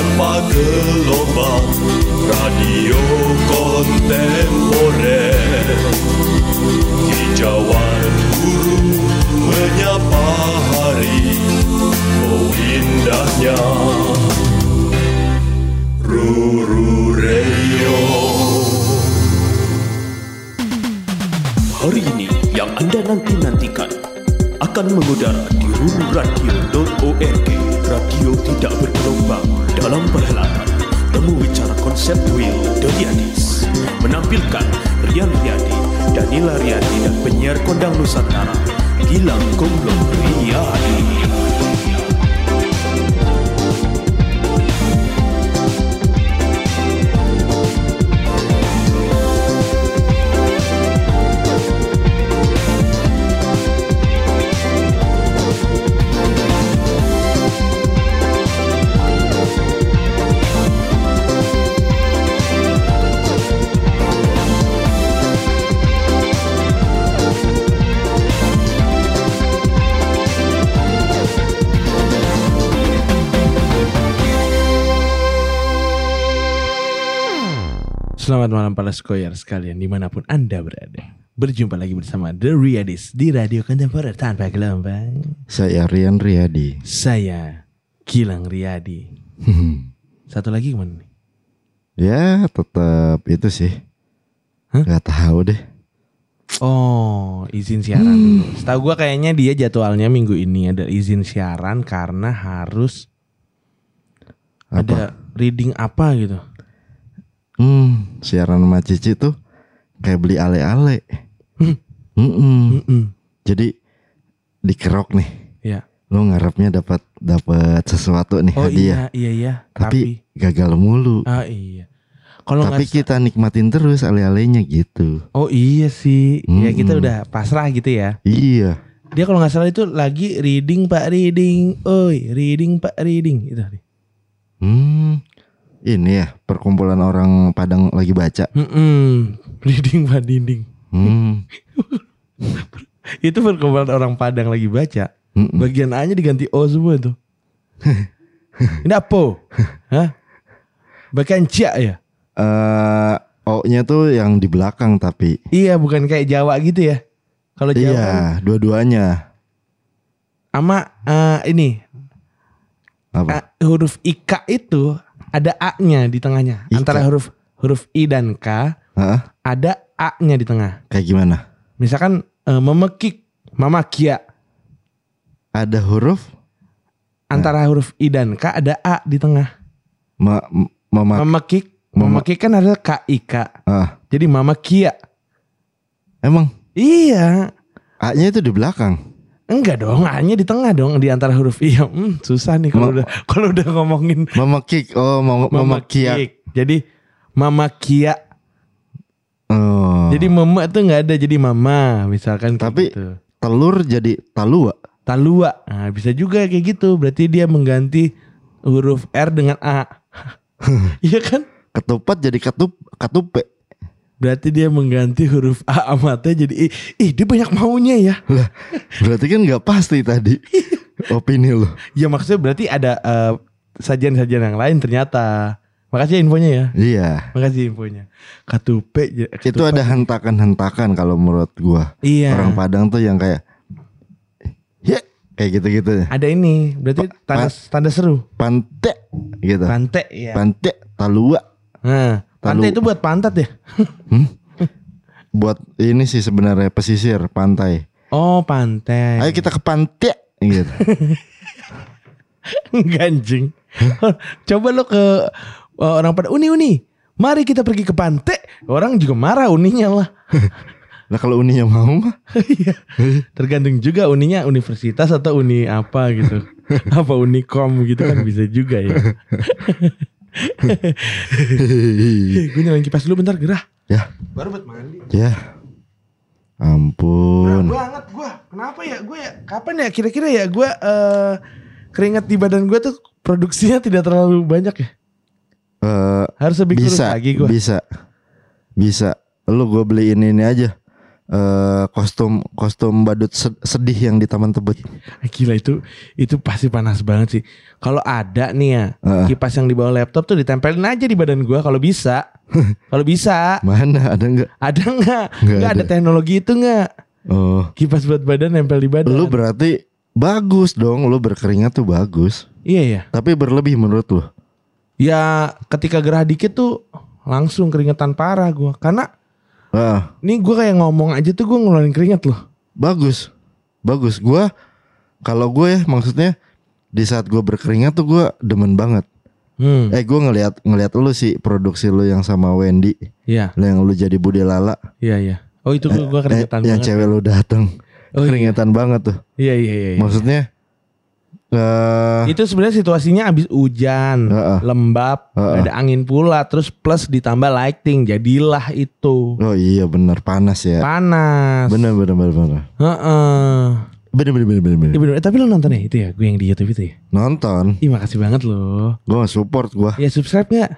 tanpa gelombang radio kontemporer. Hijauan guru menyapa hari oh indahnya. Ruru Radio Hari ini yang Anda nanti-nantikan akan mengudara di rururadio.org Radio tidak bergelombang dalam perhelatan. Temu Bicara Konseptual Dodiadis Menampilkan Rian Riyadi, Danila Riyadi dan penyiar kondang Nusantara. Gilang Gomblong Riyadi Selamat malam para skoyer sekalian di mana pun anda berada Berjumpa lagi bersama The Riadis di Radio Kontemporer tanpa gelombang Saya Rian Riyadi. Saya Gilang Riyadi Satu lagi ke mana nih? ya tetap itu sih. Hah? Gak tahu deh. Oh izin siaran dulu Setahu gua kayaknya dia jadwalnya minggu ini ada izin siaran karena harus Apa? ada reading apa gitu Hmm, siaran sama Cici tuh kayak beli ale-ale. Hmm. Mm-mm. Mm-mm. Jadi dikerok nih. Ya. Lo ngarepnya dapat dapat sesuatu nih Oh hadiah. iya iya iya Tapi, gagal mulu. Ah iya Kalau Tapi nggak kita nikmatin terus ale-alenya gitu. Oh iya sih Ya kita udah pasrah gitu ya Iya. Dia kalau nggak salah itu lagi reading pak reading, oi reading pak reading itu. Hmm. Ini ya perkumpulan orang Padang lagi baca. Mm reading pak reading. Hmm. Itu perkumpulan orang Padang lagi baca. Mm-mm. Bagian A-nya diganti O semua tuh. Ini apa? Hah? Bagian C ya? Eh, O-nya tuh yang di belakang tapi. Iya, bukan kayak Jawa gitu ya. Kalau Jawa Iya, kan dua-duanya. sama eh, ini Apa? eh, huruf IK itu ada A-nya di tengahnya. Ika. Antara huruf huruf I dan K Hah? ada A-nya di tengah. Kayak gimana? Misalkan eh, memekik, mamakia. Ada huruf Antara huruf I dan K ada A di tengah. ma mama Memekik, Mama- memekik kan ada K I K. ah, Jadi mamakia. emang Iya. A-nya itu di belakang. Enggak dong, A-nya di tengah dong di antara huruf I. Hmm, susah nih kalau udah kalau udah ngomongin Mama kick. Oh, mama, mama kia. memekik. Jadi mamakia. Oh. Jadi mama tuh nggak ada jadi mama misalkan Tapi- gitu. telur jadi talua. Talua. Nah, bisa juga kayak gitu. Berarti dia mengganti huruf R dengan A. Iya kan? Ketupat jadi ketup katupe. Berarti dia mengganti huruf A sama T jadi I. Ih, dia banyak maunya ya. Lah, berarti kan nggak pasti tadi opini lo. Ya maksudnya berarti ada eh, sajian-sajian yang lain ternyata. Makasih ya infonya ya. Iya. Makasih infonya. Katupe. j- Itu ada hentakan-hentakan kalau menurut gua. Iya. Orang Padang tuh yang kayak ya kayak gitu-gitu. Ada ini. Berarti tanda tanda seru. Pante gitu. Pante ya. Pante talua. Nah, pantai Talu. itu buat pantat ya? buat ini sih sebenarnya pesisir pantai. Oh, pantai. Ayo kita ke pantai gitu. Ganjing. Coba lo ke uh, orang pada uni uni. Mari kita pergi ke pantai. Orang juga marah uninya lah. Lah kalau uninya mau mah Iya. Tergantung juga uninya universitas atau uni apa gitu. apa unikom gitu kan bisa juga ya. Gue nyalain kipas dulu bentar gerah. ya, Baru buat mandi. ya. Gerah Ampun. banget gue. Kenapa ya? Gue ya kapan ya kira-kira ya gue eh keringat di badan gue tuh produksinya tidak terlalu banyak ya. Eh, Harus lebih kurus bisa, lagi gue. bisa, bisa. Lu gue beliin ini aja. Eh kostum kostum badut sed- sedih yang di Taman Tebet. Gila itu itu pasti panas banget sih. Kalau ada nih ya Heeh. kipas yang di bawah laptop tuh ditempelin aja di badan gua kalau bisa. kalau bisa. Mana ada nggak? Ada? Nggak Nggak ada ada. teknologi itu nggak? Oh, Kipas buat badan nempel di badan. lu berarti bagus dong. Lu berkeringat tuh bagus. Iya ya. Tapi berlebih menurut lu? Ya ketika gerah dikit tuh langsung keringetan parah gua. Karena Ah, nih gua kayak ngomong aja tuh gua ngeluarin keringet loh. bagus, bagus. Gua kalau gue ya maksudnya di saat gue berkeringat tuh gue demen banget. Hmm. Eh gue ngelihat ngelihat lu sih produksi lu yang sama Wendy, Iya, lu yang lu jadi Bude Lala, iya, iya. Oh itu gua, gua eh, keringetan yang banget. cewek lu datang, Oh, iya. keringetan banget tuh. Iya, iya, iya. iya. Maksudnya eh Itu sebenarnya situasinya abis hujan, Heeh. lembab, Heeh. ada angin pula, terus plus ditambah lighting, jadilah itu oh iya bener panas ya. panas. Bener bener bener bener. Heeh. Bener bener bener bener. bener. Iya bener. Eh, tapi lo nonton ya itu ya, gue yang di YouTube itu ya. Nonton, Ih makasih banget loh. gue support gue. Ya subscribe nggak?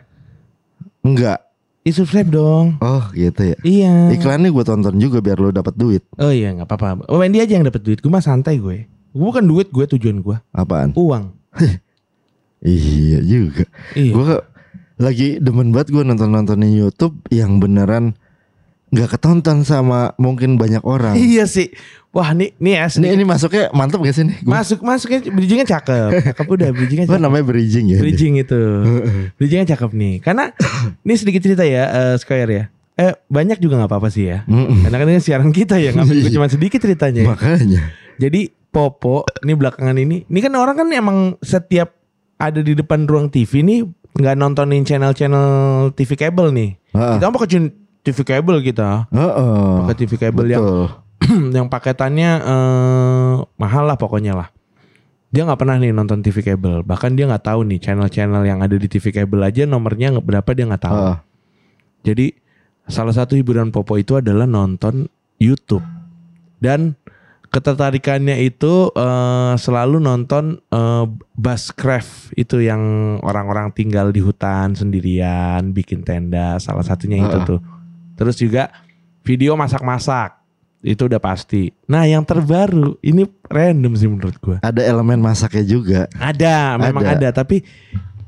Enggak. Ih subscribe dong. Oh gitu ya. Iya. Iklannya gue tonton juga biar lu dapat duit. Oh iya nggak apa-apa. Oh Wendy aja yang dapat duit. Gue mah santai gue. Gue bukan duit gue tujuan gue. Apaan? Uang. Iya juga. Iya. Gue lagi demen banget gue nonton nontonin YouTube yang beneran nggak ketonton sama mungkin banyak orang. Iya sih. Wah nih nih ya. Ini ini masuknya mantep gak sih nih? Gua- Masuk masuknya bridgingnya cakep. Cakep udah bridgingnya Apa cakep. namanya bridging ya? Bridging itu. Bridgingnya cakep nih. Karena ini sedikit cerita ya eh, Square ya. Eh banyak juga nggak apa-apa sih ya. Mm-mm. Karena kan ini siaran kita ya. Nggak gue cuma sedikit ceritanya. ya. Makanya. Jadi Popo ini belakangan ini, ini kan orang kan emang setiap ada di depan ruang TV nih nggak nontonin channel-channel TV kabel nih. Heeh. Kita mau ke TV kabel kita, Heeh. pakai TV kabel yang Betul. yang paketannya eh, mahal lah pokoknya lah. Dia nggak pernah nih nonton TV kabel, bahkan dia nggak tahu nih channel-channel yang ada di TV kabel aja nomornya berapa dia nggak tahu. Heeh. Jadi salah satu hiburan Popo itu adalah nonton YouTube dan ketertarikannya itu eh, selalu nonton eh, Bushcraft itu yang orang-orang tinggal di hutan sendirian bikin tenda salah satunya itu Heeh. tuh. Terus juga video masak-masak itu udah pasti. Nah yang terbaru ini random sih menurut gua. Ada elemen masaknya juga. Ada, memang Ada. ada, tapi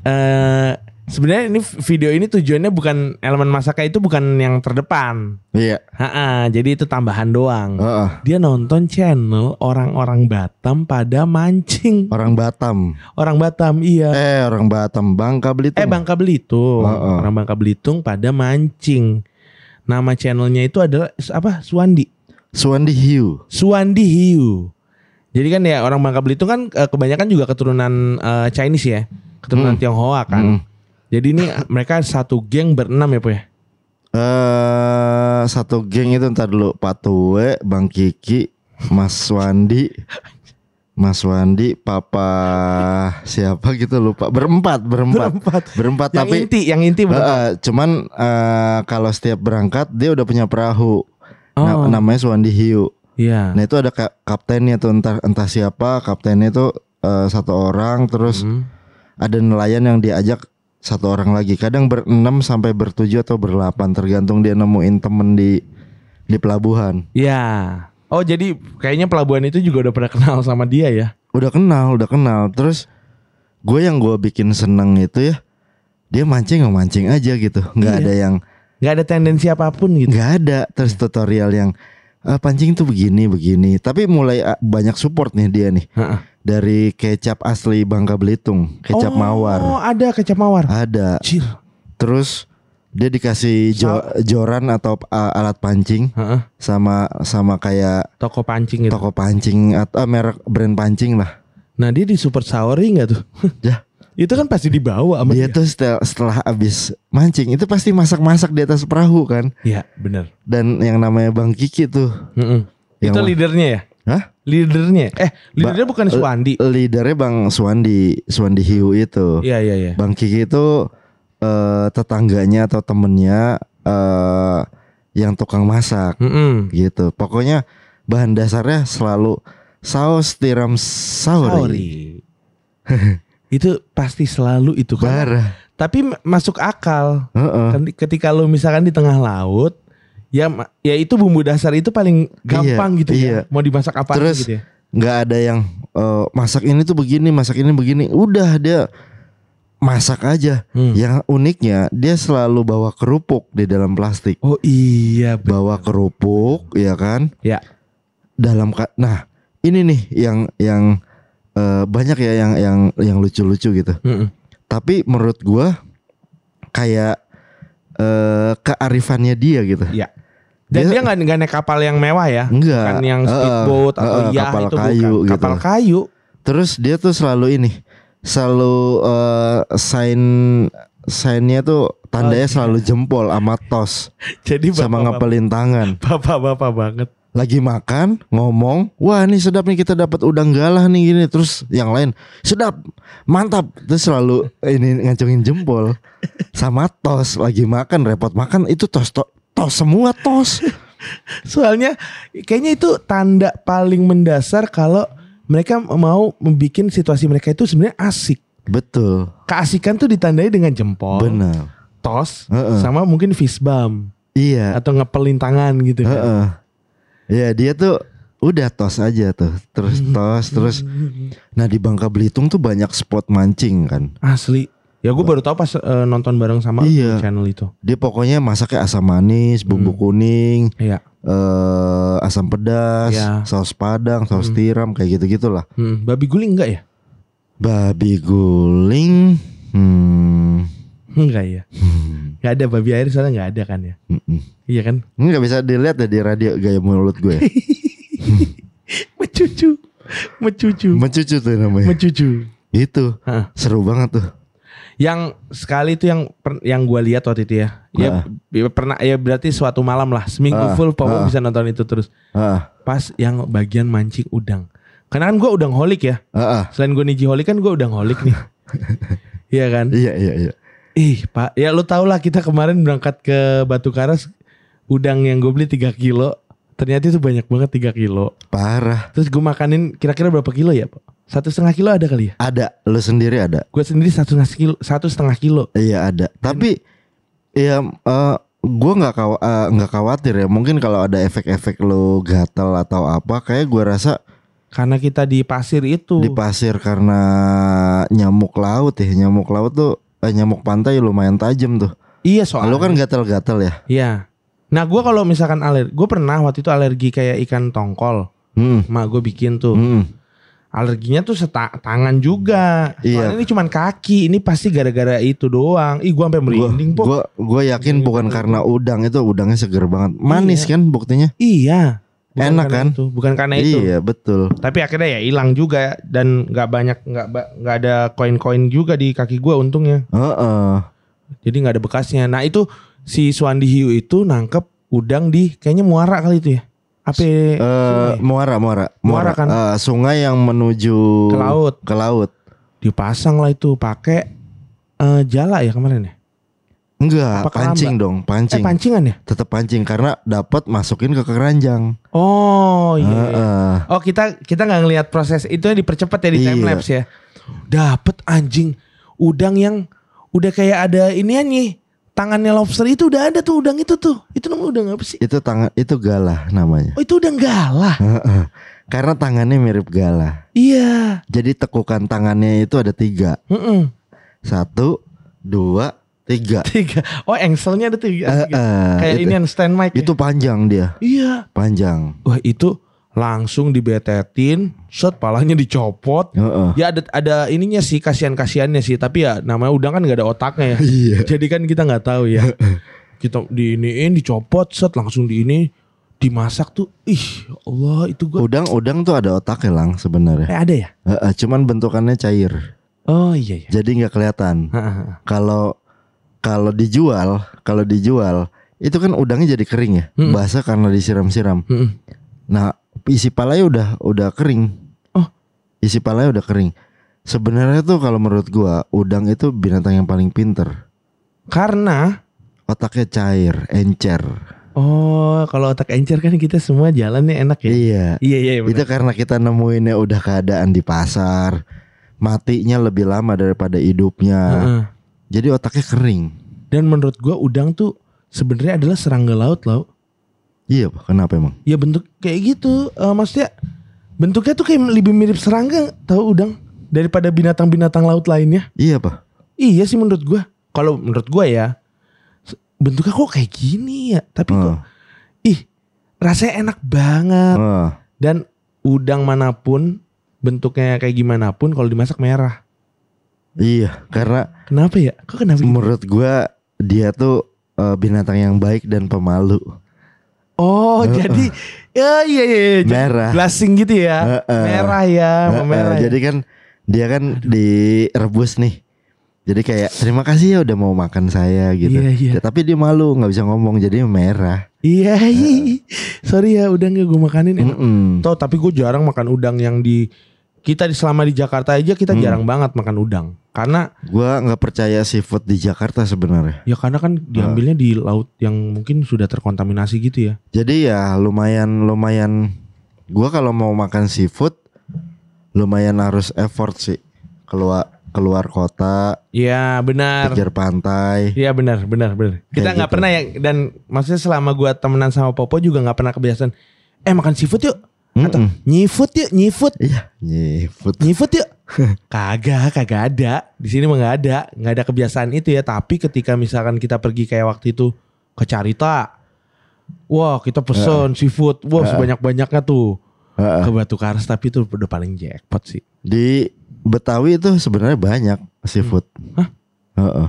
eh sebenarnya ini video ini tujuannya bukan elemen masaknya itu bukan yang terdepan. Iya. Ha jadi itu tambahan doang. Heeh. Dia nonton channel orang-orang Batam pada mancing. Orang Batam. Orang Batam iya. Eh orang Batam Bangka Belitung. Eh Bangka Belitung. Heeh. Orang Bangka Belitung pada mancing. Nama channelnya itu adalah apa? Suwandi. Suwandi Hiu. Suwandi Hiu. Jadi kan ya orang Bangka Belitung kan eh, kebanyakan juga keturunan eh, Chinese ya, keturunan Hmm. Tionghoa kan. Hmm. Jadi ini mereka satu geng berenam ya po ya. Eh satu geng itu ntar dulu Pak Tue, Bang Kiki, Mas Wandi, Mas Wandi, Papa siapa gitu lupa berempat berempat Berempat. berempat Yang tapi inti, yang inti berempat. eh, cuman eh, kalau setiap berangkat dia udah punya perahu Oh. namanya Suwandi Hiu. Iya. Nah itu ada ka- kaptennya tuh entah entah siapa kaptennya itu eh, satu orang terus Hmm. ada nelayan yang diajak satu orang lagi kadang berenam sampai bertujuh atau berlapan tergantung dia nemuin temen di di pelabuhan Iya. Oh jadi kayaknya pelabuhan itu juga udah pernah kenal sama dia ya. udah kenal udah kenal terus gue yang gue bikin seneng itu ya dia mancing mancing aja gitu nggak Iya. ada yang Gak ada tendensi apa pun gitu. nggak ada terus tutorial yang "Ah, pancing tuh begini begini tapi mulai ah, banyak support nih dia nih Heeh. dari kecap asli Bangka Belitung kecap oh, mawar ada kecap mawar. ada Cil. terus dia dikasih jo- joran atau uh, alat pancing Heeh. sama sama kayak Toko pancing gitu. toko pancing atau ah, merek brand pancing lah. Nah dia di super sauri nggak tuh? Ya. Itu kan pasti dibawa sama Dia dia. tuh setel- setelah abis mancing itu pasti masak-masak di atas perahu kan. Iya bener. Dan yang namanya Bang Kiki tuh, Mm-mm. Yang Itu leadernya ya? Hah? Leadernya? Eh leadernya bukan Suwandi. leadernya Bang Suwandi, Suwandi Hiu itu. Iya iya iya. Bang Kiki itu eh, tetangganya atau temennya eh, yang tukang masak Mm-mm. gitu. Pokoknya bahan dasarnya selalu saus tiram sauri. Sauri. itu pasti selalu itu kan. Parah. Tapi masuk akal. Di- Ketika lu misalkan di tengah laut Ya ya itu bumbu dasar itu paling gampang Iya, gitu iya. ya. Mau dimasak apa Terus gitu ya. nggak ada yang eh, masak ini tuh begini, masak ini begini. Udah dia masak aja. Hmm. Yang uniknya dia selalu bawa kerupuk di dalam plastik. Oh iya bener. Bawa kerupuk, ya kan? Ya. Dalam nah ini nih yang yang eh, banyak ya yang yang yang lucu-lucu gitu. Mm-mm. Tapi menurut gua kayak eh kearifannya dia gitu. Iya. Dan Dia- nggak nggak naik kapal yang mewah ya. Enggak. Bukan yang speedboat atau heeh, yacht kapal itu kayu bukan. gitu. Kapal kayu. Terus dia tuh selalu ini, selalu eh, sign signnya tuh tandanya selalu jempol sama tos Jadi sama bapak-bapak ngepelin tangan. bapak-bapak banget. Lagi makan ngomong, wah ini sedap nih kita dapat udang galah nih gini. Terus yang lain sedap, mantap. Terus selalu ini ngacungin jempol sama tos. Lagi makan repot makan itu tos tos, tos semua tos. Soalnya kayaknya itu tanda paling mendasar kalau mereka mau membuat situasi mereka itu sebenarnya asik. Betul, Keasikan tuh ditandai dengan jempol, benar. tos, Heeh. sama mungkin fist bump Iya. atau ngepelin tangan gitu kan. Heeh. Ya dia tuh udah tos aja tuh, terus tos terus. Nah di Bangka Belitung tuh banyak spot mancing kan. Asli. Ya gue baru tahu pas eh, nonton bareng sama Iya. channel itu. Dia pokoknya masaknya asam manis, bumbu Hmm. kuning, Iya. eh asam pedas, Iya. saus padang, saus Hmm. tiram kayak gitu gitulah. Hmm, babi guling enggak ya? Babi guling, hmm, Enggak ya. hmm, Enggak ada babi air soalnya enggak ada kan ya. Iya kan? nggak bisa dilihat ya di radio gaya mulut gue. Mecucu. Mecucu. Mencucu tuh namanya. Mecucu. Itu Heeh. seru banget tuh. Yang sekali itu yang yang gua lihat waktu itu ya. Ya, ya pernah ya berarti suatu malam lah seminggu full ah. bisa nonton itu terus. Pas yang bagian mancing udang. Karena kan gua udang holik ya. Selain gue niji holik kan gua udang holik nih. Iya kan? Iya iya iya. Ih pak, ya lu tau lah kita kemarin berangkat ke Batu Karas udang yang gue beli 3 kilo. Ternyata itu banyak banget 3 kilo. Parah. Terus gue makanin kira-kira berapa kilo ya pak? Satu setengah kilo ada kali ya? Ada, lu sendiri ada. Gue sendiri satu setengah kilo, satu setengah kilo. Iya ada. Tapi ya eh gue nggak kaw eh, nggak khawatir ya. Mungkin kalau ada efek-efek lu gatal atau apa, kayak gue rasa Karena kita di pasir itu. di pasir karena nyamuk laut ya. Nyamuk laut tuh eh, nyamuk pantai lumayan tajam tuh. iya soalnya. Lu kan gatal-gatal ya. Iya. Nah gue kalau misalkan alergi, gue pernah waktu itu alergi kayak ikan tongkol. Hmm. Mak gue bikin tuh. Hmm. Alerginya tuh seta tangan juga. Iya. Soalnya ini cuman kaki. Ini pasti gara-gara itu doang. Ih gue sampai merinding. Gue gue yakin bukan karena udang itu udangnya seger banget. Manis kan buktinya. Iya. Enak karena kan? Itu. Bukan karena itu. Iya betul. Tapi akhirnya ya hilang juga dan nggak banyak nggak nggak ada koin-koin juga di kaki gua untungnya. Heeh. Jadi nggak ada bekasnya. Nah itu si Suandi Hiu itu nangkep udang di kayaknya muara kali itu ya. Apa? Eh, sungai? muara, muara, Muara kan? Eh, sungai yang menuju Ke laut. Ke laut. Dipasang lah itu pakai eh, jala ya kemarin ya. Enggak, pancing dong, Eh pancing. pancingan ya? Tetap pancing karena dapat masukin ke keranjang. Oh iya. iya. Heeh. Oh kita kita nggak ngelihat proses itu dipercepat ya di Iya. time lapse ya. Dapet anjing udang yang udah kayak ada inian nih tangannya lobster itu udah ada tuh udang itu tuh. Itu namanya udang apa sih? Itu tangan itu galah namanya. Oh itu udang galah. Karena tangannya mirip galah. Iya. Jadi tekukan tangannya itu ada tiga. Heeh. Satu, dua, tiga. Tiga. Oh engselnya ada tiga. Heeh. kayak itu, ini yang stand mic. ya? itu panjang dia, Iya. panjang. Wah itu langsung dibetetin, set palanya dicopot. Heeh. Ya ada ada ininya sih kasihan kasihannya sih, tapi ya namanya udang kan nggak ada otaknya ya. Iya. Jadi kan kita nggak tahu ya. kita diiniin, dicopot, set langsung di ini dimasak tuh. Ih, ya Allah itu gua Udang-udang tuh ada otaknya lang sebenarnya. eh ada ya? Heeh, cuman bentukannya cair. Oh iya iya. Jadi nggak kelihatan. Kalau kalau dijual, kalau dijual itu kan udangnya jadi kering ya, Mm-mm. basah karena disiram-siram. Mm-mm. Nah, isi palanya udah udah kering. Oh. Isi palanya udah kering. Sebenarnya tuh kalau menurut gua udang itu binatang yang paling pinter. Karena Otaknya cair, encer. oh kalau otak encer kan kita semua jalannya enak ya. Iya. Iya iya Itu benar. karena kita nemuinnya udah keadaan di pasar. Matinya lebih lama daripada hidupnya. Heeh. Jadi otaknya kering. Dan menurut gua udang tuh sebenarnya adalah serangga laut loh. Iya pak, kenapa emang? Ya bentuk kayak gitu. Eh, maksudnya bentuknya tuh kayak lebih mirip serangga, tahu udang daripada binatang-binatang laut lainnya. Iya pak. Iya sih menurut gua. Kalau menurut gua ya bentuknya kok kayak gini ya. Tapi kok Ah. ih rasanya enak banget. Ah. Dan udang mana pun bentuknya kayak gimana pun kalau dimasak merah. Iya, karena Kenapa ya? Kok kenapa? gitu? menurut gua dia tuh eh, binatang yang baik dan pemalu. Oh, jadi ya iya iya, iya. Merah. Blasting gitu ya. Heeh. Merah ya, Eh, eh, merah. ya. Jadi kan dia kan direbus nih. Jadi kayak terima kasih ya udah mau makan saya gitu. Iya, iya. Ya, tapi dia malu nggak bisa ngomong jadi merah. Iya, iya. Sorry ya, udah nggak gue makanin. Mm-mm. Tau tapi gue jarang makan udang yang di kita di selama di Jakarta aja kita jarang banget makan udang karena Gua nggak percaya seafood di Jakarta sebenarnya. ya karena kan diambilnya di laut yang mungkin sudah terkontaminasi gitu ya Jadi ya lumayan lumayan. Gua kalau mau makan seafood lumayan harus effort sih keluar keluar kota, Iya benar pikir pantai. Iya benar benar benar kita nggak gitu. pernah ya dan maksudnya selama gua temenan sama Popo juga nggak pernah kebiasaan eh makan seafood yuk atau Mm-mm. nyifood yuk nyifood Iya, seafood. Nyifood yuk. kagak, kagak ada. Di sini mah nggak ada, nggak ada kebiasaan itu ya. Tapi ketika misalkan kita pergi kayak waktu itu ke Carita, wah kita pesen seafood, wah sebanyak banyaknya tuh Heeh. ke Batu Karas. Tapi itu udah paling jackpot sih. Di Betawi itu sebenarnya banyak seafood. Hah? Heeh.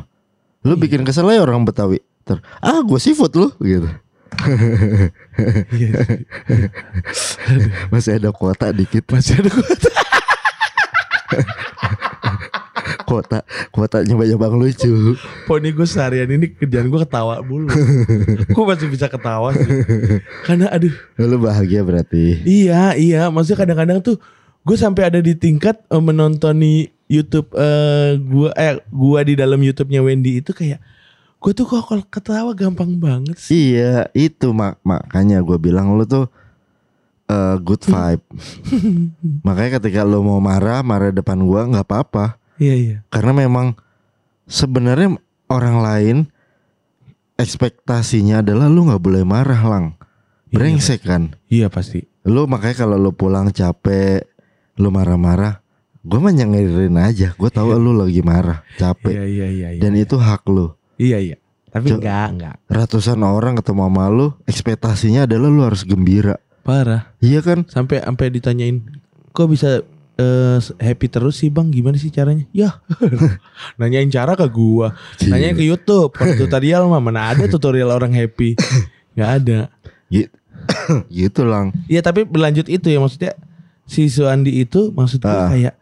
Lu bikin kesel ya orang Betawi. Ter, ah gue seafood lu gitu. Masih ada kuota dikit. Masih ada kuota. Kuota kuotanya banyak bang lucu. Poni gue seharian ini kerjaan gue ketawa mulu. gue masih bisa ketawa sih. Karena aduh, Lu bahagia berarti. iya iya. Maksudnya kadang-kadang tuh gue sampai ada di tingkat eh, menontoni YouTube eh gua eh gua di dalam YouTube-nya Wendy itu kayak gue tuh kok kalau ketawa gampang banget sih. Iya itu mak makanya gue bilang lu tuh eh, good vibe. makanya ketika lu mau marah marah depan gua nggak apa-apa. Iya iya. Karena memang sebenarnya orang lain ekspektasinya adalah lu nggak boleh marah lang. Brengsek kan. Iya pasti. Lu makanya kalau lu pulang capek, lu marah-marah, gue mah nyengerin aja. Gue tahu lu lagi marah, capek. Iya iya iya. iya. Dan itu hak lu. Iya iya. Tapi Co- enggak enggak. Ratusan orang ketemu sama lu, ekspektasinya adalah lu harus gembira. Parah. Iya kan? Sampai sampai ditanyain kok bisa eh, happy terus sih bang gimana sih caranya ya nanyain cara ke gua nanyain ke YouTube tutorial mah mana ada tutorial orang happy nggak ada Gi- gitu lang. Iya tapi berlanjut itu ya maksudnya si Suandi itu maksudnya Ah. kayak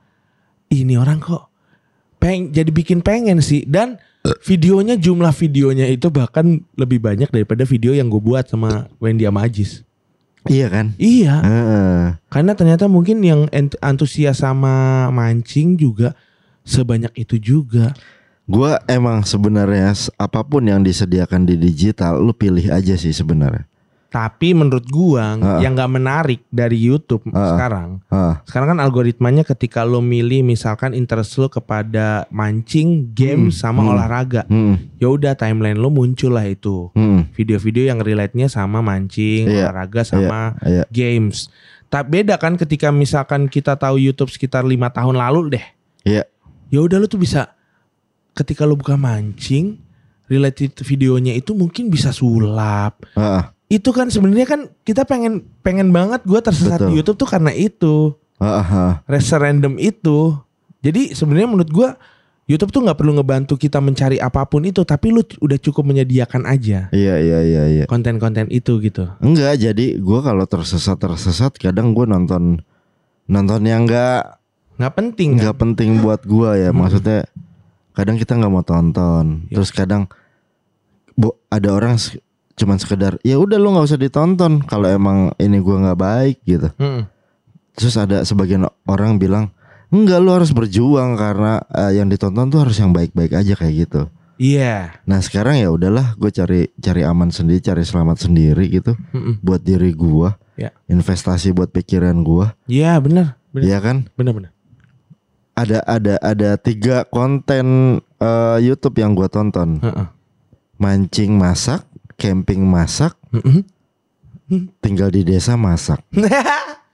ini orang kok peng jadi bikin pengen sih dan videonya jumlah videonya itu bahkan lebih banyak daripada video yang gue buat sama Wendy sama Ajis. Iya kan? Iya, Heeh. karena ternyata mungkin yang antusias sama mancing juga sebanyak itu juga. Gua emang sebenarnya apa pun yang disediakan di digital, lu pilih aja sih sebenarnya. Tapi menurut gua Ah. yang nggak menarik dari YouTube Ah. sekarang Ah, Sekarang kan algoritmanya ketika lo milih misalkan interest lo kepada mancing, game Hmm, sama hmm. olahraga. hmm, Ya udah timeline lo muncul lah itu. hmm, Video-video yang relate-nya sama mancing, Iya, olahraga sama iya. games. Tak beda kan ketika misalkan kita tahu YouTube sekitar lima tahun lalu deh. Iya. Ya udah lo tuh bisa ketika lo buka mancing, related videonya itu mungkin bisa sulap. Ah, Itu kan sebenarnya kan kita pengen pengen banget gua tersesat Betul. di YouTube tuh karena itu random itu. Jadi sebenarnya menurut gua YouTube tuh nggak perlu ngebantu kita mencari apa pun itu, tapi lu udah cukup menyediakan aja Iya iya iya iya. konten-konten itu gitu. Enggak, jadi gua kalau tersesat tersesat kadang gua nonton nonton yang enggak Nggak penting kan? nggak penting buat gua ya. Maksudnya kadang kita nggak mau tonton. Iya. Terus kadang bo, ada orang cuman sekedar ya udah lu nggak usah ditonton kalau emang ini gua nggak baik gitu. Mm-mm. Terus ada sebagian orang bilang enggak lu harus berjuang karena eh, yang ditonton tuh harus yang baik-baik aja kayak gitu. Iya. Nah sekarang ya udahlah gue cari cari aman sendiri, cari selamat sendiri gitu Mm-mm. buat diri gua, Ya. investasi buat pikiran gua, Iya benar, benar, ya kan? benar, benar. Ada ada ada tiga konten eh, YouTube yang gua tonton, Heeh. mancing masak, camping masak, Mm-mm. tinggal di desa masak.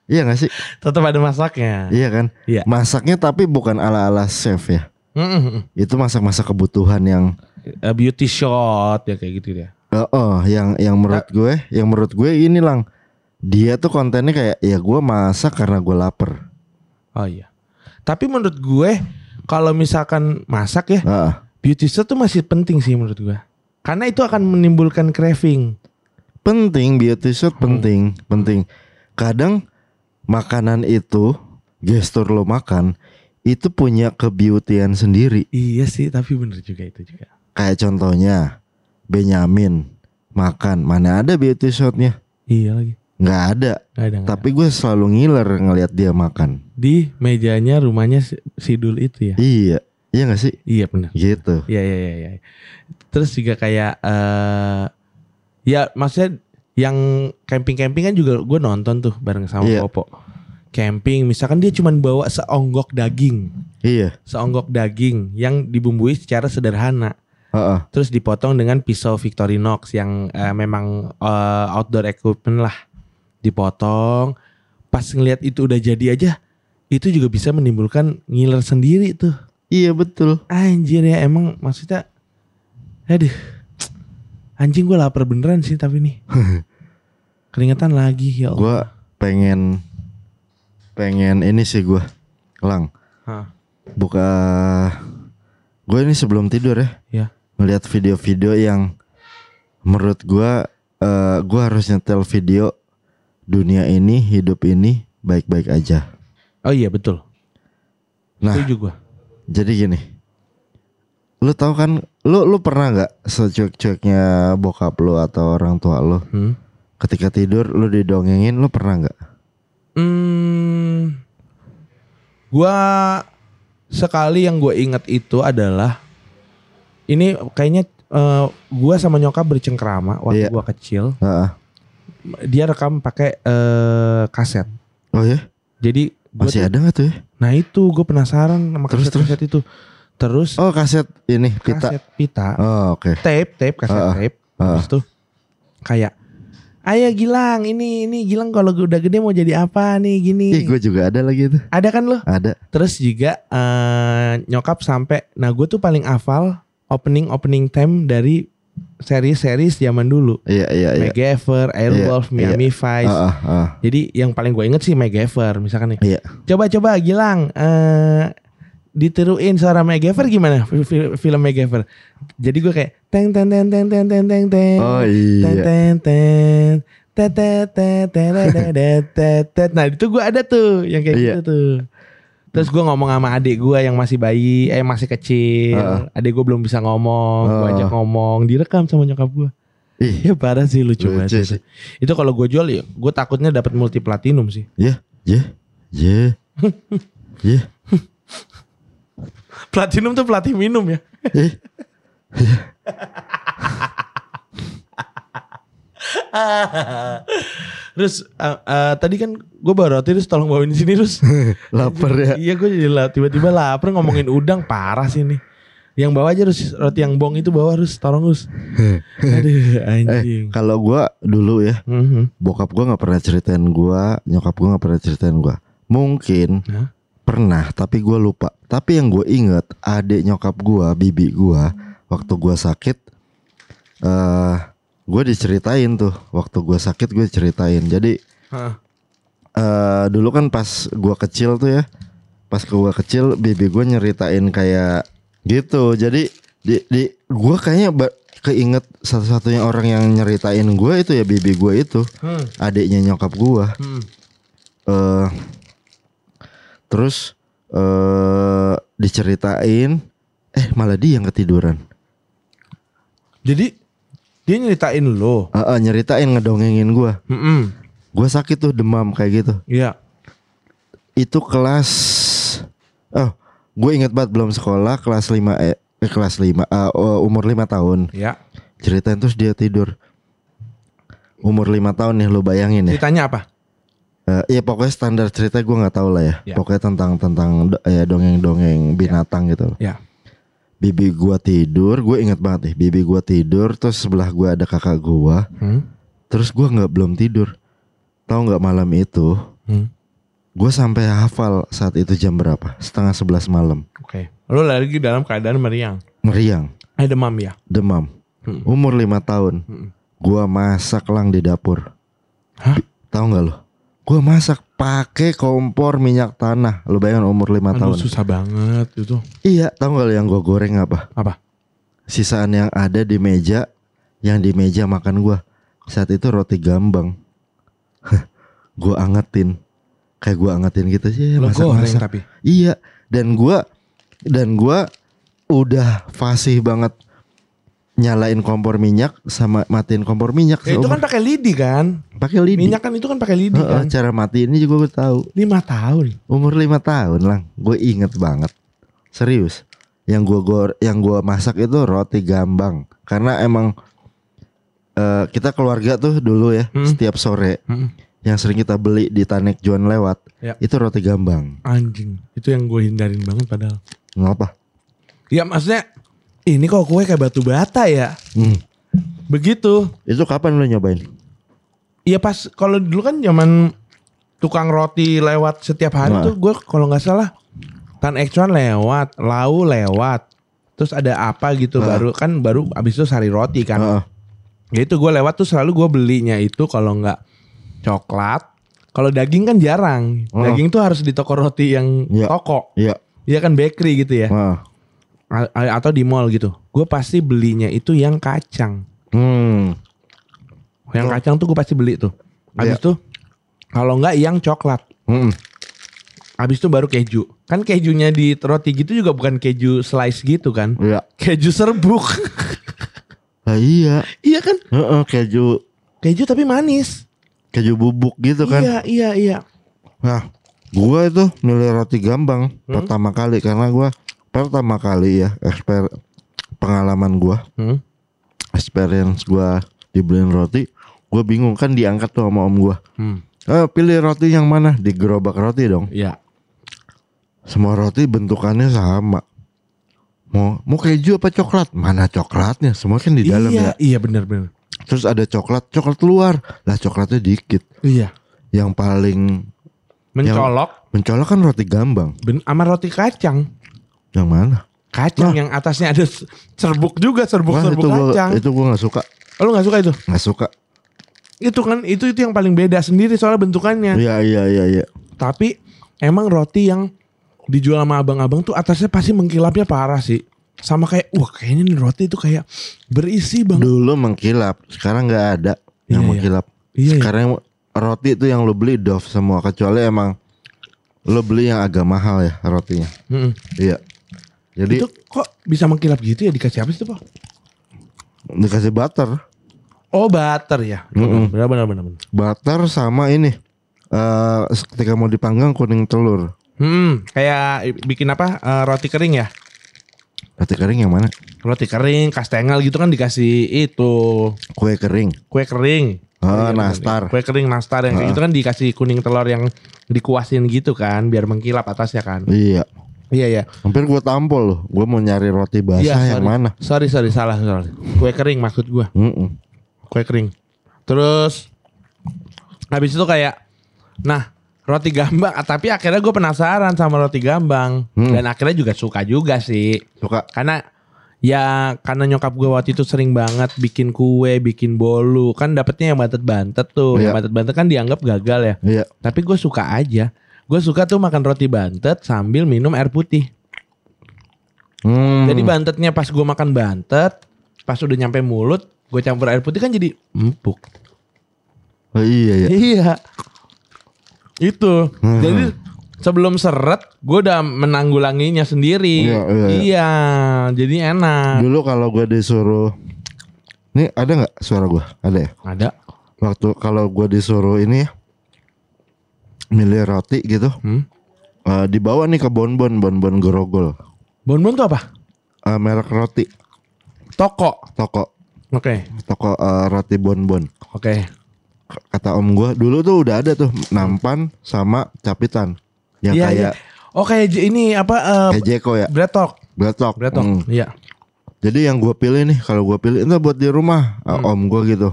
Iya gak sih? Tetap ada masaknya. Iya kan? Iya. Masaknya tapi bukan ala-ala chef ya. Mm-mm. Itu masak-masak kebutuhan yang Eh, beauty shot ya kayak gitu ya. eh eh, yang yang menurut gue, yang menurut gue ini lang. Dia tuh kontennya kayak ya gue masak karena gue lapar. Oh iya. Tapi menurut gue kalau misalkan masak ya, Heeh. beauty shot tuh masih penting sih menurut gue. Karena itu akan menimbulkan craving. penting beauty shot penting, penting. Kadang makanan itu gestur lo makan itu punya kebeautyan sendiri. Iya sih, tapi bener juga itu juga. Kayak contohnya Benyamin makan, mana ada beauty shotnya? Iya lagi. Nggak ada. Nggak ada, Tapi gue selalu ngiler ngelihat dia makan. di mejanya rumahnya si- Sidul itu ya. Iya, iya gak sih? Iya benar. Gitu. Iya iya iya. iya. Terus juga kayak eh ya maksudnya yang camping-camping kan juga gue nonton tuh bareng sama Iya. Popo. Camping misalkan dia cuman bawa seonggok daging, Iya. seonggok daging yang dibumbui secara sederhana. Heeh. Terus dipotong dengan pisau Victorinox yang eh, memang eh, outdoor equipment lah. Dipotong, pas ngelihat itu udah jadi aja, itu juga bisa menimbulkan ngiler sendiri tuh. Iya betul. Anjir ya emang maksudnya Aduh Anjing gue lapar beneran sih tapi nih. Keringetan lagi ya Allah. Gue pengen pengen ini sih gue lang. Hah, buka gue ini sebelum tidur ya. Ya ngeliat video-video yang menurut gua eh gua harus nyetel video dunia ini hidup ini baik-baik aja. Oh iya betul. Nah, Setuju gue jadi gini. Lu tahu kan lu lu pernah nggak secuek-cueknya bokap lu atau orang tua lu hmm? ketika tidur lu didongengin lu pernah nggak? hmm, Gue Sekali yang gue ingat itu adalah Ini kayaknya eh, Gue sama nyokap bercengkrama Waktu Iya. gue kecil Heeh. Dia rekam pakai eh, kaset Oh ya? Jadi gua Masih tuh- ada nggak tuh ya? Nah itu gue penasaran sama Terus, kaset-kaset itu Terus Oh kaset ini pita. kaset pita Oh oke. tape tape kaset Ah, tape ah. habis itu kayak ayo Gilang ini ini Gilang kalau udah gede mau jadi apa nih gini Ih gue juga ada lagi itu. ada kan lo Ada. terus juga eh, nyokap sampai nah gue tuh paling hafal opening opening theme dari series-series zaman dulu Iya iya iya. MacGyver, Airwolf, Iya, Miami Vice Ah, ah, ah. jadi yang paling gue inget sih MacGyver misalkan nih Iya. coba-coba Gilang eh ditiruin suara MacGyver gimana Fi- fi- film MacGyver jadi gue kayak teng teng teng teng teng teng teng teng Oh ten iya. ten ten tet tet tet tet tet tet tet tet. nah itu gue ada tuh yang kayak Iya. gitu tuh terus gue ngomong sama adik gue yang masih bayi eh masih kecil Heeh. adik gue belum bisa ngomong gue Heeh. ajak ngomong direkam sama nyokap gue Ih, ya parah sih lucu Lucu banget sih. itu. itu kalau gue jual ya gue takutnya dapat multi platinum sih ya, ya, ya, ya, platinum tuh pelatih minum ya eh. Terus eh, eh, tadi kan gue bawa roti terus tolong bawain sini terus. Lapar ya. iya gue jadi tiba-tiba lapar ngomongin udang parah sih nih. Yang bawa aja terus roti yang bong itu bawa harus tolong terus. Aduh anjing. Eh, kalau gua dulu ya, Mhm. bokap gua nggak pernah ceritain gua, nyokap gua nggak pernah ceritain gua. Mungkin Hah? pernah, tapi gua lupa. Tapi yang gue inget, adik nyokap gua, bibi gua, waktu gua sakit, eh, gue diceritain tuh. Waktu gua sakit, gue ceritain. Jadi Hah. eh dulu kan pas gua kecil tuh ya, pas gua kecil, bibi gua nyeritain kayak gitu. Jadi di, di gua kayaknya keinget satu-satunya orang yang nyeritain gua itu ya bibi gua itu, Hmm. adiknya nyokap gua. Hmm. eh terus eh diceritain, eh malah dia yang ketiduran. Jadi dia nyeritain lo. Eh, eh, nyeritain ngedongengin gua. Hmm. Gua sakit tuh demam kayak gitu. Iya. itu kelas oh gue inget banget belum sekolah kelas 5 eh, eh, kelas 5 eh, oh, umur 5 tahun Ya. ceritain terus dia tidur umur 5 tahun nih lo bayangin ya Ceritanya apa? Eh, ya pokoknya standar cerita gue nggak tahu lah ya Ya. pokoknya tentang tentang ya dongeng-dongeng binatang gitu loh Ya. Bibi gua tidur gue inget banget nih bibi gua tidur terus sebelah gua ada kakak gua Hmm. Terus gua nggak belum tidur. Tahu nggak malam itu? Hmm. Gue sampai hafal saat itu jam berapa? Setengah sebelas malam. Oke. Lu lagi dalam keadaan meriang. Meriang, Eh demam ya? demam. Hmm. Umur lima tahun. Hmm. Gua masak lang di dapur. Hah? Tahu nggak lo? Gua masak pakai kompor minyak tanah. Lu bayangin umur lima Aduh tahun. susah banget itu. Iya, tahu lo yang gue goreng apa? Apa? Sisaan yang ada di meja, yang di meja makan gua. Saat itu roti gambang. gua angetin. Kayak gua angetin gitu sih, masak-masak. tapi. Iya, dan gua dan gua udah fasih banget nyalain kompor minyak sama matiin kompor minyak. Ya, itu kan pakai lidi kan? pakai lidi. Minyak kan itu kan pakai lidi Heeh, kan? cara matiin ini juga gue tahu. Lima tahun. Umur lima tahun lang, gue inget banget. Serius. Yang gua gor, yang gua masak itu roti gambang. Karena emang eh, kita keluarga tuh dulu ya, Hmm. setiap sore Hmm. yang sering kita beli di Tanek John lewat, Ya. itu roti gambang. Anjing. Itu yang gue hindarin banget padahal. Ngapa? Ya maksudnya ini kok kue kayak batu bata ya? Hmm. Begitu. Itu kapan lo nyobain? Iya pas kalau dulu kan zaman tukang roti lewat setiap hari Nah. tuh gue kalau nggak salah Tan Ekcuan lewat, Lau lewat. Terus ada apa gitu Nah. baru kan baru abis itu sari roti kan. Heeh. Ya itu gue lewat tuh selalu gue belinya itu kalau nggak coklat. Kalau daging kan jarang. Oh. Daging tuh harus di toko roti yang Iya. toko. Iya. Iya kan bakery gitu ya. Atau di mall gitu. Gue pasti belinya itu yang kacang. Hmm. Yang Oh. kacang tuh gue pasti beli tuh. Habis Iya. tuh kalau nggak yang coklat. Hmm. Habis itu baru keju. Kan kejunya di roti gitu juga bukan keju slice gitu kan. Iya. Keju serbuk. Lah iya. iya kan? Heeh, keju Keju tapi manis. keju bubuk gitu kan. Iya, iya, iya. Nah, gua itu milih roti gambang Hmm? pertama kali karena gua pertama kali ya eksper pengalaman gua, Hmm? experience gua dibeliin roti, gua bingung kan diangkat tuh sama om gua. Hmm. Eh, pilih roti yang mana? Di gerobak roti dong. Iya. Semua roti bentukannya sama. Mau mau keju apa coklat? Mana coklatnya? Semua kan di dalam iya, ya. iya benar benar. Terus ada coklat, coklat keluar. Lah coklatnya dikit. Iya. Yang paling Mencolok mencolok kan roti gambang. ben- sama roti kacang. Yang mana? Kacang Wah. yang atasnya ada serbuk juga, serbuk-serbuk itu gua kacang. itu gua nggak suka. Oh, lu gak suka itu? nggak suka. Itu kan itu itu yang paling beda sendiri soalnya bentukannya. Iya iya iya iya. Tapi emang roti yang dijual sama abang-abang tuh atasnya pasti mengkilapnya parah sih. Sama kayak wah kayaknya nih roti itu kayak berisi banget. Dulu mengkilap, sekarang nggak ada Iya, yang iya. mengkilap. Iya, iya. Sekarang roti itu yang lo beli Dove semua kecuali emang lo beli yang agak mahal ya rotinya. Mm-mm. Iya. Jadi Itu kok bisa mengkilap gitu ya dikasih apa sih itu, Pak? dikasih butter, Oh, butter ya. Mm-mm. Benar benar benar. benar. butter sama ini. eh ketika mau dipanggang kuning telur. Hmm, kayak bikin apa? eh, roti kering ya? Roti kering yang mana? Roti kering, kastengel gitu kan dikasih itu Kue kering. kue kering. Oh, nastar. Kue kering nastar yang kayak Ah. gitu kan dikasih kuning telur yang dikuasin gitu kan biar mengkilap atasnya kan. Iya. Iya iya. Hampir gue tampol loh. Gue mau nyari roti basah Iya, yang mana? Sorry sorry salah sorry. Kue kering maksud gua. Mm-mm. Kue kering. Terus habis itu kayak nah roti gambang ah, tapi akhirnya gue penasaran sama roti gambang Hmm. dan akhirnya juga suka juga sih Suka. karena ya karena nyokap gue waktu itu sering banget bikin kue bikin bolu kan dapetnya yang bantet-bantet tuh yang Iya. bantet-bantet kan dianggap gagal ya Iya. tapi gue suka aja gue suka tuh makan roti bantet sambil minum air putih Hmm. jadi bantetnya pas gue makan bantet pas udah nyampe mulut gue campur air putih kan jadi empuk Oh, iya iya. Iya. Itu. Hmm. Jadi sebelum seret, gue udah menanggulanginya sendiri. Iya, iya, Iya, jadi enak. Dulu kalau gue disuruh, nih ada nggak suara gue? Ada ya. Ada. Waktu kalau gue disuruh ini ya, milih roti gitu, Hmm? eh, dibawa nih ke bonbon, bonbon gerogol, Bonbon tuh apa? Eh, merek roti, Toko. toko, Oke. toko eh, roti bonbon. Oke. K- Kata om gue, dulu tuh udah ada tuh nampan sama capitan, yang Iya, kayak iya. Oh kayak ini apa? eh kayak Jeko ya, Bretok. Bretok. Bretok. Hmm. Iya. Jadi yang gue pilih nih, kalau gue pilih itu buat di rumah, Hmm. om gue gitu.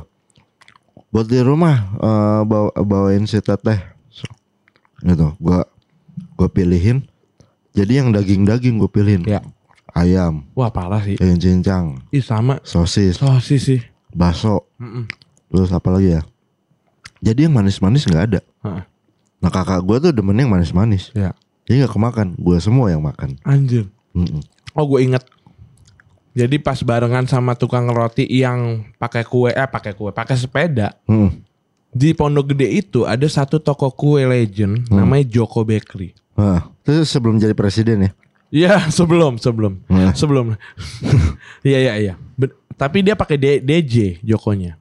buat di rumah eh, bawa, bawain si teteh gitu gua gua pilihin jadi yang daging-daging gue pilihin Ya. ayam Wah parah sih. ayam cincang Ih sama sosis sosis sih. bakso Mm-mm. terus apa lagi ya jadi yang manis-manis nggak ada Heeh. nah kakak gua tuh demen yang manis-manis Ya. jadi nggak kemakan gua semua yang makan Anjir. Mm-mm. Oh gue inget. Jadi pas barengan sama tukang roti yang pakai kue, eh pakai kue, pakai sepeda. Mm. Di Pondok Gede itu ada satu toko kue legend namanya Joko Bakery. Nah, itu sebelum jadi presiden ya Iya sebelum sebelum Nah. sebelum. Iya iya iya. Tapi dia pakai D- DJ Jokonya.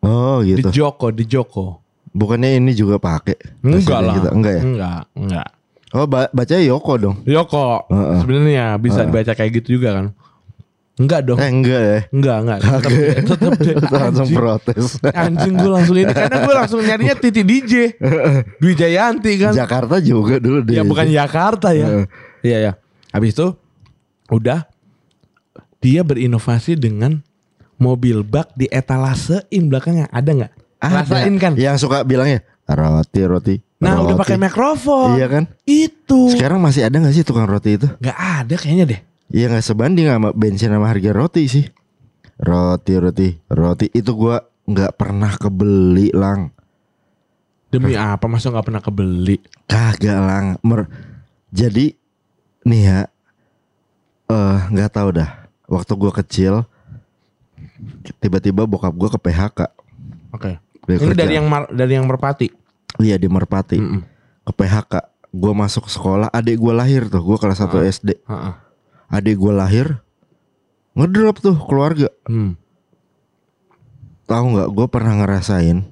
oh Di gitu Joko di Joko. bukannya ini juga pakai Enggak lah. kita? enggak ya Enggak enggak. oh ba- bacanya Yoko dong Joko Heeh. sebenarnya bisa dibaca kayak gitu juga kan? Enggak dong. eh enggak ya? Enggak enggak. Tetep, tetep deh. langsung protes. Anjing gue langsung ini karena gue langsung nyarinya Titi DJ Dwi Jayanti kan? Jakarta juga dulu deh Ya bukan Jakarta ya. Iya ya Habis itu Udah Dia berinovasi dengan Mobil bak di etalasein belakangnya. Ada nggak? Rasain kan? Yang suka bilangnya roti roti Nah udah roti." pakai mikrofon. Iya kan? Itu. Sekarang masih ada nggak sih tukang roti itu? Nggak ada kayaknya deh Iya nggak sebanding sama bensin sama harga roti sih. Roti roti roti itu gua nggak pernah kebeli lang. Demi apa? Masa nggak pernah kebeli? Kagak lang. Mer- jadi nih ya eh nggak tahu dah. Waktu gua kecil tiba-tiba bokap gua ke PHK Oke. Dia Ini kerja. dari yang mar- dari yang merpati? Iya di Merpati. Mm-mm. ke PHK gua masuk sekolah adik gua lahir tuh. Gua kelas 1 SD Heeh. Adik gua lahir ngedrop tuh keluarga Hmm. tahu nggak gue pernah ngerasain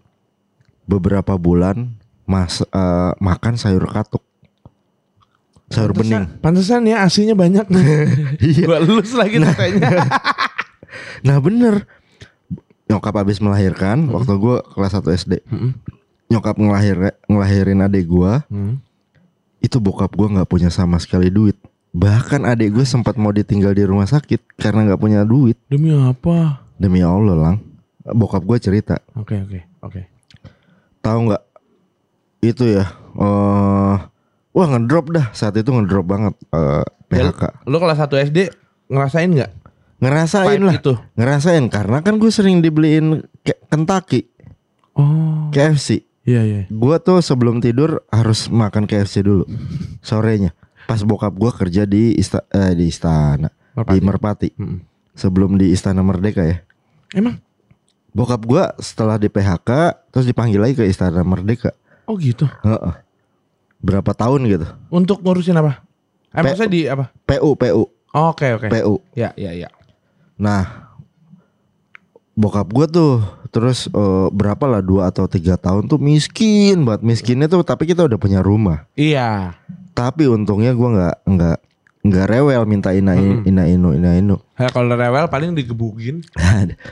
beberapa bulan mas eh, makan sayur katuk sayur bening Pantesan ya asinya banyak nih. Iya. Gua lulus lagi kayaknya. nah bener nyokap habis melahirkan waktu gue kelas 1 SD Mm-mm. nyokap ngelahir ngelahirin adik gue Hmm. itu bokap gue nggak punya sama sekali duit bahkan adik gue sempat mau ditinggal di rumah sakit karena nggak punya duit Demi apa? demi allah lang bokap gue cerita Oke oke oke. tahu nggak itu ya eh wah ngedrop dah saat itu ngedrop banget eh, PHK Lu kelas 1 SD ngerasain nggak? ngerasain Pahit lah itu. ngerasain karena kan gue sering dibeliin ke Kentucky Oh. KFC Iya iya. gue tuh sebelum tidur harus makan KFC dulu sorenya pas bokap gue kerja di ista eh, di istana Merpati. di Merpati Mm-mm. sebelum di Istana Merdeka ya Emang? bokap gue setelah di PHK terus dipanggil lagi ke Istana Merdeka Oh gitu. Heeh. berapa tahun gitu Untuk ngurusin apa? Eh, Pe- maksudnya di apa? PU PU Oke oke. PU Ya ya ya. Nah, bokap gue tuh terus eh, berapa lah dua atau tiga tahun tuh miskin banget miskinnya tuh tapi kita udah punya rumah. Iya. Tapi untungnya gue nggak nggak nggak rewel minta ina Mm-mm. ina inu ina inu. Ya, kalau rewel paling digebukin.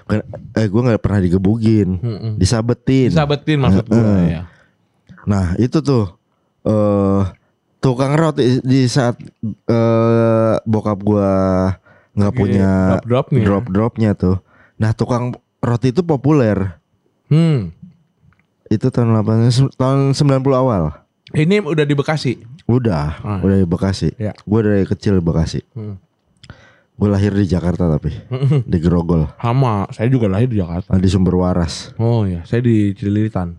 Bukan- eh gue nggak pernah digebugin, Mm-mm. disabetin. Disabetin maksud gue Heeh. ya. Nah itu tuh eh tukang roti di saat eh bokap gue nggak punya drop-dropnya. drop dropnya tuh. Nah tukang roti itu populer. Hmm. Itu tahun 8 tahun 90 awal. Ini udah di Bekasi. Udah, Ah. udah di Bekasi. Ya. Gue dari kecil di Bekasi. Hmm. Gue lahir di Jakarta tapi di Grogol, Sama, saya juga lahir di Jakarta. di Sumber Waras. Oh ya, saya di Cililitan.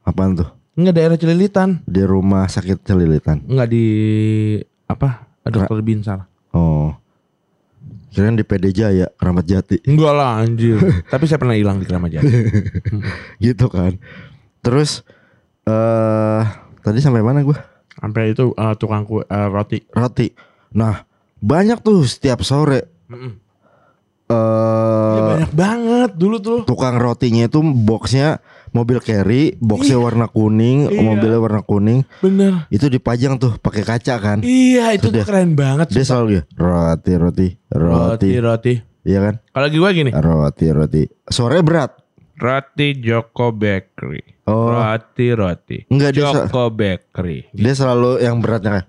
Apaan tuh? Enggak daerah Cililitan. Di rumah sakit Celilitan. Enggak di apa? Dokter Binsar. Oh. Kirain di PD Jaya, Keramat Jati. Enggak lah anjir. Tapi saya pernah hilang di Keramat Jati. gitu kan. Terus eh tadi sampai mana gue? Sampai itu eh, tukang kue eh, roti. Roti. Nah, banyak tuh setiap sore Mm-mm. eh Ya, banyak banget dulu tuh. tukang rotinya itu boxnya mobil carry, boxnya warna kuning, Iya. mobilnya warna kuning, Bener. itu dipajang tuh pakai kaca kan. Iya, itu Terus tuh dia- keren banget. Dia selalu gitu, roti roti roti, roti, roti. iya kan? Kalau gua gini. Roti roti. Sore berat. Roti Joko Bakery. Oh. Roti roti. Enggak, dia Joko Bakery. Dia selalu yang beratnya kayak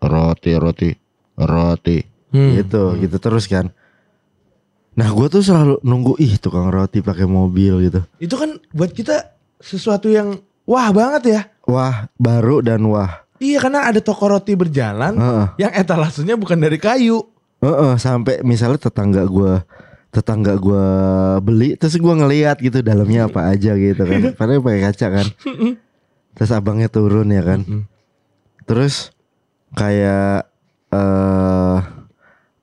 roti roti roti. Hmm. Gitu, gitu terus kan. Nah gue tuh selalu nunggu ih tukang roti pakai mobil gitu. Itu kan buat kita sesuatu yang wah banget ya. Wah baru dan wah. Iya karena ada toko roti berjalan Heeh. yang etalasenya bukan dari kayu. Heeh, sampai misalnya tetangga gue tetangga gue beli terus gue ngeliat gitu dalamnya apa aja gitu kan. Padahal pakai kaca kan. Terus abangnya turun ya kan. Terus kayak eh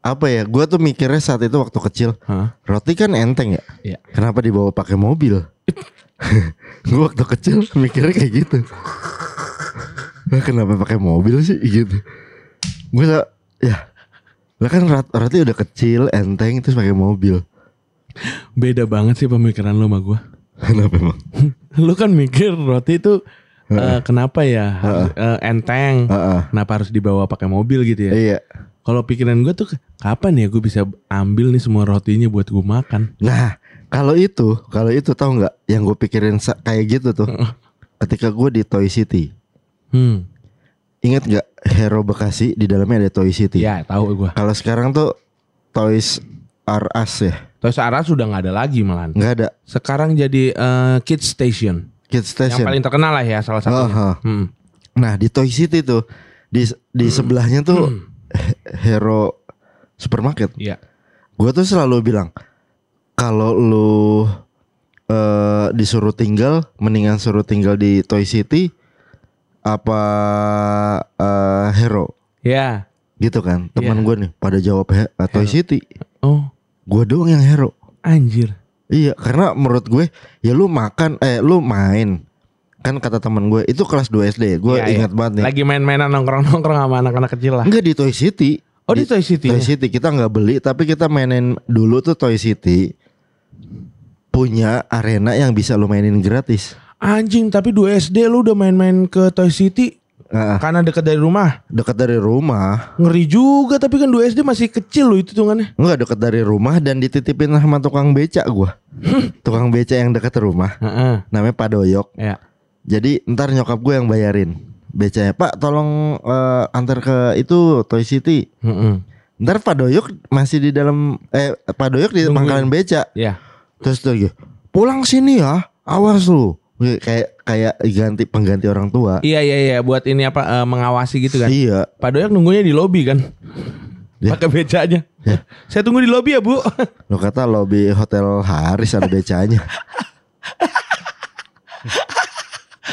apa ya gue tuh mikirnya saat itu waktu kecil Hah? roti kan enteng ya? Iya. kenapa dibawa pakai mobil? Gue waktu kecil mikirnya kayak gitu. Kenapa pakai mobil sih? Gitu. Gue ya lah kan rat- roti udah kecil enteng terus pakai mobil Beda banget sih pemikiran lo sama gua. kenapa emang Lu kan mikir roti itu eh, kenapa ya harus, eh, enteng. Heeh. Kenapa harus dibawa pakai mobil gitu ya? iya Kalau pikiran gue tuh kapan ya gue bisa ambil nih semua rotinya buat gue makan? nah kalau itu kalau itu tahu nggak yang gue pikirin kayak gitu tuh ketika gue di Toy City Hmm. ingat nggak Hero Bekasi di dalamnya ada Toy City Ya tahu gue. kalau sekarang tuh Toys R Us ya Toys R Us sudah nggak ada lagi malahan. nggak ada Sekarang jadi eh, Kids Station. Kids Yang Station paling terkenal lah ya salah satunya. Aha. Hmm. Nah di Toy City tuh di di sebelahnya tuh He- Hero Supermarket. Iya. Gue tuh selalu bilang kalau lu eh disuruh tinggal, mendingan suruh tinggal di Toy City apa eh, Hero Ya. gitu kan? Teman Iya. gue nih pada jawab he- eh, Toy. City. Oh Gue doang yang Hero. anjir. Iya, karena menurut gue ya lu makan eh lu main kan kata teman gue itu kelas 2 SD. Gue Iya, iya. ingat banget nih. Lagi main-mainan nongkrong-nongkrong sama anak-anak kecil lah. Enggak di Toy City. Oh di Toy City. Toy City kita nggak beli tapi kita mainin dulu tuh Toy City punya arena yang bisa lu mainin gratis. Anjing tapi 2 SD lu udah main-main ke Toy City Nah, karena dekat dari rumah. dekat dari rumah, Ngeri juga tapi kan 2 SD masih kecil loh itu hitungannya. enggak dekat dari rumah dan dititipin sama tukang beca gua. tukang beca yang dekat rumah, Heeh. namanya Pak Doyok. Ya. Jadi ntar nyokap gue yang bayarin becanya. Pak tolong eh, antar ke itu Toy City. Heeh. Ntar Pak Doyok masih di dalam eh Pak Doyok di pangkalan beca. Ya. Terus tuh gitu, pulang sini ya, awas lu. Kayak kayak ganti pengganti orang tua. Iya iya iya buat ini apa eh, mengawasi gitu kan. Iya. Pak Doyak nunggunya di lobi kan. Ya. Pakai becanya. Saya tunggu di lobi ya, Bu. Lo kata lobby hotel Haris ada becanya.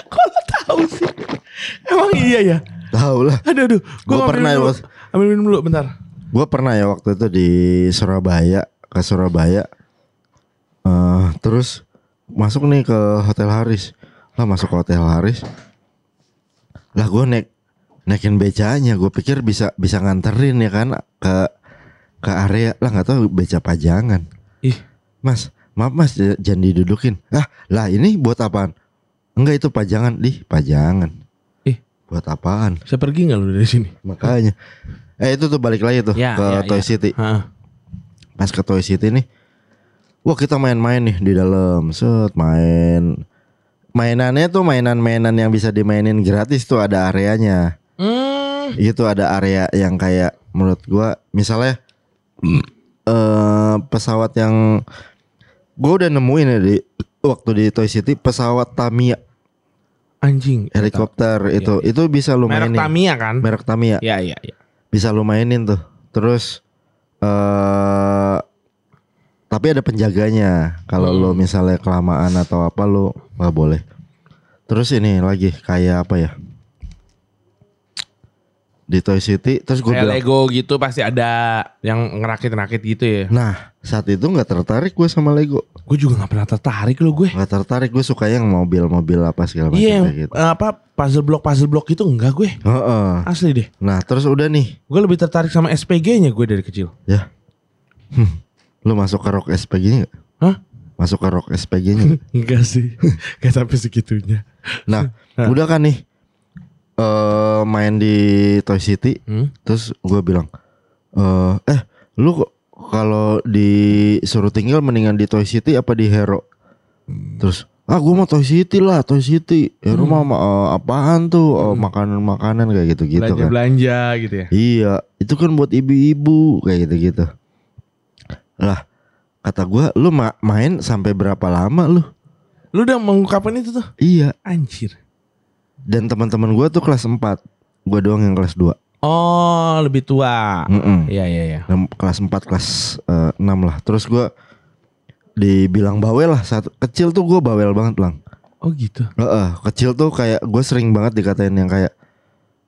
Kok lo tahu sih? Emang iya ya? Tahu lah. Aduh aduh, Gua ambil pernah, dulu. Bos. Ambil minum dulu bentar. Gue pernah ya waktu itu di Surabaya ke Surabaya. eh terus masuk nih ke hotel Haris. Lah masuk ke hotel Haris. Lah gue naik naikin becanya. Gue pikir bisa bisa nganterin ya kan ke ke area. Lah nggak tahu beca pajangan. Ih, Mas, maaf mas jangan didudukin. Ah, lah ini buat apaan? Enggak itu pajangan, di pajangan. Ih. buat apaan? saya pergi nggak lu dari sini? Makanya. Eh itu tuh balik lagi tuh Ya, ke ya, Toy ya. City. Hah. Pas ke Toy City nih, wah kita main-main nih di dalam. Set main. Mainannya tuh mainan-mainan yang bisa dimainin gratis tuh ada areanya. Hmm. Itu ada area yang kayak menurut gua misalnya eh pesawat yang gua udah nemuin ya di waktu di Toy City pesawat Tamiya Anjing. helikopter itu itu bisa lu Merek mainin. Tamiya kan? Merek Tamiya Ya iya iya. bisa lu mainin tuh. Terus eh tapi ada penjaganya. Kalau Hmm. lu misalnya kelamaan atau apa lu nggak boleh. Terus ini lagi kayak apa ya? Di Toy City terus gue bilang, Lego gitu pasti ada yang ngerakit-rakit gitu ya. nah saat itu nggak tertarik gue sama Lego, Gue juga nggak pernah tertarik lo gue. nggak tertarik gue suka yang mobil-mobil apa segala macam kayak gitu. apa puzzle block puzzle block itu enggak gue. Heeh. Asli deh. Nah terus udah nih, Gue lebih tertarik sama SPG-nya gue dari kecil. ya, Hmm. Lu masuk ke rock SPG-nya? Hah? Masuk ke rock SPG-nya? Enggak sih. Gak sampai segitunya. Nah, udah kan nih eh main di Toy City, Hmm? terus gue bilang, eh, eh, lu kok kalau disuruh tinggal mendingan di Toy City apa di Hero? Terus, ah gue mau Toy City lah, Toy City. Hero mah eh, apaan tuh? Eh, makanan-makanan kayak gitu-gitu kan? Belanja-belanja gitu ya. Iya, itu kan buat ibu-ibu kayak gitu-gitu. Lah, Kata gue, lu ma- main sampai berapa lama lu? Lu udah mengungkapkan itu tuh? Iya. Anjir. Dan teman-teman gue tuh kelas 4 Gue doang yang kelas 2 Oh, lebih tua. Mm-mm. Iya, iya, iya. Enam- Kelas 4, kelas eh, 6 lah Terus gue dibilang bawel lah saat Kecil tuh gue bawel banget lang Oh gitu. Heeh, Kecil tuh kayak gue sering banget dikatain yang kayak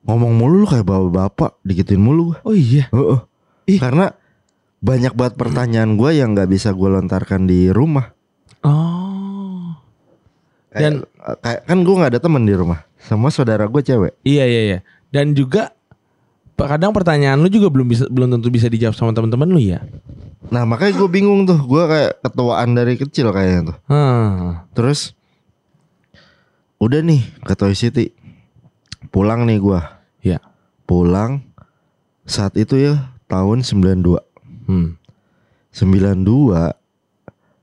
Ngomong mulu lu kayak bapak-bapak Digituin mulu Oh iya. Heeh. Ih. Karena banyak banget pertanyaan gue yang nggak bisa gue lontarkan di rumah Oh. Dan Kayak, kayak kan gue nggak ada temen di rumah Semua saudara gue cewek iya iya iya. Dan juga kadang pertanyaan lu juga belum bisa belum tentu bisa dijawab sama teman-teman lu ya. Nah makanya gue bingung tuh Gue kayak ketuaan dari kecil kayaknya tuh Hmm. Terus udah nih ke Toy City. Pulang nih gua. Ya. Pulang saat itu ya tahun 92. Hmm. 92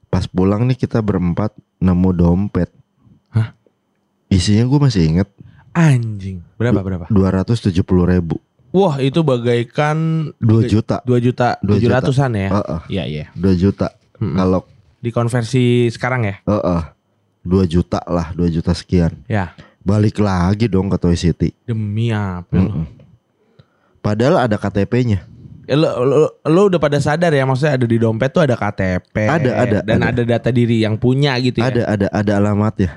pas pulang nih kita berempat nemu dompet. Hah? Isinya gue masih inget Anjing. Berapa berapa? 270 ribu Wah, itu bagaikan 2 juta 2 juta Dua tujuh juta. ratusan ya. Heeh. Iya, iya. 2 juta Mm-mm. Kalau Dikonversi sekarang ya? heeh 2 juta lah 2 juta sekian Ya. Balik lagi dong ke Toy City Demi apa lu? Mm-mm. Padahal ada KTP-nya Ya, lu, lu, lu udah pada sadar ya maksudnya ada di dompet tuh ada KTP. Ada, ada, Dan ada. ada. data diri yang punya gitu ya. Ada ada ada alamatnya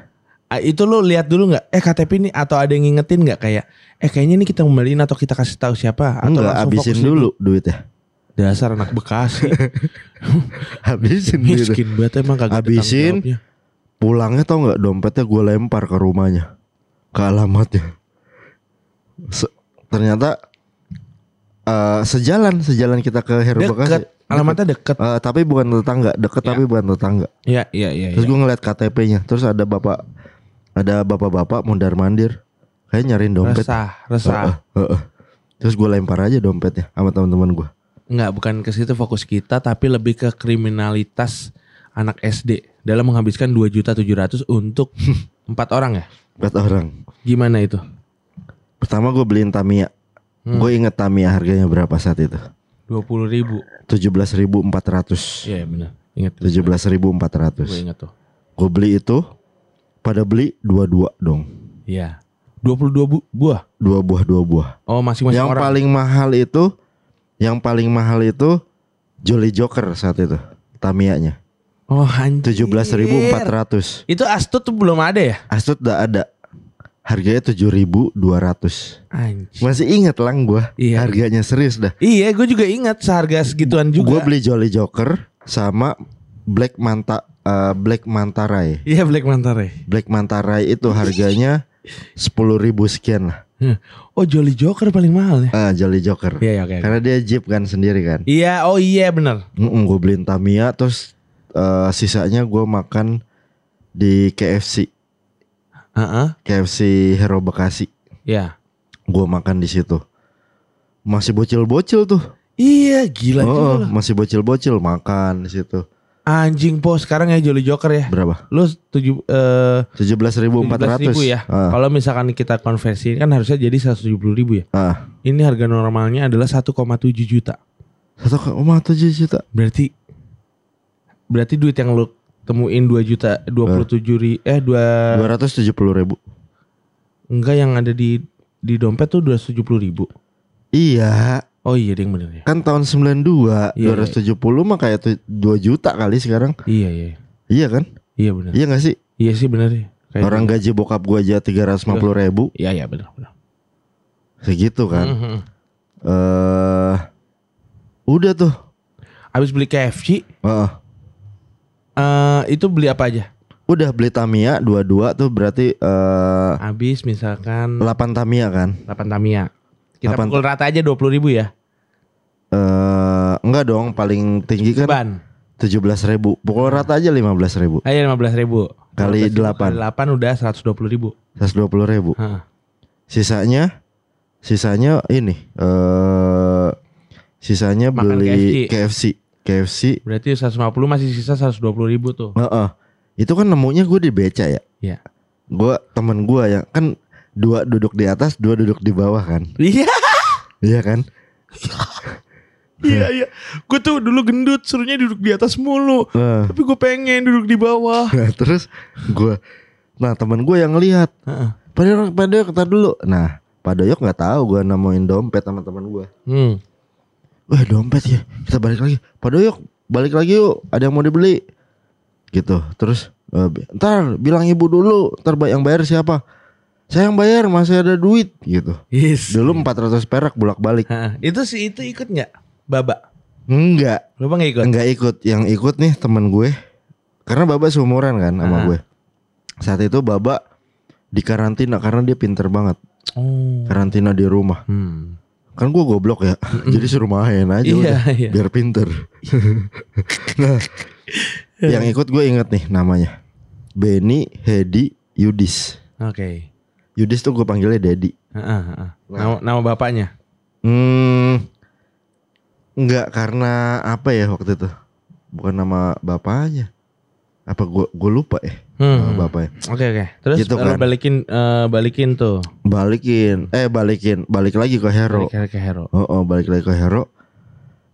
Ah, Itu lu lihat dulu nggak? Eh KTP ini atau ada yang ngingetin nggak kayak eh kayaknya ini kita kembaliin atau kita kasih tahu siapa atau Enggak habisin dulu duitnya Dasar anak Bekasi. Habisin Miskin banget emang kagak Habisin. Pulangnya tau nggak dompetnya gue lempar ke rumahnya Ke alamatnya Se- Ternyata eh, Sejalan Sejalan kita ke Heru Bekasi Deket. Alamatnya deket. Eh, Tapi bukan tetangga Deket Ya. tapi bukan tetangga Iya, iya, iya. Terus iya. gue ngeliat KTP-nya Terus ada bapak Ada bapak-bapak mondar mandir Kayak nyariin dompet Resah, resah. Heeh, heeh. Terus gue lempar aja dompetnya Sama teman-teman gue Enggak, bukan ke situ fokus kita tapi lebih ke kriminalitas anak SD dalam menghabiskan 2 juta 700 untuk empat orang ya. Empat orang Gimana itu? Pertama gue beliin Tamiya Hmm. Gue inget Tamiya harganya berapa saat itu 20 ribu. 17.400 Iya benar. Ingat. Gue 17.400 ingat tuh. Gue beli itu Pada beli dua-dua dong Iya. 22 bu buah. Dua buah dua buah Oh masing-masing Yang orang. paling mahal itu Yang paling mahal itu Jolly Joker saat itu Tamiyanya Oh anjir. 17.400 Itu Astut tuh belum ada ya? Astut udah ada Harganya 7.200 Anjir. Masih inget lang gue Iya. Harganya serius dah Iya, gue juga ingat seharga segituan Gue juga. beli Jolly Joker Sama Black Manta eh, Black Mantarai Iya Black Mantare. Black Mantarai itu harganya 10.000 sekian lah Oh Jolly Joker paling mahal ya? Ah, Jolly Joker Iya, iya, oke. oke. Karena dia Jeep kan sendiri kan Iya, oh iya benar. gue beliin Tamiya Terus eh, sisanya gue makan Di KFC Heeh. KFC Hero Bekasi Ya. Gue makan di situ Masih bocil-bocil tuh Iya, gila juga Oh, loh. masih bocil-bocil makan di situ Anjing po sekarang ya Jolly Joker ya. Berapa? Lu tujuh eh 17.400 ribu ya. Ah, Kalau misalkan kita konversi kan harusnya jadi 170 ribu ya. ah. Ini harga normalnya adalah 1,7 juta. 1,7 juta Berarti berarti duit yang lu temuin 2 juta 27 ri eh 2 270 ribu enggak yang ada di di dompet tuh 270 ribu. Iya Oh iya ding bener ya. Kan tahun 92 Iya, 270 mah kayak 2 juta kali sekarang Iya iya. Iya kan? Iya bener. Iya gak sih? Iya sih bener ya. Kayak Orang gaji bokap gua aja 350 ribu Iya iya bener bener. Segitu kan Mhm. Eh Udah tuh Habis beli KFC Heeh. Eh itu beli apa aja? Udah beli Tamiya dua-dua tuh berarti eh Habis misalkan 8 Tamiya kan 8 Tamiya. Kita Delapan- pukul rata aja 20 ribu ya. eh Enggak dong paling tinggi kan Ban. 17 ribu Pukul rata aja 15 ribu Ayo 15 ribu. Kali 15.000 delapan. Kali 8 udah 120 ribu. 120 ribu Hah. Sisanya Sisanya ini eh Sisanya Makan beli KFC KFC Berarti 150 masih sisa 120 ribu tuh. Heeh. Itu kan nemunya gue di beca ya Iya. Gue temen gue yang Kan dua duduk di atas Dua duduk di bawah kan Iya. Iya kan Iya iya. Gue tuh dulu gendut, suruhnya duduk di atas mulu. Nah, Tapi gue pengen duduk di bawah. nah, terus gue, nah teman gue yang Heeh. Pak Doyok, Pak Doyok, kata dulu. Nah, Pak Doyok nggak tahu gue nemuin dompet sama teman gue. Hmm. Wah dompet ya, kita balik lagi. Pak Doyok, balik lagi yuk. Ada yang mau dibeli. Gitu. Terus, bi- ntar bilang ibu dulu. Ntar yang bayar siapa? Saya yang bayar, masih ada duit. Gitu. Yes. Dulu 400 perak bolak balik. Heeh. Itu sih itu ikut nggak? Baba. Enggak, Lu nggak ikut? enggak ikut. Yang ikut nih teman gue. Karena Baba seumuran kan sama gue. Saat itu Baba di karantina karena dia pinter banget. Oh. Karantina di rumah. Hmm. Kan gue goblok ya. Jadi suruh main aja Iya, udah. iya. Biar pinter. nah, yang ikut gue inget nih namanya. Benny Hedi Yudis. Oke. Yudis tuh gue panggilnya Dedi. Heeh, heeh. Nama, nama bapaknya. Hmm, enggak karena apa ya waktu itu? Bukan nama bapaknya. Apa gue gue lupa ya Hmm. bapaknya. Oke oke. Terus Gitu lu kan. balikin eh, balikin tuh. Balikin, eh balikin, balik lagi ke Hero. Balik ke Hero. Oh, oh, balik lagi ke Hero.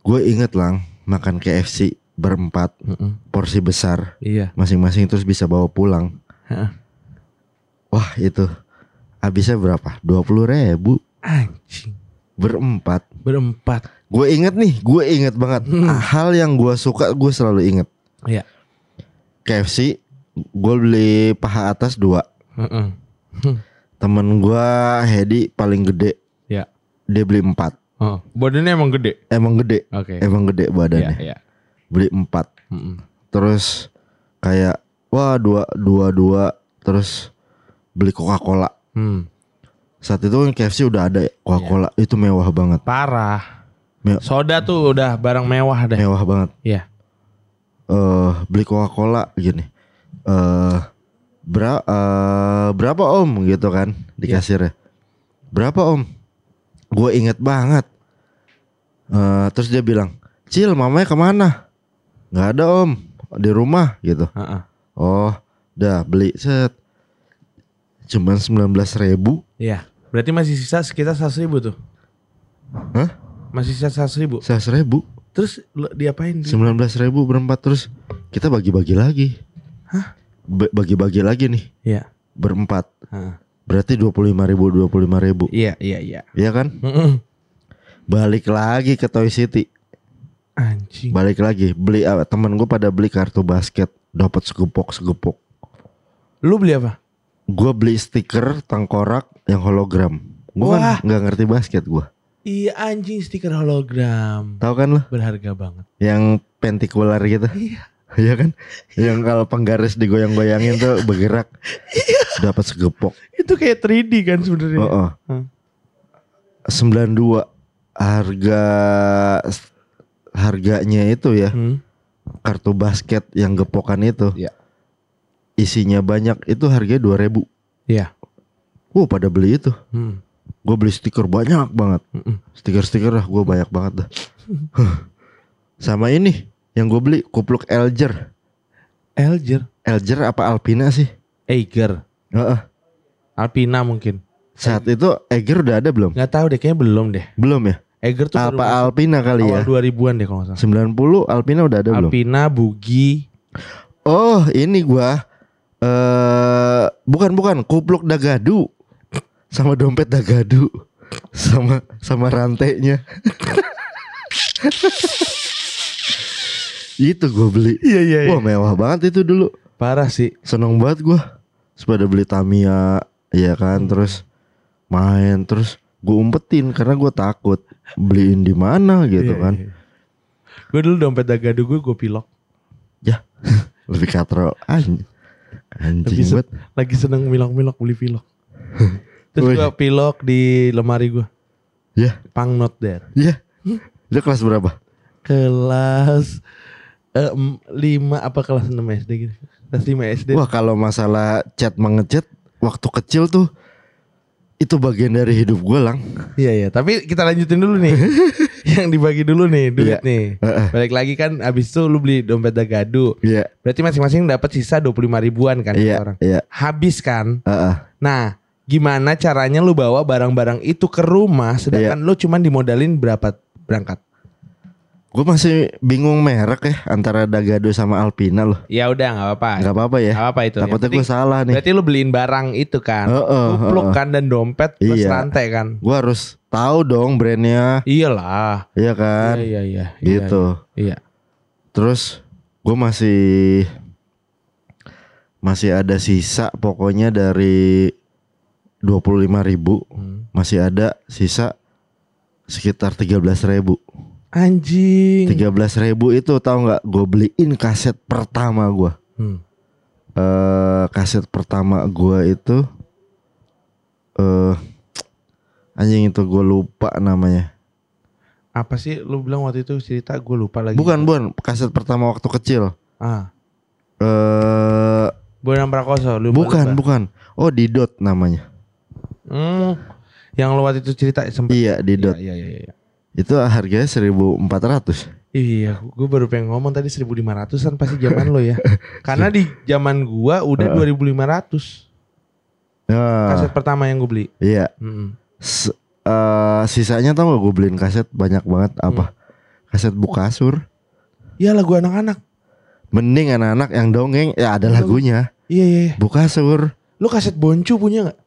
Gue inget lang makan KFC berempat Heeh. porsi besar Iya. masing-masing terus bisa bawa pulang. Heeh. Wah itu habisnya berapa? Dua puluh ribu Anjing. berempat. Berempat. Gue inget nih, gue inget banget hal yang gue suka gue selalu inget. Iya. KFC gue beli paha atas dua. Heeh. Temen gue Hedi paling gede, Ya. dia beli empat. Oh, badannya emang gede. Emang gede, Oke. emang gede badannya. iya. Beli empat. Heeh. Terus kayak wah dua dua dua terus beli Coca Cola. Hmm. Saat itu kan KFC udah ada Coca Cola itu mewah banget, Parah. Me- Soda tuh udah barang mewah deh. mewah banget. Iya. eh beli Coca Cola gini. Eh bra eh, berapa om gitu kan di Iya. kasirnya. Berapa om? Gue inget banget. Eh terus dia bilang, Cil mamanya ke mana? Nggak ada om di rumah gitu. Heeh. Oh, udah beli set. Cuman 19 ribu. Iya. Berarti masih sisa sekitar 100 ribu tuh. Hah? Masih sisa 100 ribu. 100 ribu. Terus diapain? Di? 19 ribu berempat terus kita bagi-bagi lagi. Hah? Bagi-bagi lagi nih Iya. berempat. Heeh. Berarti 25 ribu 25 ribu. Iya, iya, iya. Iya kan? Heeh. Balik lagi ke Toy City. Anjing. Balik lagi beli apa? Temen gue pada beli kartu basket. Dapat segepok segepok. Lu beli apa? Gue beli stiker tengkorak yang hologram. Gue kan nggak ngerti basket gue. Iya anjing stiker hologram. Tahu kan lo? Berharga banget. Yang pentikular gitu. Iya. Iya kan? Yang kalau penggaris digoyang-goyangin tuh bergerak. Dapat segepok. Itu kayak 3D kan sebenarnya. Oh, oh. Hmm. 92 harga harganya itu ya Hmm. kartu basket yang gepokan itu. Iya. Isinya banyak itu harganya 2000. Iya. Wah pada beli itu. Hmm. Gue beli stiker banyak banget. Mm-mm. Stiker-stiker lah gue banyak banget dah. Sama ini yang gue beli kupluk Elger. Elger. Elger apa Alpina sih? Eiger. Heeh. Alpina mungkin. Saat itu Eger udah ada belum? Nggak tahu deh kayaknya belum deh. Belum ya? Eiger tuh Apa Alpina kali ya? awal 2000-an deh kalau nggak salah. 90 Alpina udah ada belum? Alpina, Bugi. Oh, ini gua eh bukan bukan kupluk dagadu. Sama dompet dagadu. Sama sama rantainya. itu gue beli. Iya iya. Wah, mewah banget itu dulu. Parah sih. Seneng banget gua. Sepada beli Tamiya, ya kan, terus main terus gue umpetin karena gue takut beliin di mana gitu kan. Gue dulu dompet dagadu gue gue pilok. Ya, lebih katro anj Lagi, anjing se- banget. lagi seneng milok-milok beli pilok. Terus gue pilok di lemari gue. Ya, Pang not there. ya. Itu kelas berapa? Kelas eh, em, lima apa kelas 6 SD gitu. Kelas 5 SD. Wah, kalau masalah chat mengechat waktu kecil tuh itu bagian dari hidup gue lang. Iya iya, tapi kita lanjutin dulu nih. Yang dibagi dulu nih duit Iya. nih. Heeh. Balik lagi kan abis itu lu beli dompet dagadu. Iya, Berarti masing-masing dapat sisa 25 ribuan kan iya, orang. iya. Habis kan? Heeh. Nah, gimana caranya lu bawa barang-barang itu ke rumah sedangkan Iya. lu cuman dimodalin berapa berangkat? Gue masih bingung merek ya antara Dagado sama Alpina loh. Ya udah nggak apa-apa. Nggak apa-apa ya. Nggak apa itu. Takutnya gue salah nih. Berarti lu beliin barang itu kan. Heeh, Kupluk heeh. kan dan dompet plus Iya. rantai kan. Gue harus tahu dong brandnya, Iyalah. iya kan? Iya iya iya. gitu. Iya. Terus gue masih masih ada sisa pokoknya dari 25.000 ribu Hmm. masih ada sisa sekitar 13.000 ribu. Anjing. 13.000 ribu itu tahu nggak? Gue beliin kaset pertama gue. Hmm. eh kaset pertama gua itu eh anjing itu gue lupa namanya. Apa sih lu bilang waktu itu cerita gue lupa lagi. Bukan bukan kaset pertama waktu kecil. Ah. Eh Bonang Prakoso lu bukan lupa. bukan. Oh Didot namanya. Hmm. Yang lu waktu itu cerita sempat. Iya Didot. Iya iya iya. iya. Itu harganya 1400. Iya, gue baru pengen ngomong tadi 1500-an pasti zaman lo ya. Karena di zaman gua udah 2500 Nah, kaset pertama yang gue beli. iya. Mm-mm. S- eh, sisanya tau gak gue beliin kaset banyak banget apa? Kaset Bukasur. Iya lagu anak-anak. Mending anak-anak yang dongeng ya ada lagunya. Iya iya. iya. Bukasur. Lu kaset Boncu punya nggak?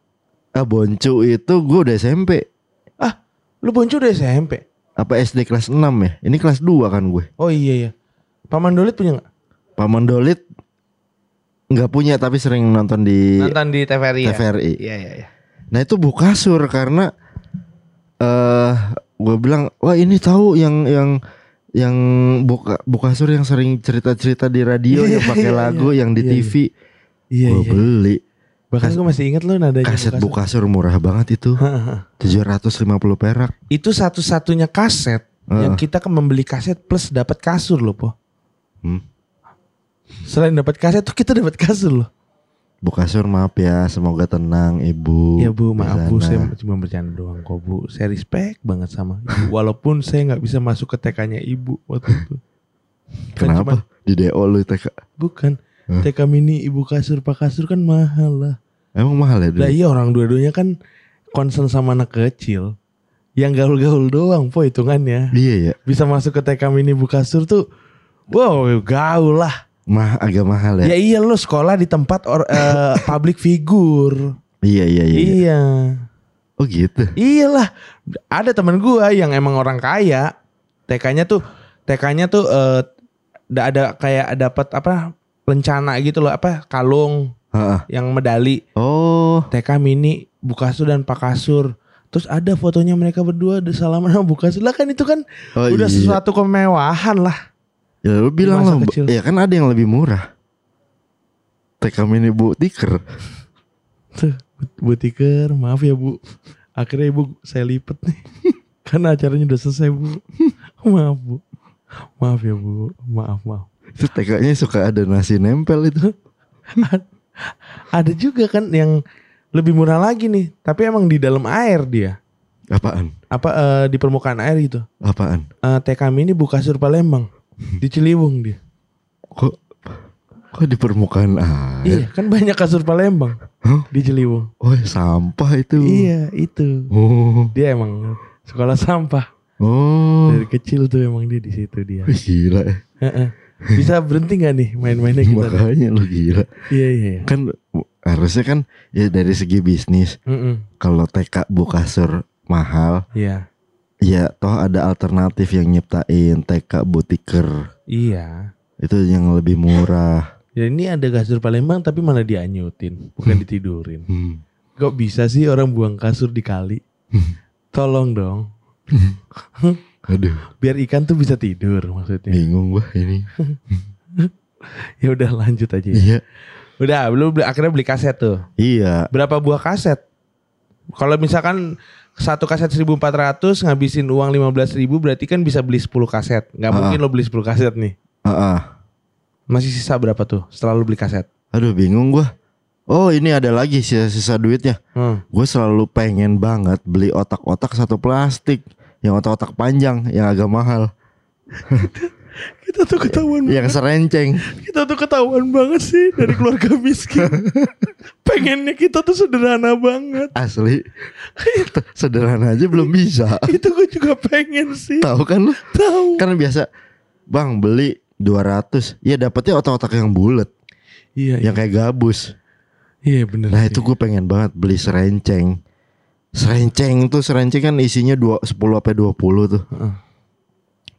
Ah Boncu itu gue udah SMP. Ah, lu Boncu udah SMP. Apa SD kelas 6 ya? Ini kelas 2 kan gue. Oh iya iya. Paman Dolit punya nggak? Paman Dolit nggak punya tapi sering nonton di Nonton di TVRI ya? TVRI. Iya iya iya. Nah itu Bukasur karena eh gue bilang wah ini tahu yang yang yang buka Bukasur yang sering cerita-cerita di radio Iya, yang pakai iya, lagu iya. yang di TV. Iya gue beli Bahkan Kas- gue masih inget lu nadanya kaset Bukasur. Bukasur murah banget itu. 750 perak. Itu satu-satunya kaset Heeh. yang kita kan membeli kaset plus dapat kasur loh, Po. Hmm. Selain dapat kaset tuh kita dapat kasur loh. Bukasur maaf ya, semoga tenang ibu. Ya bu, maaf bu, saya cuma bercanda doang kok bu. Saya respect banget sama ibu. Walaupun saya nggak bisa masuk ke TK-nya ibu waktu itu. Kan Kenapa? Di DO lu TK. Bukan. TK mini ibu kasur pak kasur kan mahal lah. Emang mahal ya? Lah iya orang dua-duanya kan concern sama anak kecil. Yang gaul-gaul doang po hitungannya. Iya ya, Bisa masuk ke TK mini ibu kasur tuh. Wow gaul lah. mah agak mahal Ya ya. iya lo sekolah di tempat or, eh, public figure. Iya iya iya. Iya. Oh gitu. Iyalah, ada teman gua yang emang orang kaya. TK-nya tuh TK-nya tuh da- ada kayak dapat apa rencana gitu loh, apa kalung Heeh. yang medali Oh, TK mini Bukasur dan Pak Kasur. Terus ada fotonya mereka berdua ada salaman sama Bukasur. Lah kan itu kan oh udah iya. sesuatu kemewahan lah. Ya lu bilang lah, kecil. ya kan ada yang lebih murah. TK mini bu tiker. Tuh, Bu Tiker, maaf ya Bu. Akhirnya Ibu saya lipet nih. Karena acaranya udah selesai Bu. Maaf Bu. Maaf ya Bu. Maaf maaf. Itu TK-nya suka ada nasi nempel itu. Ada juga kan yang lebih murah lagi nih. Tapi emang di dalam air dia. Apaan? Apa eh, di permukaan air gitu. Apaan? Eh, TK ini buka sur Palembang. Di Ciliwung dia. Kok kok di permukaan air? Iya kan banyak kasur Palembang. Hah? Di Ciliwung. Oh, sampah itu. Iya itu. Oh. Dia emang sekolah sampah. Oh. Dari kecil tuh emang dia di situ dia. Gila ya. Heeh. Bisa berhenti gak nih main-mainnya kita? Makanya lu gila. Iya iya. iya. Kan harusnya kan ya dari segi bisnis Mm-mm. kalau TK bu kasur mahal Iya. ya toh ada alternatif yang nyiptain TK butiker Iya. itu yang lebih murah. Ya ini ada kasur Palembang tapi malah dianyutin, bukan ditidurin. Hmm. Kok bisa sih orang buang kasur di kali? Tolong dong. Aduh, Biar ikan tuh bisa tidur maksudnya. bingung gua ini. Ya udah lanjut aja. ya. Iya. Udah, belum beli, akhirnya beli kaset tuh. Iya. Berapa buah kaset? Kalau misalkan satu kaset 1400 ngabisin uang 15.000 ribu berarti kan bisa beli 10 kaset. Nggak Ah. mungkin lo beli 10 kaset nih. Heeh. Masih sisa berapa tuh setelah lo beli kaset? Aduh, bingung gua. Oh, ini ada lagi sisa-sisa duitnya. Hmm. Gue selalu pengen banget beli otak-otak satu plastik yang otak-otak panjang yang agak mahal. Kita tuh ketahuan Yang serenceng. Kita tuh ketahuan banget sih dari keluarga miskin. Pengennya kita tuh sederhana banget. Asli. Sederhana aja belum bisa. Itu gue juga pengen sih. Tahu kan lu? Tahu. Kan biasa Bang beli 200 Ya dapetnya otak-otak yang bulat Iya, Yang kayak gabus iya bener. Nah sih. itu gue pengen banget beli serenceng Serenceng tuh serenceng kan isinya dua, 10 sampai 20 tuh Heeh.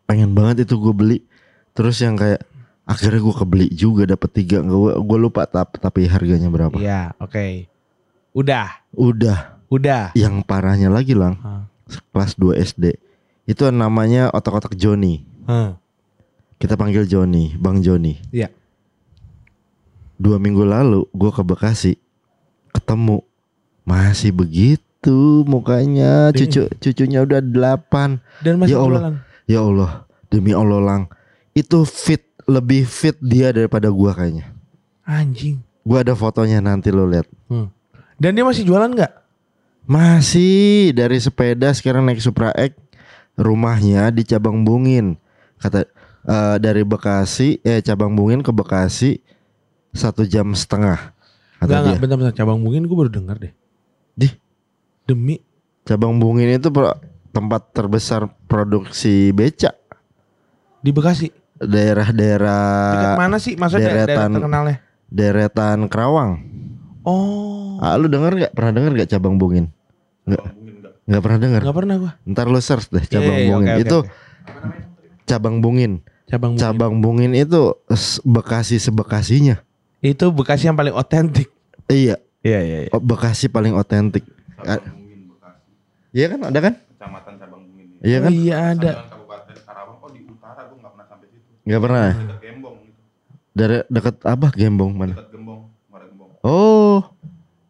Pengen banget itu gue beli Terus yang kayak Akhirnya gue kebeli juga dapet tiga Gue gue lupa tapi, tapi harganya berapa Iya, oke. Udah, Udah udah. Yang parahnya lagi lang Hah. Kelas 2 SD Itu namanya otak-otak Joni Hah. Kita panggil Joni Bang Joni Iya. dua minggu lalu gue ke Bekasi ketemu masih begitu mukanya cucu cucunya udah delapan Dan masih Ya Allah. jualan. ya Allah demi Allah lang itu fit lebih fit dia daripada gua kayaknya Anjing. gua ada fotonya nanti lo lihat Hmm. Dan dia masih jualan nggak? masih dari sepeda sekarang naik Supra X rumahnya di Cabang Bungin kata eh, dari Bekasi eh Cabang Bungin ke Bekasi satu jam setengah Enggak, enggak, bentar, bentar. Cabang Bungin gue baru dengar deh. Di Demi Cabang Bungin itu pro- tempat terbesar produksi beca di Bekasi. Dekat daerah-daerah mana sih? Maksudnya daerah, daerah deretan. terkenalnya? deretan Kerawang. Oh, Ah, lu denger nggak? Pernah denger nggak Cabang Bungin? Nggak. Nggak pernah denger. nggak pernah gua. Ntar lu search deh Cabang Iya, iya, Bungin. oke, itu oke. Cabang Bungin. Cabang Bungin. Cabang Bungin itu Bekasi sebekasinya. Itu Bekasi yang paling otentik. Iya, Iya, iya, iya. oh, Bekasi paling otentik. Ah, Iya kan? Ada kan? Kecamatan Cabang Bungin. Iya Oh, kan? iya ada. Kabupaten Karawang kok di utara gue nggak pernah sampai situ. Nggak pernah. ya? Dekat Gembong gitu. Dari dekat apa? Gembong mana? Dekat Gembong, Muara Gembong. Oh.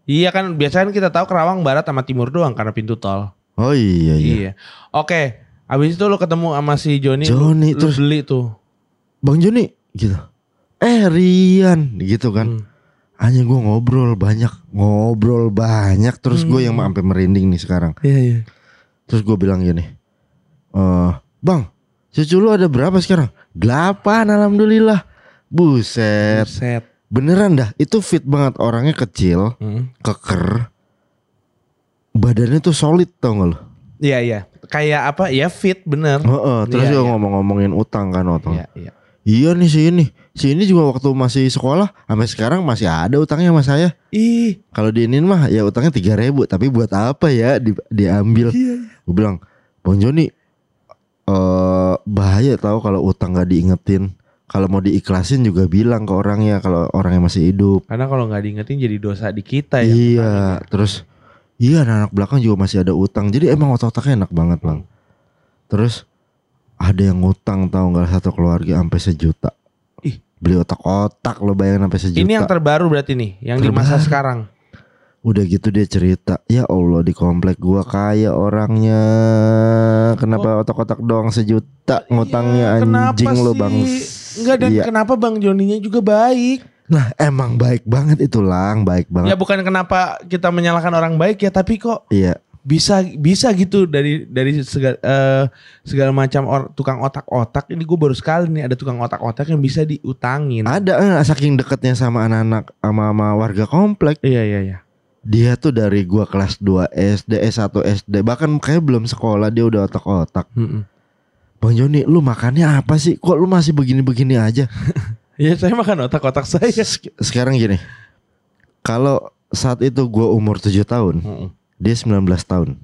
Iya kan biasanya kan kita tahu Kerawang Barat sama Timur doang karena pintu tol. Oh iya iya. Iya. Oke, habis itu lu ketemu sama si Joni, Joni, lu, lu terus- beli tuh. Bang Joni gitu. Eh Rian gitu kan. Hmm. Hanya gue ngobrol banyak, ngobrol banyak. Terus gue yang sampai merinding nih sekarang. Iya, iya. Terus gue bilang gini, eh bang, cucu lu ada berapa sekarang? Delapan, alhamdulillah. Buset, Set. beneran dah. Itu fit banget orangnya kecil, Hmm. keker, badannya tuh solid tau gak lu? Iya, iya. Kayak apa? Ya fit bener. Heeh, terus Iya, dia iya. ngomong-ngomongin utang kan utang. Iya, iya. Iya nih si ini, si ini juga waktu masih sekolah, sampai sekarang masih ada utangnya sama saya. Ih, Kalau diinin mah ya utangnya tiga ribu, tapi buat apa ya di, diambil? iya. Gue bilang, Bang Joni, eh bahaya tahu kalau utang nggak diingetin. Kalau mau diikhlasin juga bilang ke orangnya kalau orangnya masih hidup. Karena kalau nggak diingetin jadi dosa di kita ya. iya, terus iya anak, belakang juga masih ada utang. Jadi emang otak-otaknya enak banget bang. Terus ada yang ngutang tahu nggak satu keluarga sampai sejuta. Ih. Beli otak-otak lo bayangin sampai sejuta. Ini yang terbaru berarti nih, yang di masa sekarang. Udah gitu dia cerita, ya Allah di komplek gua kaya orangnya. Kenapa otak-otak doang sejuta ngutangnya Oh. Iya, kenapa anjing lo bang. Enggak dan Iya. kenapa Bang Joninya juga baik? Nah emang baik banget itu lang, baik Ya banget. bukan kenapa kita menyalahkan orang baik ya, tapi kok Iya, bisa bisa gitu dari dari segala eh, segala macam or- tukang otak-otak ini gue baru sekali nih ada tukang otak-otak yang bisa diutangin. ada eh, saking deketnya sama anak-anak sama, sama warga komplek. Iya iya iya. Dia tuh dari gua kelas 2 SD, S1 SD, bahkan kayak belum sekolah dia udah otak-otak. Mm-mm. Bang Joni, lu makannya apa sih? Kok lu masih begini-begini aja? Ya saya makan otak-otak saya. Sek- Sekarang gini, kalau saat itu gua umur 7 tahun, Mm-mm. Dia 19 tahun.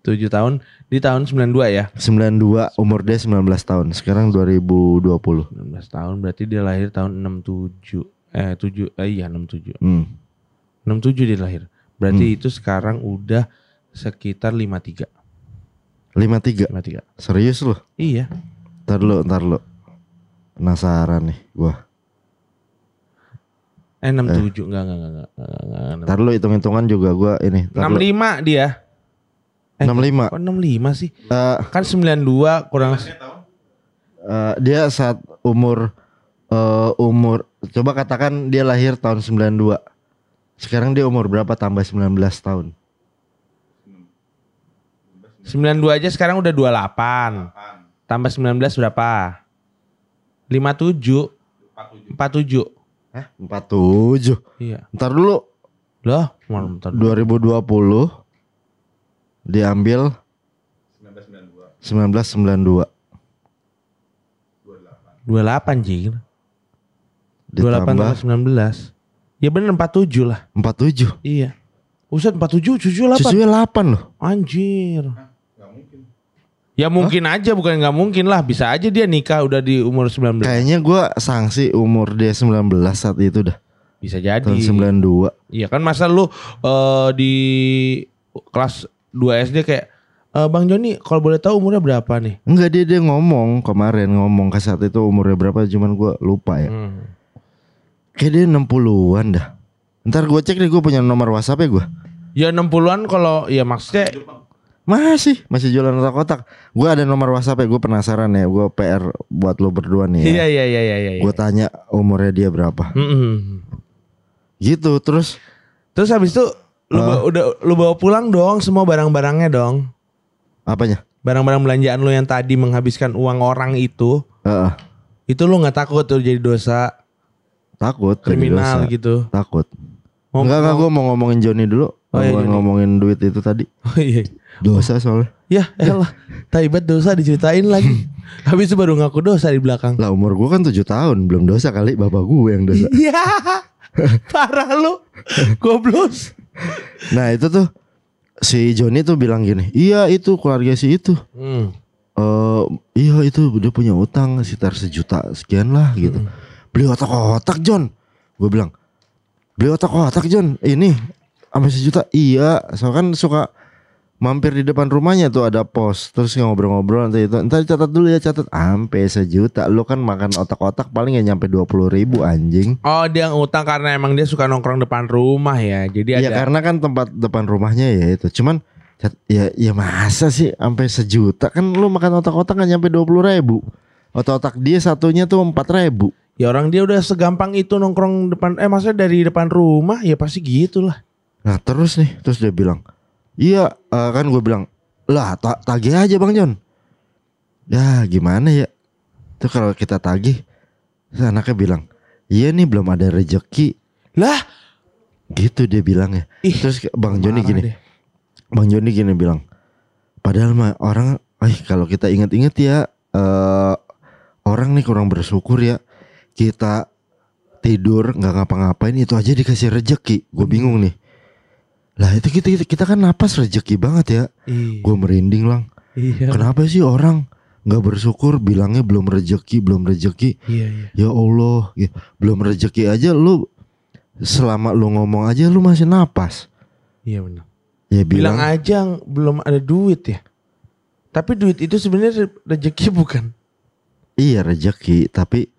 7 tahun di tahun 92 ya. 92 umur dia 19 tahun. Sekarang 2020. 19 tahun berarti dia lahir tahun 67. Eh 7 eh, iya 67. Hmm. 67 dia lahir. Berarti itu sekarang udah sekitar 53. 53. 53. Serius lu? Iya. Ntar lu, ntar lu. Penasaran nih gua. Eh 67 enggak enggak enggak enggak. enggak, enggak, enggak. Ntar lu hitung-hitungan juga gua ini. Ntar lu. 65 dia. Eh, 65. Kok 65 sih? Eh, Kan 92 kurang eh, dia saat umur eh, umur coba katakan dia lahir tahun 92. Sekarang dia umur berapa tambah 19 tahun? 92 aja sekarang udah 28. Tambah 19 berapa? 57 47 Hah? 47. Iya. Ntar dulu. Loh malam ntar 2020 diambil 1992 1992 28 jing. 28 ditambah. tambah 19 Ya bener 47 lah. 47. Iya. Ustaz 47 cucu 8 Cucunya 8 loh. Anjir Ya mungkin aja bukan nggak mungkin lah Bisa aja dia nikah udah di umur 19 Kayaknya gua sanksi umur dia 19 saat itu dah. Bisa jadi Tahun 92. Iya kan masa lu eh, di kelas 2 SD kayak "Eh, Bang Joni kalau boleh tahu umurnya berapa nih? Enggak dia dia ngomong kemarin ngomong ke saat itu umurnya berapa cuman gua lupa ya. Hmm. Kayak dia 60-an dah. Ntar gue cek deh gue punya nomor WhatsApp ya gue. Ya 60-an kalau ya maksudnya Masih, masih jualan otak-otak. Gue ada nomor WhatsApp ya, gue penasaran ya. Gue PR buat lo berdua nih Iya ya. iya iya iya iya. Gue tanya umurnya dia berapa. Mm-mm. Gitu, terus Terus habis itu lu ba- udah lu bawa pulang dong semua barang-barangnya dong. apanya? Barang-barang belanjaan lu yang tadi menghabiskan uang orang itu, Heeh, itu lu nggak takut tuh jadi dosa takut. jadi kriminal dosa. gitu. Takut. Enggak, enggak gue mau ngomongin Joni dulu. Oh, iya, ngomongin duit itu tadi. Oh iya. Dosa soalnya. Ya elah, taibat dosa diceritain lagi. Habis itu baru ngaku dosa di belakang. Lah umur gue kan 7 tahun, belum dosa kali bapak gue yang dosa. Iya. Parah lu. Goblos. Nah itu tuh si Joni tuh bilang gini, iya itu keluarga si itu. Hmm. eh iya itu dia punya utang sekitar sejuta sekian lah gitu. Beli otak-otak John. Gue bilang, beli otak-otak John. Ini sampai sejuta. Iya, so kan suka mampir di depan rumahnya tuh ada pos terus ngobrol-ngobrol nanti itu ntar catat dulu ya catat sampai sejuta lu kan makan otak-otak paling ya nyampe dua puluh ribu anjing Oh dia ngutang karena emang dia suka nongkrong depan rumah ya. Jadi Iya ada. karena kan tempat depan rumahnya ya itu. Cuman cat- ya ya masa sih sampai sejuta kan lu makan otak-otak kan nyampe dua puluh ribu. Otak-otak dia satunya tuh empat ribu. Ya orang dia udah segampang itu nongkrong depan. Eh maksudnya dari depan rumah ya pasti gitulah. Nah terus nih terus dia bilang iya eh, kan gue bilang lah ta tagih aja bang John. Ya gimana ya? Tuh kalau kita tagih, anaknya bilang iya nih belum ada rejeki. Lah. Gitu dia bilang ya. Ih, Terus bang Joni gini. deh. Bang Joni gini bilang, padahal mah orang, eh kalau kita inget-inget ya, eh orang nih kurang bersyukur ya. Kita tidur nggak ngapa-ngapain itu aja dikasih rejeki. Gue bingung nih. Lah itu kita kita, kita kan napas rejeki banget ya. Iya. Gue merinding lang. Iya. Kenapa sih orang nggak bersyukur bilangnya belum rejeki, belum rejeki. Iya iya. Ya Allah, ya, belum rejeki aja lu selama lu ngomong aja lu masih napas. Iya benar. Ya Bilang bilang, aja belum ada duit ya. Tapi duit itu sebenarnya re- rezeki bukan? Iya rezeki tapi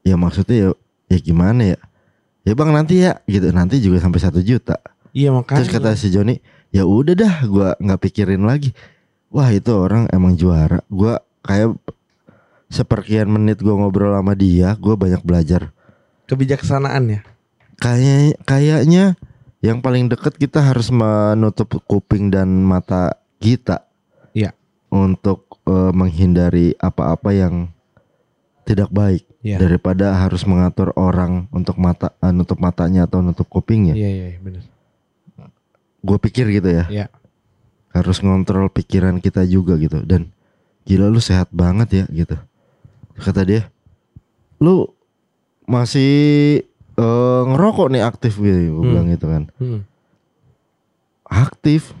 ya maksudnya ya ya gimana ya ya bang nanti ya gitu nanti juga sampai satu juta Iya makanya. terus kata si Joni ya udah dah gua nggak pikirin lagi wah itu orang emang juara gua kayak seperkian menit gua ngobrol sama dia gua banyak belajar kebijaksanaan ya. kayak kayaknya yang paling deket kita harus menutup kuping dan mata kita Iya. untuk eh, menghindari apa-apa yang tidak baik Iya. daripada harus mengatur orang untuk mata eh, nutup matanya atau nutup kupingnya. Iya iya iya, benar. Gue pikir gitu ya. Iya. Harus ngontrol pikiran kita juga gitu dan gila lu sehat banget ya gitu. Kata dia, lu masih eh, ngerokok nih aktif gitu. Gue Hmm. bilang gitu kan. Hmm. Aktif.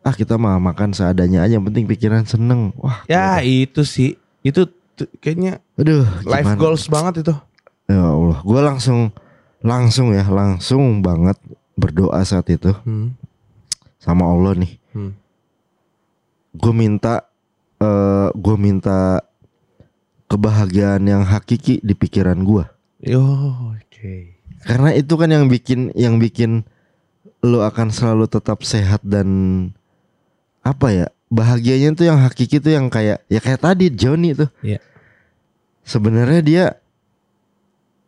Ah kita mah makan seadanya aja, yang penting pikiran seneng. Wah. Ya itu sih. Itu kayaknya Aduh, life gimana? goals banget itu. Ya Allah, gue langsung langsung ya, langsung banget berdoa saat itu Hmm. Sama Allah nih. Hmm. Gue minta, eh gue minta kebahagiaan yang hakiki di pikiran gue. Yo, oke. Karena itu kan yang bikin, yang bikin lo akan selalu tetap sehat dan apa ya? Bahagianya tuh yang hakiki tuh yang kayak ya kayak tadi Johnny tuh. Iya. Sebenarnya dia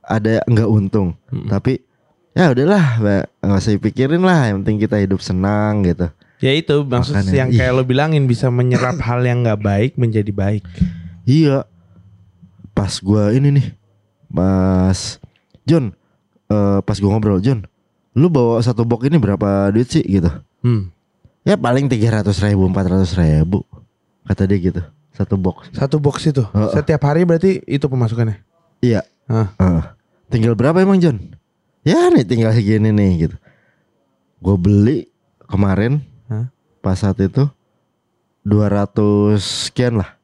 ada nggak untung, Mm-mm. tapi ya udahlah nggak usah dipikirin lah. Yang penting kita hidup senang gitu. Ya itu maksud Makanya, yang kayak lo bilangin bisa menyerap hal yang nggak baik menjadi baik. Iya. pas gua ini nih pas John eh, pas gua ngobrol John lu bawa satu box ini berapa duit sih gitu Hmm. ya paling tiga ratus ribu empat ratus ribu kata dia gitu satu box Satu box itu. Heeh. Setiap hari berarti itu pemasukannya. iya Hah. Heeh. tinggal berapa emang John ya nih tinggal segini nih gitu gue beli kemarin Hah? pas saat itu 200 sekian lah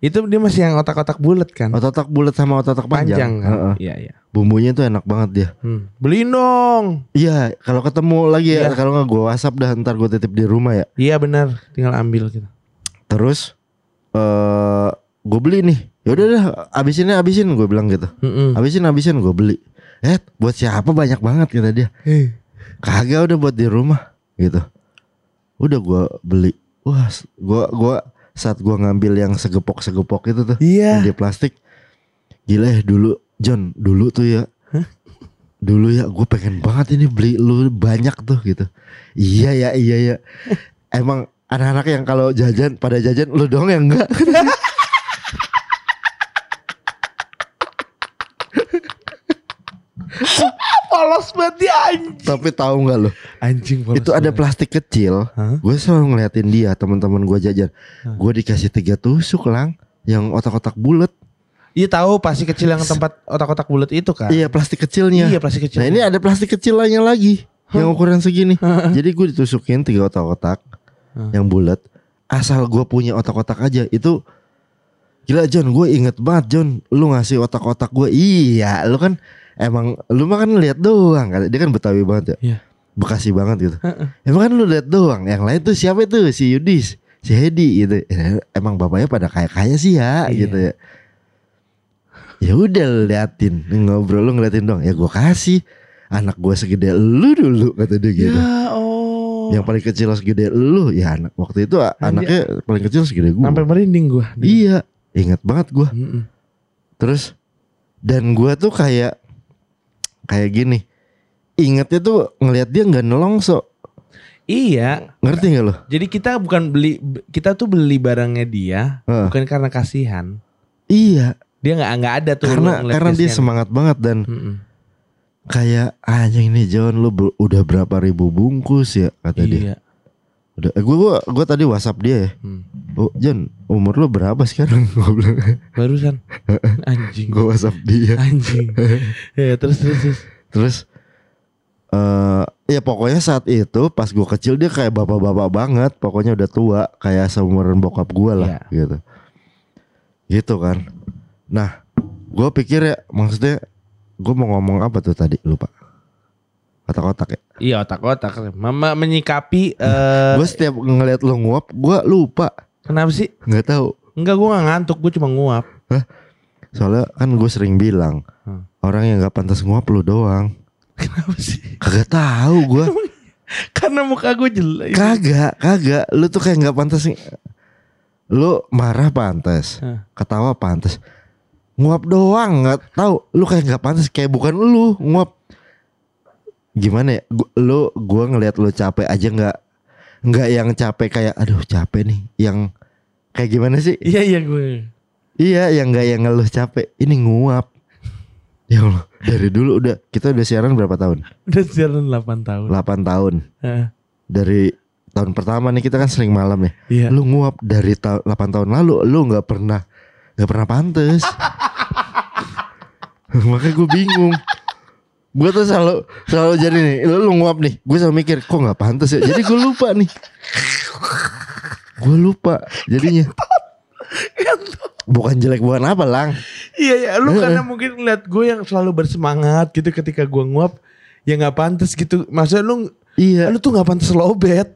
Itu dia masih yang otak-otak bulat kan? otot bulat sama otot panjang, Panjang kan? Heeh. Iya, iya. bumbunya tuh enak banget dia Hmm. Beliin dong. Iya, kalau ketemu lagi ya, Iya. kalau nggak gue WhatsApp dah ntar gue titip di rumah ya. Iya benar, tinggal ambil gitu. Terus eh gue beli nih. Ya udah dah, abisinnya abisin gue bilang gitu. Mm-mm. Abisin abisin gue beli. Eh, buat siapa banyak banget kata dia. Eh. Kagak udah buat di rumah gitu. Udah gue beli. Wah, gua gua saat gua ngambil yang segepok-segepok itu tuh yang Iya. di plastik. Gila ya dulu John, dulu tuh ya. Dulu ya gue pengen banget ini beli lu banyak tuh gitu. Iya ya, iya ya. Emang anak-anak yang kalau jajan pada jajan lu doang yang enggak. Polos banget dia anjing. Tapi tahu nggak lu? Anjing polos. Itu ada plastik kecil. Hah? Gue selalu ngeliatin dia teman-teman gue jajan. Hah. Gue dikasih tiga tusuk lang, yang otak-otak bulat. Iya tahu pasti kecil yang tempat otak-otak bulat itu kan. Iya plastik kecilnya. Iya plastik kecil. Nah ini ada plastik kecil lainnya lagi yang ukuran segini. Jadi gue ditusukin tiga otak-otak Hah. yang bulat. Asal gue punya otak-otak aja itu gila John. Gue inget banget John. Lu ngasih otak-otak gue. Iya, lu kan emang lu mah kan lihat doang kan. Dia kan betawi banget ya. Iya. Bekasi banget gitu. Emang kan lu lihat doang. Yang lain tuh siapa itu? Si Yudis, si Hedi gitu. Eh, Emang bapaknya pada kaya-kaya sih ya Iya. gitu ya. Ya udah liatin ngobrol lu ngeliatin dong. Ya gue kasih anak gue segede lu dulu kata dia gitu. Ya oh. Yang paling kecil segede lu ya anak waktu itu Anjir. anaknya paling kecil segede gue. sampai merinding gua. Iya, ingat banget gue. Mm-mm. Terus dan gue tuh kayak kayak gini. Ingatnya tuh ngelihat dia nggak nelongso. Iya. Ngerti gak lo? Jadi kita bukan beli kita tuh beli barangnya dia Heeh. bukan karena kasihan. Iya, Dia nggak nggak ada tuh karena karena dia semangat banget dan Mm-mm. kayak anjing nih John lu udah berapa ribu bungkus ya kata dia. Udah, gue gua, gua tadi WhatsApp dia ya. Hmm. Oh, John, umur lu berapa sekarang? Gue bilang. Barusan anjing. Gue WhatsApp dia. Anjing. ya terus terus. terus. Terus eh ya pokoknya saat itu pas gue kecil dia kayak bapak-bapak banget, pokoknya udah tua, kayak seumuran bokap gue lah gitu. Gitu kan. Nah, gue pikir ya maksudnya gue mau ngomong apa tuh tadi lupa. Kotak-kotak ya. Iya otak-otak. Mama menyikapi eh gue setiap ngeliat lu nguap, gue lupa, kenapa sih? nggak tahu. Enggak gua nggak ngantuk, gua cuma nguap. Soalnya kan gue sering bilang Hmm. orang yang nggak pantas nguap lu doang. Kenapa sih? Kagak tahu gue. Karena muka gue jelek. Kagak, kagak. Lu tuh kayak nggak pantas. Lu marah pantas, Hah. ketawa pantas. Nguap doang nggak tahu. Lu kayak nggak pantas kayak bukan lu nguap. Gimana ya? Gu- Lu gua ngelihat lu capek aja nggak nggak yang capek kayak aduh capek nih. Yang kayak gimana sih? Iya iya gue. Iya, yang nggak yang ngeluh capek. Ini nguap. Ya Allah, dari dulu udah kita udah siaran berapa tahun? Udah siaran 8 tahun. 8 tahun. Heeh. Dari tahun pertama nih kita kan sering malam ya. Iya. Lu nguap dari ta 8 tahun lalu lu nggak pernah nggak pernah pantes. Makanya gue bingung. Gue tuh selalu selalu jadi nih, lu, lu nguap nih. Gue selalu mikir kok nggak pantas ya. Jadi gue lupa nih. Gue lupa jadinya. Bukan jelek bukan apa lang. Iya ya, lu Heeh. karena mungkin ngeliat gue yang selalu bersemangat gitu ketika gue nguap, ya nggak pantas gitu. Maksudnya lu, Iya. lu tuh nggak pantas lobet.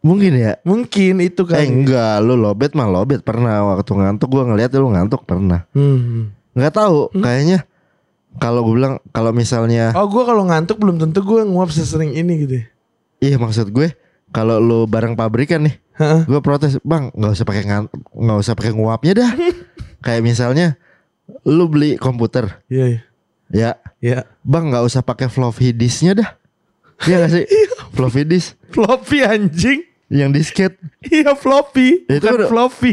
Mungkin ya. Mungkin itu kan. Eh enggak, lu lobet mah lobet pernah waktu ngantuk gua ngeliat lu ngantuk pernah. Hmm. Nggak tahu, kayaknya kalau gue bilang kalau misalnya Oh gue kalau ngantuk belum tentu gue nguap sesering ini gitu. ya. iya maksud gue kalau lu bareng pabrikan nih, Heeh. gue protes, "Bang, nggak usah pakai nggak usah pakai nguapnya dah." Kayak misalnya lu beli komputer, Iya iya. ya, Iya. "Bang, nggak usah pakai floppy disknya dah." Iya gak sih? floppy disk Floppy anjing. yang disket. Iya floppy. Ya, itu Bukan udah- floppy.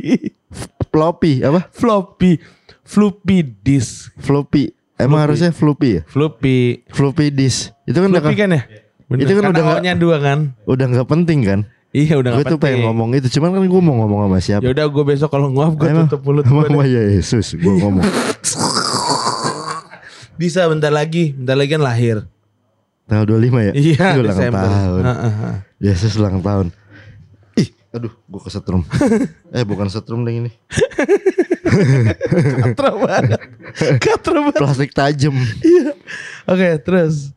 floppy apa? floppy floppy disk Floppy. Emang harusnya floppy ya? floppy Floppy disk. Itu kan udah kan ya Bener. Itu kan Karena udah O-nya dua kan udah nggak penting kan? iya udah Gue nggak tuh pengen penting. ngomong itu, cuman kan gue mau ngomong sama siapa? ya udah gue besok kalau nguap gue Emang- tutup mulut Emang gue sama ya Yesus gue ngomong. bisa bentar lagi bentar lagi kan lahir Tanggal 25 ya? iya Ih, ulang Desember tahun. Heeh, heeh. Yesus ulang tahun. Ih, aduh, gue kesetrum. eh, bukan setrum deh ini. Katro banget Katro banget Plastik tajam. Iya. Oke terus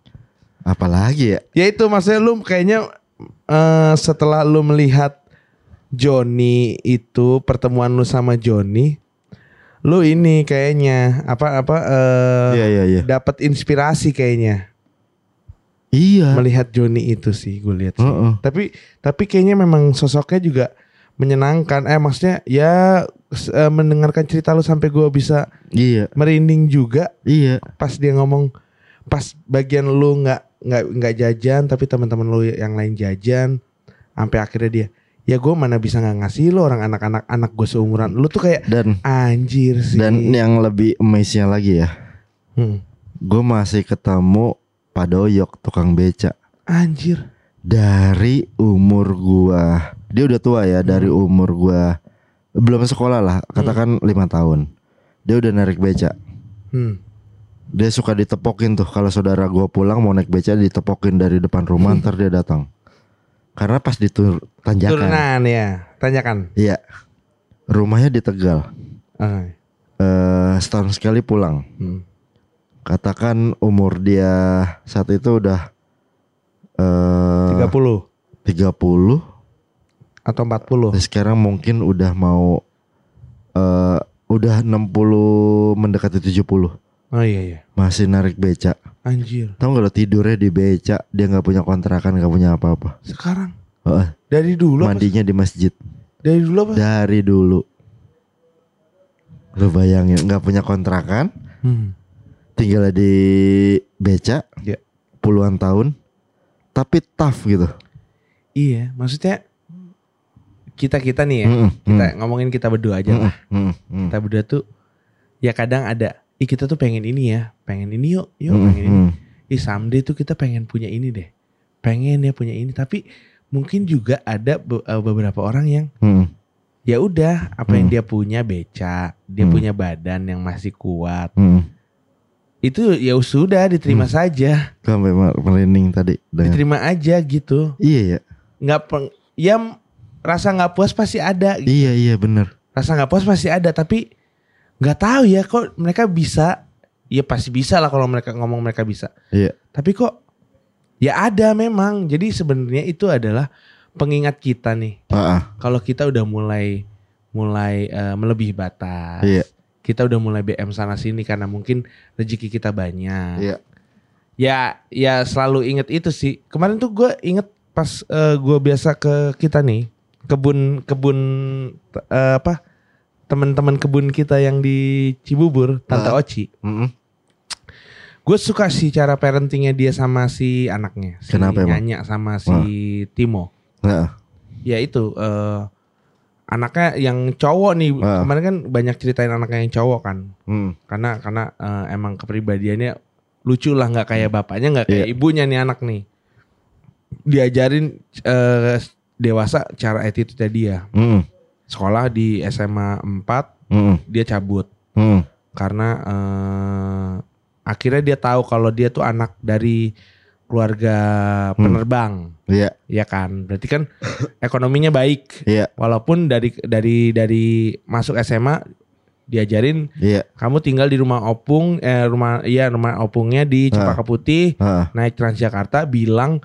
Apalagi ya? Ya itu maksudnya lu kayaknya eh, setelah lu melihat Joni itu pertemuan lu sama Joni, lu ini kayaknya apa apa eh Iya, iya, iya. dapat inspirasi kayaknya Iya. melihat Joni itu sih gue lihat sih. Heeh. Tapi tapi kayaknya memang sosoknya juga menyenangkan. Eh maksudnya ya eh, mendengarkan cerita lu sampai gue bisa Iya. merinding juga Iya. pas dia ngomong pas bagian lu nggak nggak nggak jajan tapi teman-teman lu yang lain jajan sampai akhirnya dia ya gue mana bisa nggak ngasih lu orang anak-anak anak gue seumuran lu tuh kayak Dan anjir sih dan yang lebih amaze-nya lagi ya, Hmm. gue masih ketemu Pak Doyok tukang beca anjir dari umur gua. Dia udah tua ya, dari umur gua belum sekolah lah, katakan lima tahun. Dia udah narik beca. hmm. Dia suka ditepokin tuh kalau saudara gua pulang mau naik beca ditepokin dari depan rumah ntar dia datang. Karena pas di tanjakan. turunan ya tanyakan Iya. Rumahnya di Tegal. Ah, Eh setahun sekali pulang. hmm. Katakan umur dia saat itu udah eh 30 30 atau 40 Dan sekarang mungkin udah mau eh udah 60 mendekati 70. oh iya iya Masih narik beca. anjir Tahu nggak lo tidurnya di beca, dia nggak punya kontrakan, nggak punya apa-apa. sekarang Heeh, dari dulu apa? mandinya di masjid. dari dulu apa Dari dulu. Lo bayangin nggak punya kontrakan, hmm. tinggal di beca Ya. puluhan tahun, tapi tough gitu. iya maksudnya kita kita nih ya Mm-mm, kita mm, ngomongin kita berdua aja lah mm, mm, mm, kita berdua tuh ya kadang ada ih kita tuh pengen ini ya pengen ini yuk yuk mm, pengen ini mm. ih someday tuh kita pengen punya ini deh pengen ya punya ini tapi mungkin juga ada be- eh, beberapa orang yang Mm, ya udah apa yang Hmm. dia punya beca dia Hmm. punya badan yang masih kuat mm. itu ya sudah diterima Hmm. saja sampai mer- merinding tadi. dengar. diterima aja gitu Iya ya, nggak peng ya rasa nggak puas pasti ada iya iya bener. rasa nggak puas pasti ada tapi nggak tahu ya kok mereka bisa ya pasti bisa lah kalau mereka ngomong mereka bisa Iya. tapi kok ya ada memang jadi sebenarnya itu adalah pengingat kita nih ah, kalau kita udah mulai mulai eh, melebihi batas Iya. kita udah mulai BM sana sini karena mungkin rezeki kita banyak Iya. ya ya selalu inget itu sih kemarin tuh gue inget pas eh, gue biasa ke kita nih kebun kebun eh, apa teman-teman kebun kita yang di Cibubur Tante Ah. Oci Mm-mm. gue suka sih cara parentingnya dia sama si anaknya si Kenapa emang? Sama si Timo Nah, ya itu eh, anaknya yang cowok nih Ah. kemarin kan banyak ceritain anaknya yang cowok kan mm, karena karena eh, emang kepribadiannya lucu lah nggak kayak bapaknya nggak kayak Iya. ibunya nih anak nih diajarin eh, dewasa cara attitude dia. Mm, sekolah di SMA 4 mm, dia cabut. Mm, karena eh, akhirnya dia tahu kalau dia tuh anak dari keluarga Hmm. penerbang. Iya, ya kan? Berarti kan ekonominya baik. Iya, walaupun dari dari dari masuk SMA diajarin iya. kamu tinggal di rumah opung eh rumah iya rumah opungnya di Cempaka Putih Ah, naik Transjakarta bilang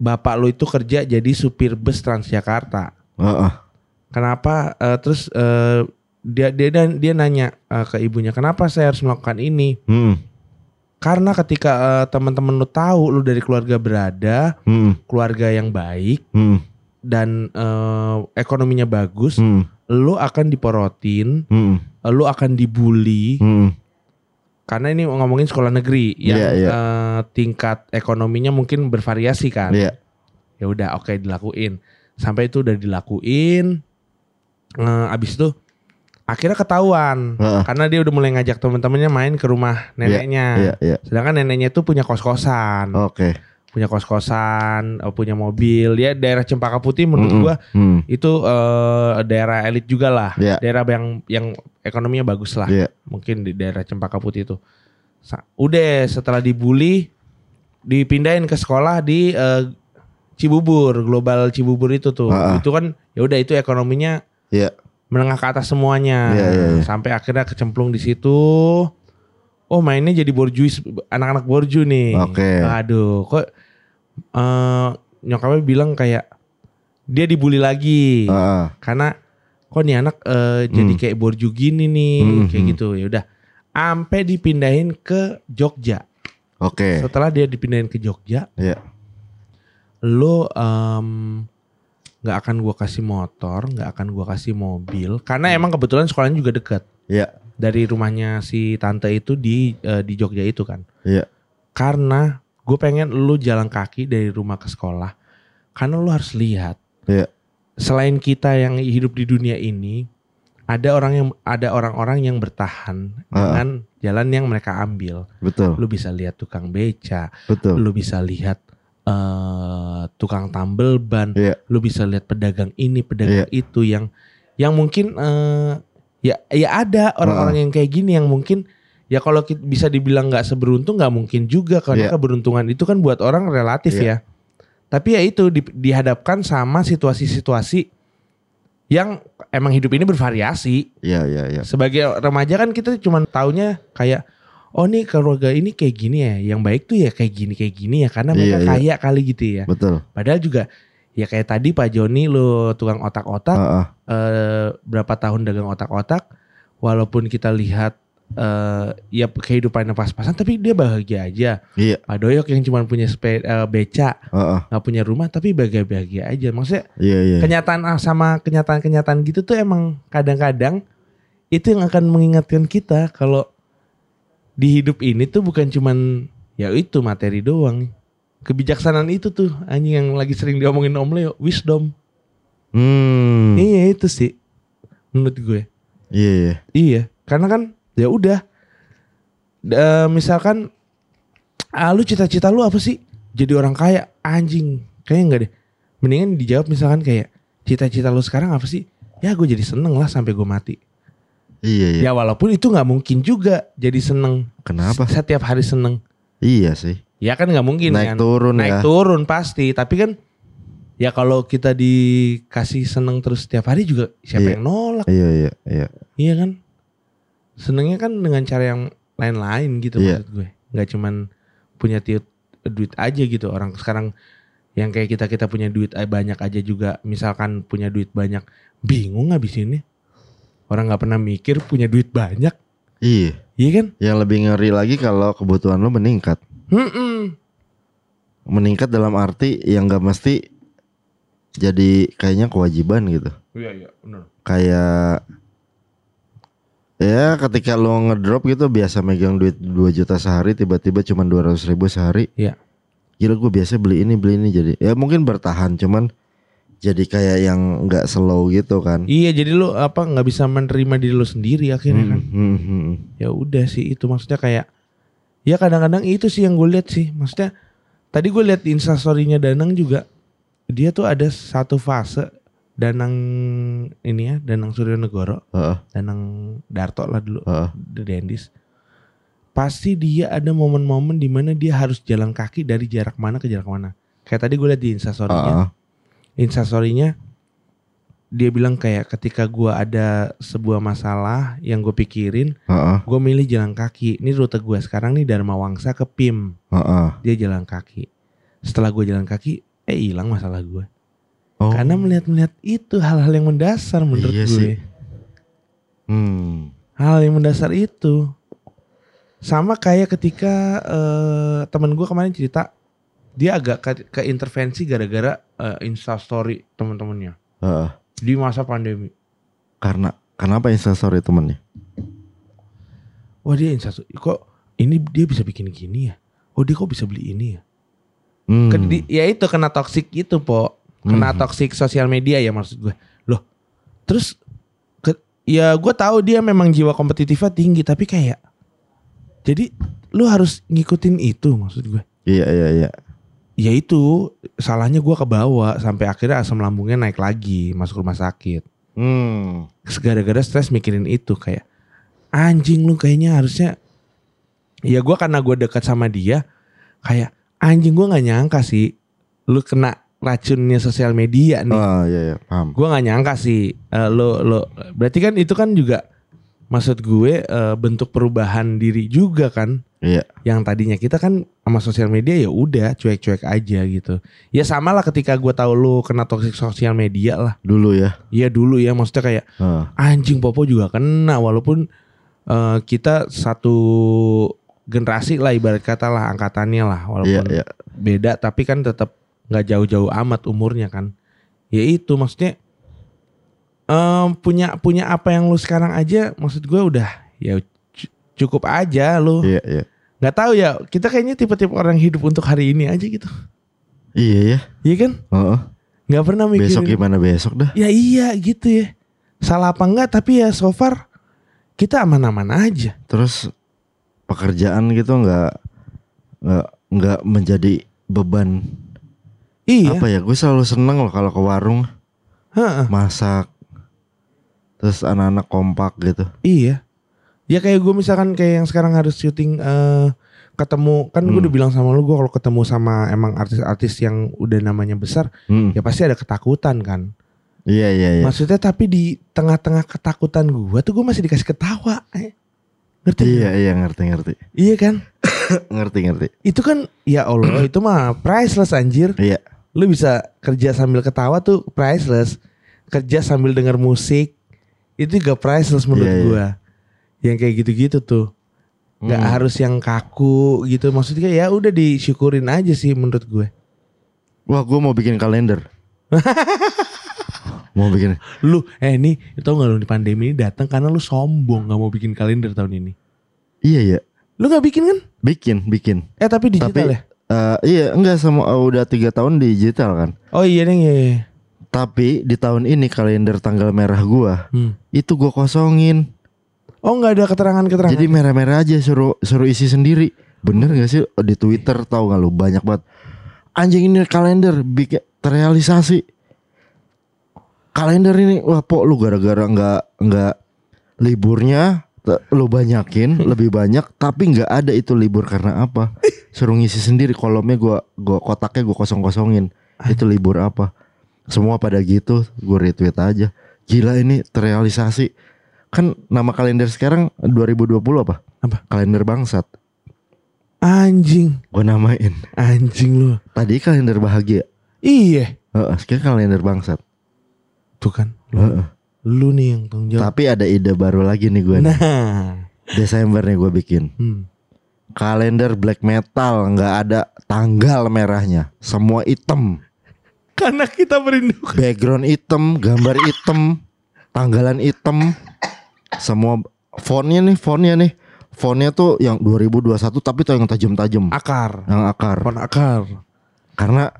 bapak lu itu kerja jadi supir bus Transjakarta. Ah, ah. kenapa eh, terus eh, dia dia dia nanya eh, ke ibunya kenapa saya harus melakukan ini? Mm, karena ketika eh, teman-teman lu tahu lu dari keluarga berada mm, keluarga yang baik mm, dan eh, ekonominya bagus mm, lu akan diporotin mm, lu akan dibully mm. Karena ini ngomongin sekolah negeri yang Iya, iya. eh, tingkat ekonominya mungkin bervariasi kan. Iya, Ya udah oke dilakuin. Sampai itu udah dilakuin. Eh, abis itu akhirnya ketahuan Heeh. karena dia udah mulai ngajak teman-temannya main ke rumah neneknya. Iya, iya. Sedangkan neneknya tuh punya kos-kosan, Oke. punya kos-kosan, eh, punya mobil. Dia daerah Cempaka Putih menurut Mm-mm. gua Hmm. itu eh, daerah elit juga lah. Iya. Daerah yang yang ekonominya bagus lah. Iya. Mungkin di daerah Cempaka Putih itu. Udah setelah dibully dipindahin ke sekolah di eh, Cibubur, Global Cibubur itu tuh. Ah, ah. Itu kan ya udah itu ekonominya Iya. menengah ke atas semuanya. Iya, iya, iya. Sampai akhirnya kecemplung di situ. Oh mainnya jadi borjuis anak-anak borju nih. Oke. Aduh, kok eh nyokapnya bilang kayak dia dibully lagi Heeh. karena kok nih anak eh, jadi Hmm. kayak borju gini nih, Hmm, kayak hmm. gitu. Ya udah. Sampai dipindahin ke Jogja. Oke. Setelah dia dipindahin ke Jogja, Iya. lo em, nggak akan gua kasih motor, nggak akan gua kasih mobil, karena emang kebetulan sekolahnya juga dekat Iya. dari rumahnya si tante itu di eh, di Jogja itu kan. Iya. Karena gue pengen lu jalan kaki dari rumah ke sekolah, karena lu harus lihat. Iya. Selain kita yang hidup di dunia ini, ada orang yang ada orang-orang yang bertahan Ah. dengan jalan yang mereka ambil. Betul. Lu bisa lihat tukang beca, Betul. lu bisa lihat eh tukang tambel ban, Iya. lu bisa lihat pedagang ini, pedagang itu yang yang mungkin eh ya ya ada orang-orang yang kayak gini yang mungkin ya kalau bisa dibilang nggak seberuntung nggak mungkin juga karena Iya. keberuntungan itu kan buat orang relatif Iya. ya. Tapi ya itu di- dihadapkan sama situasi-situasi yang emang hidup ini bervariasi. Iya, iya, iya. Sebagai remaja kan kita cuma taunya kayak oh nih keluarga ini kayak gini ya, yang baik tuh ya kayak gini kayak gini ya karena mereka Iya, iya. kaya kali gitu ya. Betul. Padahal juga ya kayak tadi Pak Joni lo tukang otak-otak Heeh. eh, berapa tahun dagang otak-otak walaupun kita lihat eh, ya kehidupannya pas-pasan tapi dia bahagia aja. Iya. Pak Doyok yang cuma punya sepe, eh, beca nggak punya rumah tapi bahagia-bahagia aja. Maksudnya Iya, iya. kenyataan ah, sama kenyataan-kenyataan gitu tuh emang kadang-kadang itu yang akan mengingatkan kita kalau di hidup ini tuh bukan cuman ya itu materi doang. Kebijaksanaan itu tuh anjing yang lagi sering diomongin Om Leo, wisdom. Hmm. Iya itu sih menurut gue. Iya, iya. Iya, karena kan ya udah. Eh, misalkan ah, lu cita-cita lu apa sih? Jadi orang kaya, anjing. Kayaknya enggak deh. Mendingan dijawab misalkan kayak cita-cita lu sekarang apa sih? Ya gue jadi seneng lah sampai gue mati. Iya, iya. Ya walaupun itu nggak mungkin juga jadi seneng. Kenapa? Setiap hari seneng. Iya sih. Ya kan nggak mungkin Naik kan. turun Naik ya. turun pasti. Tapi kan ya kalau kita dikasih seneng terus setiap hari juga siapa Iya. yang nolak? Iya, iya, iya. Iya kan? Senengnya kan dengan cara yang lain-lain gitu Iya. maksud gue. Nggak cuman punya tiut, duit aja gitu. Orang sekarang yang kayak kita kita punya duit banyak aja juga. Misalkan punya duit banyak, bingung ngabisinnya. Orang nggak pernah mikir punya duit banyak, Iya. iya kan? Yang lebih ngeri lagi kalau kebutuhan lo meningkat. Hmm, Meningkat dalam arti yang gak mesti jadi kayaknya kewajiban gitu. Iya iya benar. Kayak ya ketika lo ngedrop gitu biasa megang duit 2 juta sehari tiba-tiba cuma 200 ribu sehari. Iya. Gila gue biasa beli ini beli ini jadi ya mungkin bertahan cuman jadi kayak yang nggak slow gitu kan. Iya jadi lu apa nggak bisa menerima diri lu sendiri akhirnya kan? Hmm, hmm, hmm. ya udah sih itu maksudnya kayak ya kadang-kadang itu sih yang gue lihat sih maksudnya tadi gue lihat instastorynya Danang juga dia tuh ada satu fase Danang ini ya Danang Suryanegoro Heeh, Danang Darto lah dulu heeh. The Dendis pasti dia ada momen-momen di mana dia harus jalan kaki dari jarak mana ke jarak mana kayak tadi gue lihat di instastorynya Heeh. instastorynya dia bilang kayak ketika gua ada sebuah masalah yang gue pikirin Heeh, gue milih jalan kaki. Ini rute gue sekarang nih Dharma Wangsa ke PIM. heeh. Dia jalan kaki. Setelah gue jalan kaki, eh hilang masalah gue. Oh, Karena melihat-melihat itu hal-hal yang mendasar menurut Iya gue. sih. hmm, Hal yang mendasar itu. Sama kayak ketika eh, temen gue kemarin cerita, dia agak ke, ke intervensi gara-gara eh, instastory teman-temannya heeh. di masa pandemi. Karena kenapa instastory temennya? Wah dia instastory, kok ini dia bisa bikin gini ya? Oh dia kok bisa beli ini ya? Hmm. Ke- di- ya itu kena toxic itu po kena Hmm. toxic sosial media ya maksud gue loh terus ke, ya gue tahu dia memang jiwa kompetitifnya tinggi tapi kayak jadi lu harus ngikutin itu maksud gue Iya iya iya. ya itu salahnya gue kebawa sampai akhirnya asam lambungnya naik lagi masuk rumah sakit Hmm. gara-gara stres mikirin itu kayak anjing lu kayaknya harusnya ya gue karena gue dekat sama dia kayak anjing gue nggak nyangka sih lu kena racunnya sosial media nih Oh iya iya paham. gue nggak nyangka sih eh, lo lo berarti kan itu kan juga maksud gue eh, bentuk perubahan diri juga kan Iya. yang tadinya kita kan sama sosial media ya udah cuek-cuek aja gitu ya sama lah ketika gue tahu lu kena toxic sosial media lah Dulu ya. Iya dulu ya maksudnya kayak Heeh. anjing Popo juga kena walaupun eh, kita satu generasi lah ibarat kata lah angkatannya lah Iya walaupun iya. beda tapi kan tetap nggak jauh-jauh amat umurnya kan ya itu maksudnya em, punya punya apa yang lu sekarang aja maksud gue udah ya cu- cukup aja lu Iya iya. nggak tahu ya kita kayaknya tipe-tipe orang hidup untuk hari ini aja gitu Iya ya. iya kan Heeh. nggak pernah mikirin Besok gimana besok dah? Ya iya gitu ya. Salah apa enggak tapi ya so far kita aman-aman aja. Terus pekerjaan gitu nggak nggak nggak menjadi beban Iya. apa ya? Gue selalu seneng loh kalau ke warung Heeh, masak. Terus anak-anak kompak gitu. iya. Ya kayak gue misalkan kayak yang sekarang harus syuting eh ketemu kan gue Hmm. udah bilang sama lu gue kalau ketemu sama emang artis-artis yang udah namanya besar Hmm. ya pasti ada ketakutan kan. Iya iya iya. Maksudnya tapi di tengah-tengah ketakutan gue tuh gue masih dikasih ketawa. Eh. Ngerti? Iya iya ngerti ngerti. Iya kan? ngerti ngerti. Itu kan ya Allah itu mah priceless anjir. Iya. Lu bisa kerja sambil ketawa tuh priceless kerja sambil denger musik itu juga priceless menurut Iya, iya. gua yang kayak gitu-gitu tuh nggak Hmm. harus yang kaku gitu maksudnya ya udah disyukurin aja sih menurut gue Wah gue mau bikin kalender. mau bikin. lu eh ini tau gak lu di pandemi ini datang karena lu sombong nggak mau bikin kalender tahun ini Iya iya. lu nggak bikin kan Bikin bikin. eh tapi digital Tapi ya eh, iya enggak sama udah tiga tahun digital kan. oh iya deh iya, iya. Tapi di tahun ini kalender tanggal merah gua Hmm. itu gua kosongin. oh nggak ada keterangan-keterangan Jadi merah-merah aja suruh suruh isi sendiri. Bener gak sih di Twitter tahu gak lu banyak banget. Anjing ini kalender bikin terrealisasi. Kalender ini wah pok lu gara-gara nggak nggak liburnya lu banyakin lebih banyak tapi nggak ada itu libur karena apa suruh ngisi sendiri kolomnya gua gua kotaknya gua kosong kosongin itu libur apa? Semua pada gitu gue retweet aja. Gila ini terrealisasi. Kan nama kalender sekarang 2020 apa? Apa? kalender bangsat. Anjing. Gue namain. Anjing lu. Tadi kalender bahagia. Iya. Heeh, sekarang kalender bangsat. Tuh kan. Lu, Heeh. lu nih yang tanggung jawab. Tapi ada ide baru lagi nih gue nih. nah. Desember nih gue bikin. Hmm. Kalender black metal nggak ada tanggal merahnya semua hitam Karena kita merindukan. background hitam gambar hitam tanggalan hitam semua fontnya nih fontnya nih fontnya tuh yang 2021 tapi tuh yang tajam-tajam Akar. yang akar Pohon akar. karena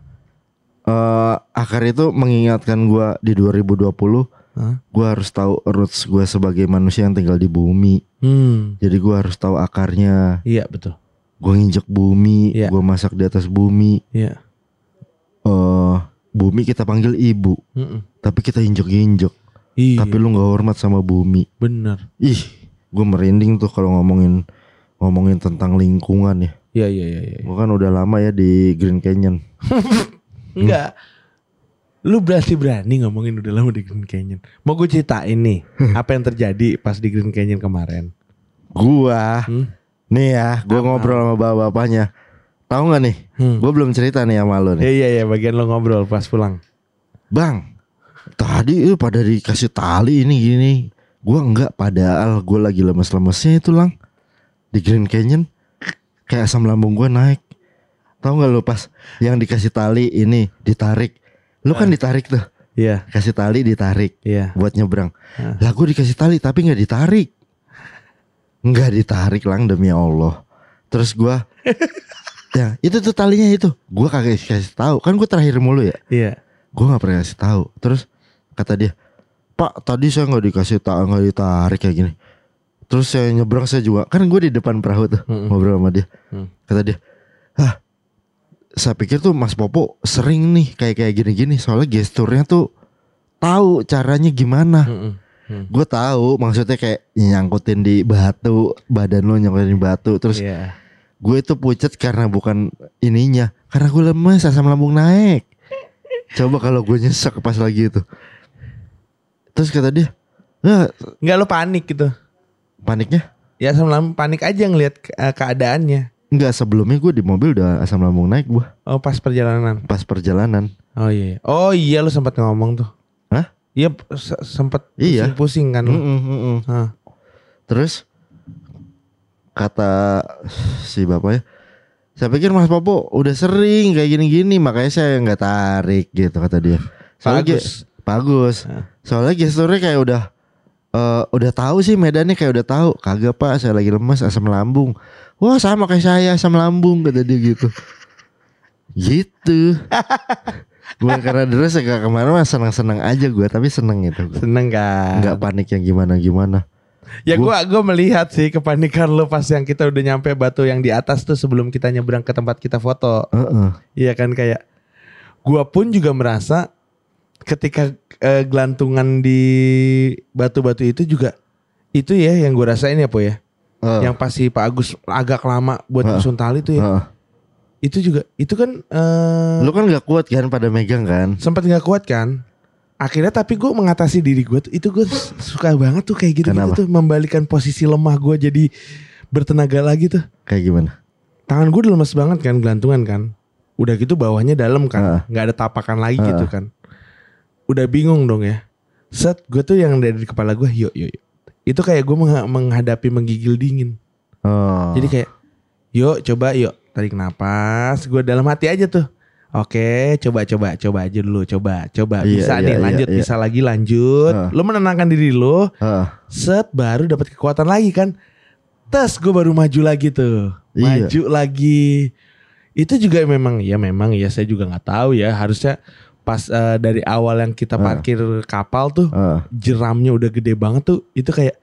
eh akar itu mengingatkan gua di 2020 Hah? gua harus tahu roots gua sebagai manusia yang tinggal di bumi Hmm. jadi gua harus tahu akarnya Iya betul. gua nginjek bumi Iya. gua masak di atas bumi Iya. eh bumi kita panggil ibu Mm-mm. tapi kita injek-injek Iya. tapi lu nggak hormat sama bumi bener. ih gua merinding tuh kalau ngomongin ngomongin tentang lingkungan ya Iya iya iya. iya. gua kan udah lama ya di Green Canyon Enggak. Lu berarti berani ngomongin udah lama di Green Canyon. Mau gue ceritain nih apa yang terjadi pas di Green Canyon kemarin. gua Hmm? nih ya gua Apa? ngobrol sama bapak-bapaknya tahu nggak nih Hmm. Gue belum cerita nih sama lo nih. Iya iya iya bagian lo ngobrol pas pulang. Bang, tadi itu pada dikasih tali ini gini. Gue enggak padahal gue lagi lemes-lemesnya itu lang. Di Green Canyon. Kayak asam lambung gue naik. Tahu nggak lo pas yang dikasih tali ini ditarik. Lu kan ditarik tuh. Iya Kasih tali ditarik iya. buat nyebrang. Hah. Lah gue dikasih tali tapi nggak ditarik. Nggak ditarik lang demi Allah. Terus gue Ya itu tuh talinya itu Gue kagak kasih tahu Kan gue terakhir mulu ya Iya. gue nggak pernah kasih tahu terus kata dia Pak tadi saya nggak dikasih tak nggak ditarik kayak gini. Terus saya nyebrang saya juga kan gue di depan perahu tuh Mm-mm. ngobrol sama dia. Hmm. Kata dia, ah saya pikir tuh Mas Popo sering nih kayak kayak gini-gini soalnya gesturnya tuh tahu caranya gimana. Mm-mm. Hmm. Gue tahu maksudnya kayak nyangkutin di batu badan lo nyangkutin di batu terus Iya. gue itu pucet karena bukan ininya karena gue lemes asam lambung naik coba kalau gue nyesek pas lagi itu terus kata dia "Nah, Enggak lo panik gitu. paniknya Ya sama panik aja ngelihat ke- eh, keadaannya. Enggak sebelumnya gue di mobil udah asam lambung naik gue Oh pas perjalanan. pas perjalanan Oh iya. Oh iya lo sempat ngomong tuh. Hah? Iya se- sempat Iya. pusing-pusing kan lo. Mm-mm, mm-mm. Hah. terus kata si bapaknya saya pikir Mas Popo udah sering kayak gini-gini makanya saya nggak tarik gitu kata dia Soalnya Bagus. bagus soalnya gesturnya kayak udah eh, udah tahu sih medannya kayak udah tahu kagak pak saya lagi lemas asam lambung wah sama kayak saya asam lambung kata dia gitu gitu gue karena terus ya kemarin mah seneng-seneng aja gue tapi seneng itu gue Seneng kan? nggak panik yang gimana gimana Ya gua gua melihat sih kepanikan lo pas yang kita udah nyampe batu yang di atas tuh sebelum kita nyebrang ke tempat kita foto. Heeh. Iya kan kayak gua pun juga merasa ketika eh, gelantungan di batu-batu itu juga itu ya yang gua rasain ya po ya. Heeh. Yang pasti Pak Agus agak lama buat nyusun tali tuh ya. Heeh. Itu juga itu kan eh Lu kan gak kuat kan pada megang kan? sempat nggak kuat kan. Akhirnya tapi gue mengatasi diri gue itu gue suka banget tuh kayak gitu, Kenapa? tuh membalikan posisi lemah gue jadi bertenaga lagi tuh. Kayak gimana? Tangan gue udah lemes banget kan gelantungan kan. Udah gitu bawahnya dalam kan, nggak ada tapakan lagi Heeh. gitu kan. Udah bingung dong ya. Set gue tuh yang dari kepala gue yuk yuk. yuk. Itu kayak gue mengha- menghadapi menggigil dingin. Oh. Jadi kayak yuk coba yuk tarik napas. Gue dalam hati aja tuh. Oke, coba coba coba aja dulu, coba coba Iya, bisa iya, nih iya, lanjut, iya. bisa lagi lanjut. Heeh. Lo menenangkan diri lo, Heeh. set baru dapat kekuatan lagi kan. Tes gue baru maju lagi tuh, Iya. maju lagi. Itu juga memang ya memang ya saya juga nggak tahu ya harusnya pas eh, dari awal yang kita Heeh. parkir kapal tuh Heeh. jeramnya udah gede banget tuh itu kayak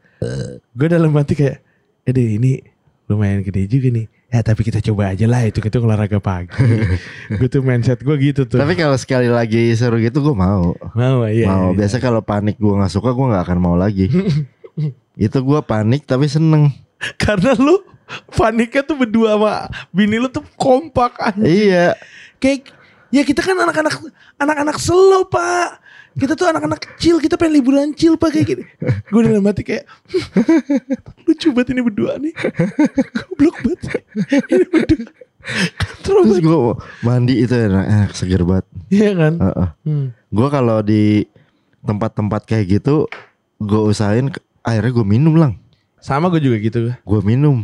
gue dalam hati kayak eh deh ini lumayan gede juga nih ya tapi kita coba aja lah itu itu olahraga pagi gue tuh mindset gue gitu tuh Tapi kalau sekali lagi seru gitu gue mau. mau iya mau. iya. Biasa kalau panik gue nggak suka gue nggak akan mau lagi. itu gue panik tapi seneng. karena lu paniknya tuh berdua sama bini lu tuh kompak aja iya. kayak ya kita kan anak-anak anak-anak slow pak kita tuh anak-anak kecil kita pengen liburan chill pak kayak gini gue dalam hati kayak lucu banget ini berdua nih goblok banget ini berdua Terus banget gue mandi itu enak, enak seger banget. Iya kan Heeh. hmm. Gue kalau di tempat-tempat kayak gitu gue usahain ke- akhirnya gue minum lang. sama gue juga gitu Gue minum.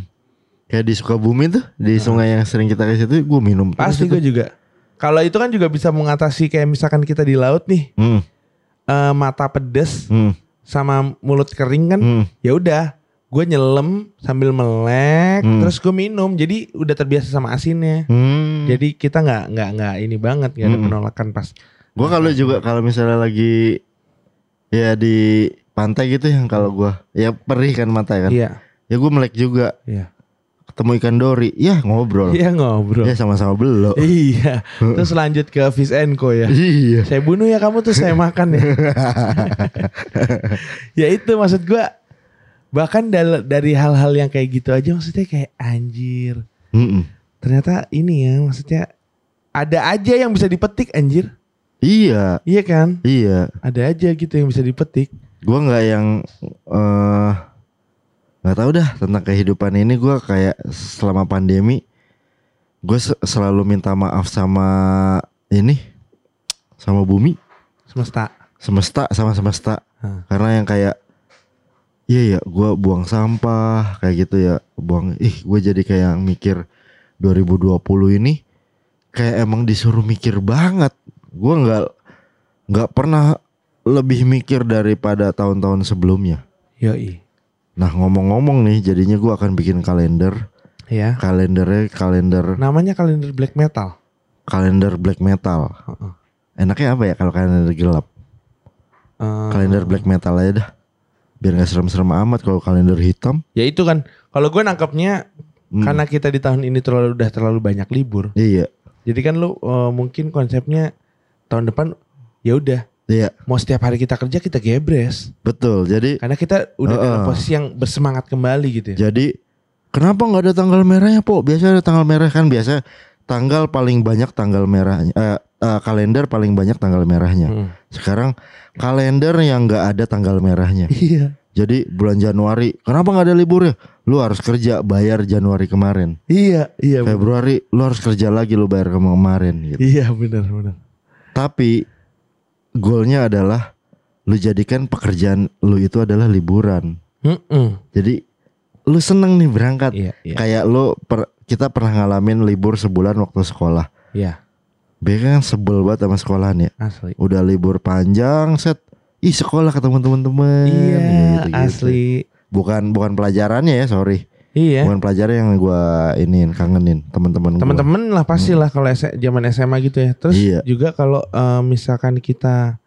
Kayak di Sukabumi tuh di sungai yang sering kita ke situ gue minum. pasti gue juga kalau itu kan juga bisa mengatasi kayak misalkan kita di laut nih Hmm, eh, mata pedes hmm, sama mulut kering kan hmm. ya udah gue nyelam sambil melek Hmm. terus gue minum jadi udah terbiasa sama asinnya Hmm. jadi kita nggak nggak nggak ini banget nggak ada Hmm. penolakan pas Gue kalau juga kalau misalnya lagi ya di pantai gitu yang kalau gua ya perih kan mata kan. iya Ya gue melek juga iya ketemu ikan dori, ya ngobrol. iya ngobrol. Ya sama-sama belok. iya. Terus lanjut ke Fish and Co ya. Iya. saya bunuh ya kamu tuh saya makan ya. Ya itu maksud gue bahkan dari hal-hal yang kayak gitu aja maksudnya kayak anjir. Mm-mm. ternyata ini ya maksudnya ada aja yang bisa dipetik anjir. Iya, iya kan? Iya. ada aja gitu yang bisa dipetik. Gua nggak yang eh nggak tahu dah tentang kehidupan ini. Gua kayak selama pandemi, gue selalu minta maaf sama ini, sama bumi, semesta semesta, sama semesta. Hah. Karena yang kayak Iya ya, gue buang sampah kayak gitu ya, buang. Ih, gue jadi kayak mikir 2020 ini kayak emang disuruh mikir banget. Gue nggak nggak pernah lebih mikir daripada tahun-tahun sebelumnya. yoi Nah ngomong-ngomong nih, jadinya gue akan bikin kalender. ya Kalendernya kalender namanya kalender black metal kalender black metal. Heeh. Enaknya apa ya kalau kalender gelap? Eh, Kalender black metal aja dah. Biar nggak serem-serem amat kalau kalender hitam. Ya itu kan kalau gue nangkepnya Hmm. karena kita di tahun ini terlalu udah terlalu banyak libur. Iya, Jadi kan lu eh, mungkin konsepnya tahun depan ya udah iya, mau setiap hari kita kerja kita gebres. betul. Jadi Karena kita udah dalam Heeh. posisi yang bersemangat kembali gitu ya. Jadi kenapa nggak ada tanggal merahnya, Po? Biasa ada tanggal merah kan biasa tanggal paling banyak tanggal merahnya. Eh, eh, kalender paling banyak tanggal merahnya. Hmm. Sekarang kalender yang nggak ada tanggal merahnya. Iya. Jadi bulan Januari, kenapa nggak ada liburnya? Lu harus kerja bayar Januari kemarin. Iya, iya. bener. Februari lu harus kerja lagi lu bayar kema- kemarin gitu. Iya benar benar. Tapi goalnya adalah lu jadikan pekerjaan lu itu adalah liburan. Mm-mm. Jadi lu seneng nih berangkat. Iya, iya. Kayak lu per- kita pernah ngalamin libur sebulan waktu sekolah. Iya, Biasanya kan sebel banget sama sekolahan ya. asli. Udah libur panjang set. Ih sekolah ketemu temen-temen. Iya, gitu-gitu. asli. Bukan bukan pelajarannya ya sorry. Iya. Bukan pelajaran yang gua iniin kangenin teman-teman. Teman-teman lah pastilah kalau S- zaman SMA gitu ya. Terus Iya. juga kalau eh, misalkan kita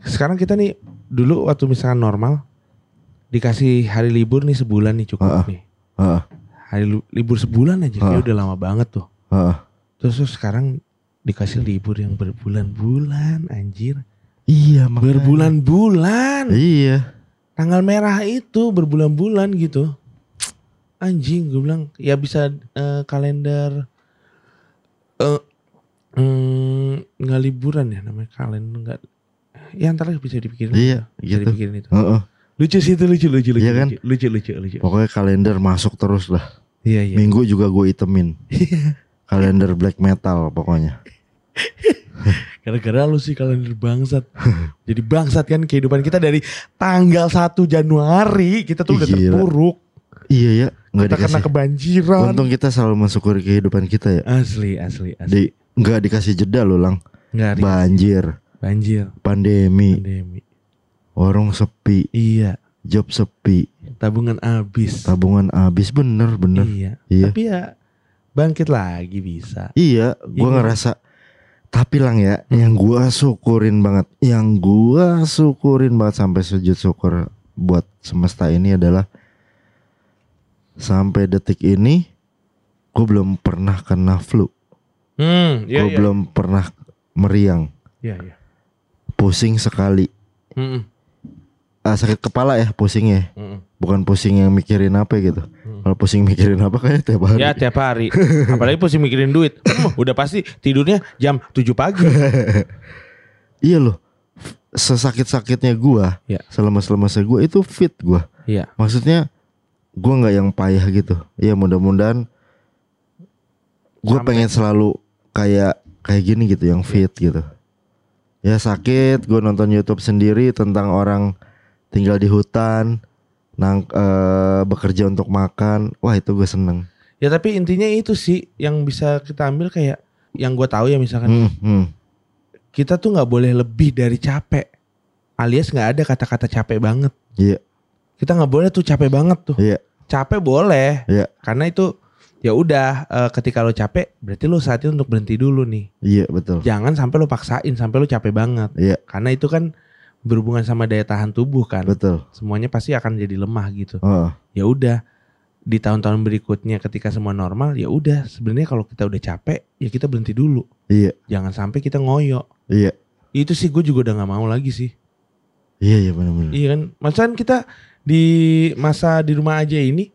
sekarang kita nih dulu waktu misalkan normal dikasih hari libur nih sebulan nih cukup Heeh. nih. Heeh, Hari libur sebulan aja kayak Heeh. udah lama banget tuh. heeh. Terus, terus sekarang dikasih libur yang berbulan-bulan anjir. Iya makanya. Berbulan-bulan. Iya. Tanggal merah itu berbulan-bulan gitu. Anjing gue bilang ya bisa eh, kalender eh mm, nggak liburan ya namanya kalender nggak ya antara bisa dipikirin Iya, bisa gitu. dipikirin itu Heeh. lucu sih itu lucu lucu lucu Iya kan? lucu lucu lucu, lucu. Pokoknya kalender masuk terus lah. iya iya Minggu juga gue itemin. kalender black metal pokoknya. gara-gara lu sih kalender bangsat jadi bangsat kan kehidupan kita dari tanggal 1 Januari kita tuh udah Gila. terpuruk Iya ya, nggak kita kena dikasih. kebanjiran Untung kita selalu mensyukuri kehidupan kita ya. asli asli asli Di nggak dikasih jeda loh lang. nggak Ri. Banjir, banjir pandemi, pandemi warung sepi, iya job sepi, tabungan habis tabungan habis bener bener. iya Iya. tapi ya bangkit lagi bisa Iya, gua Iya. ngerasa tapi lang ya, Hmm. yang gua syukurin banget, yang gua syukurin banget sampai sujud syukur buat semesta ini adalah sampai detik ini gue belum pernah kena flu, hmm iya gue iya. belum pernah meriang, iya iya. Pusing sekali, Mm-mm, ah, sakit kepala ya pusingnya, mm-mm. bukan pusing yang mikirin apa gitu. Kalau pusing mikirin apa kayak tiap hari. ya tiap hari. Apalagi pusing mikirin duit. Hmm, udah pasti tidurnya jam 7 pagi. Iya loh, sesakit-sakitnya gua, Iya. selemas-lemasnya gua itu fit gua. iya Maksudnya gua nggak yang payah gitu. Iya mudah-mudahan gua Sampai- pengen selalu kayak kayak gini gitu yang fit gitu. Ya sakit, gua nonton YouTube sendiri tentang orang tinggal di hutan, nang eh, bekerja untuk makan. Wah itu gue seneng. ya tapi intinya itu sih yang bisa kita ambil kayak yang gue tahu ya misalkan Hmm, hmm. kita tuh nggak boleh lebih dari capek alias nggak ada kata-kata capek banget Iya, kita nggak boleh tuh capek banget tuh. Iya, capek boleh. Iya. karena itu ya udah eh, ketika lo capek berarti lo saatnya untuk berhenti dulu nih. Iya betul. jangan sampai lo paksain sampai lo capek banget. Iya, karena itu kan berhubungan sama daya tahan tubuh kan. Betul. semuanya pasti akan jadi lemah gitu. Oh, ya udah di tahun-tahun berikutnya ketika semua normal ya udah sebenarnya kalau kita udah capek ya kita berhenti dulu. Iya, jangan sampai kita ngoyo iya, itu sih gue juga udah nggak mau lagi sih. Iya, iya benar-benar. iya kan? Maksudnya kita di masa di rumah aja ini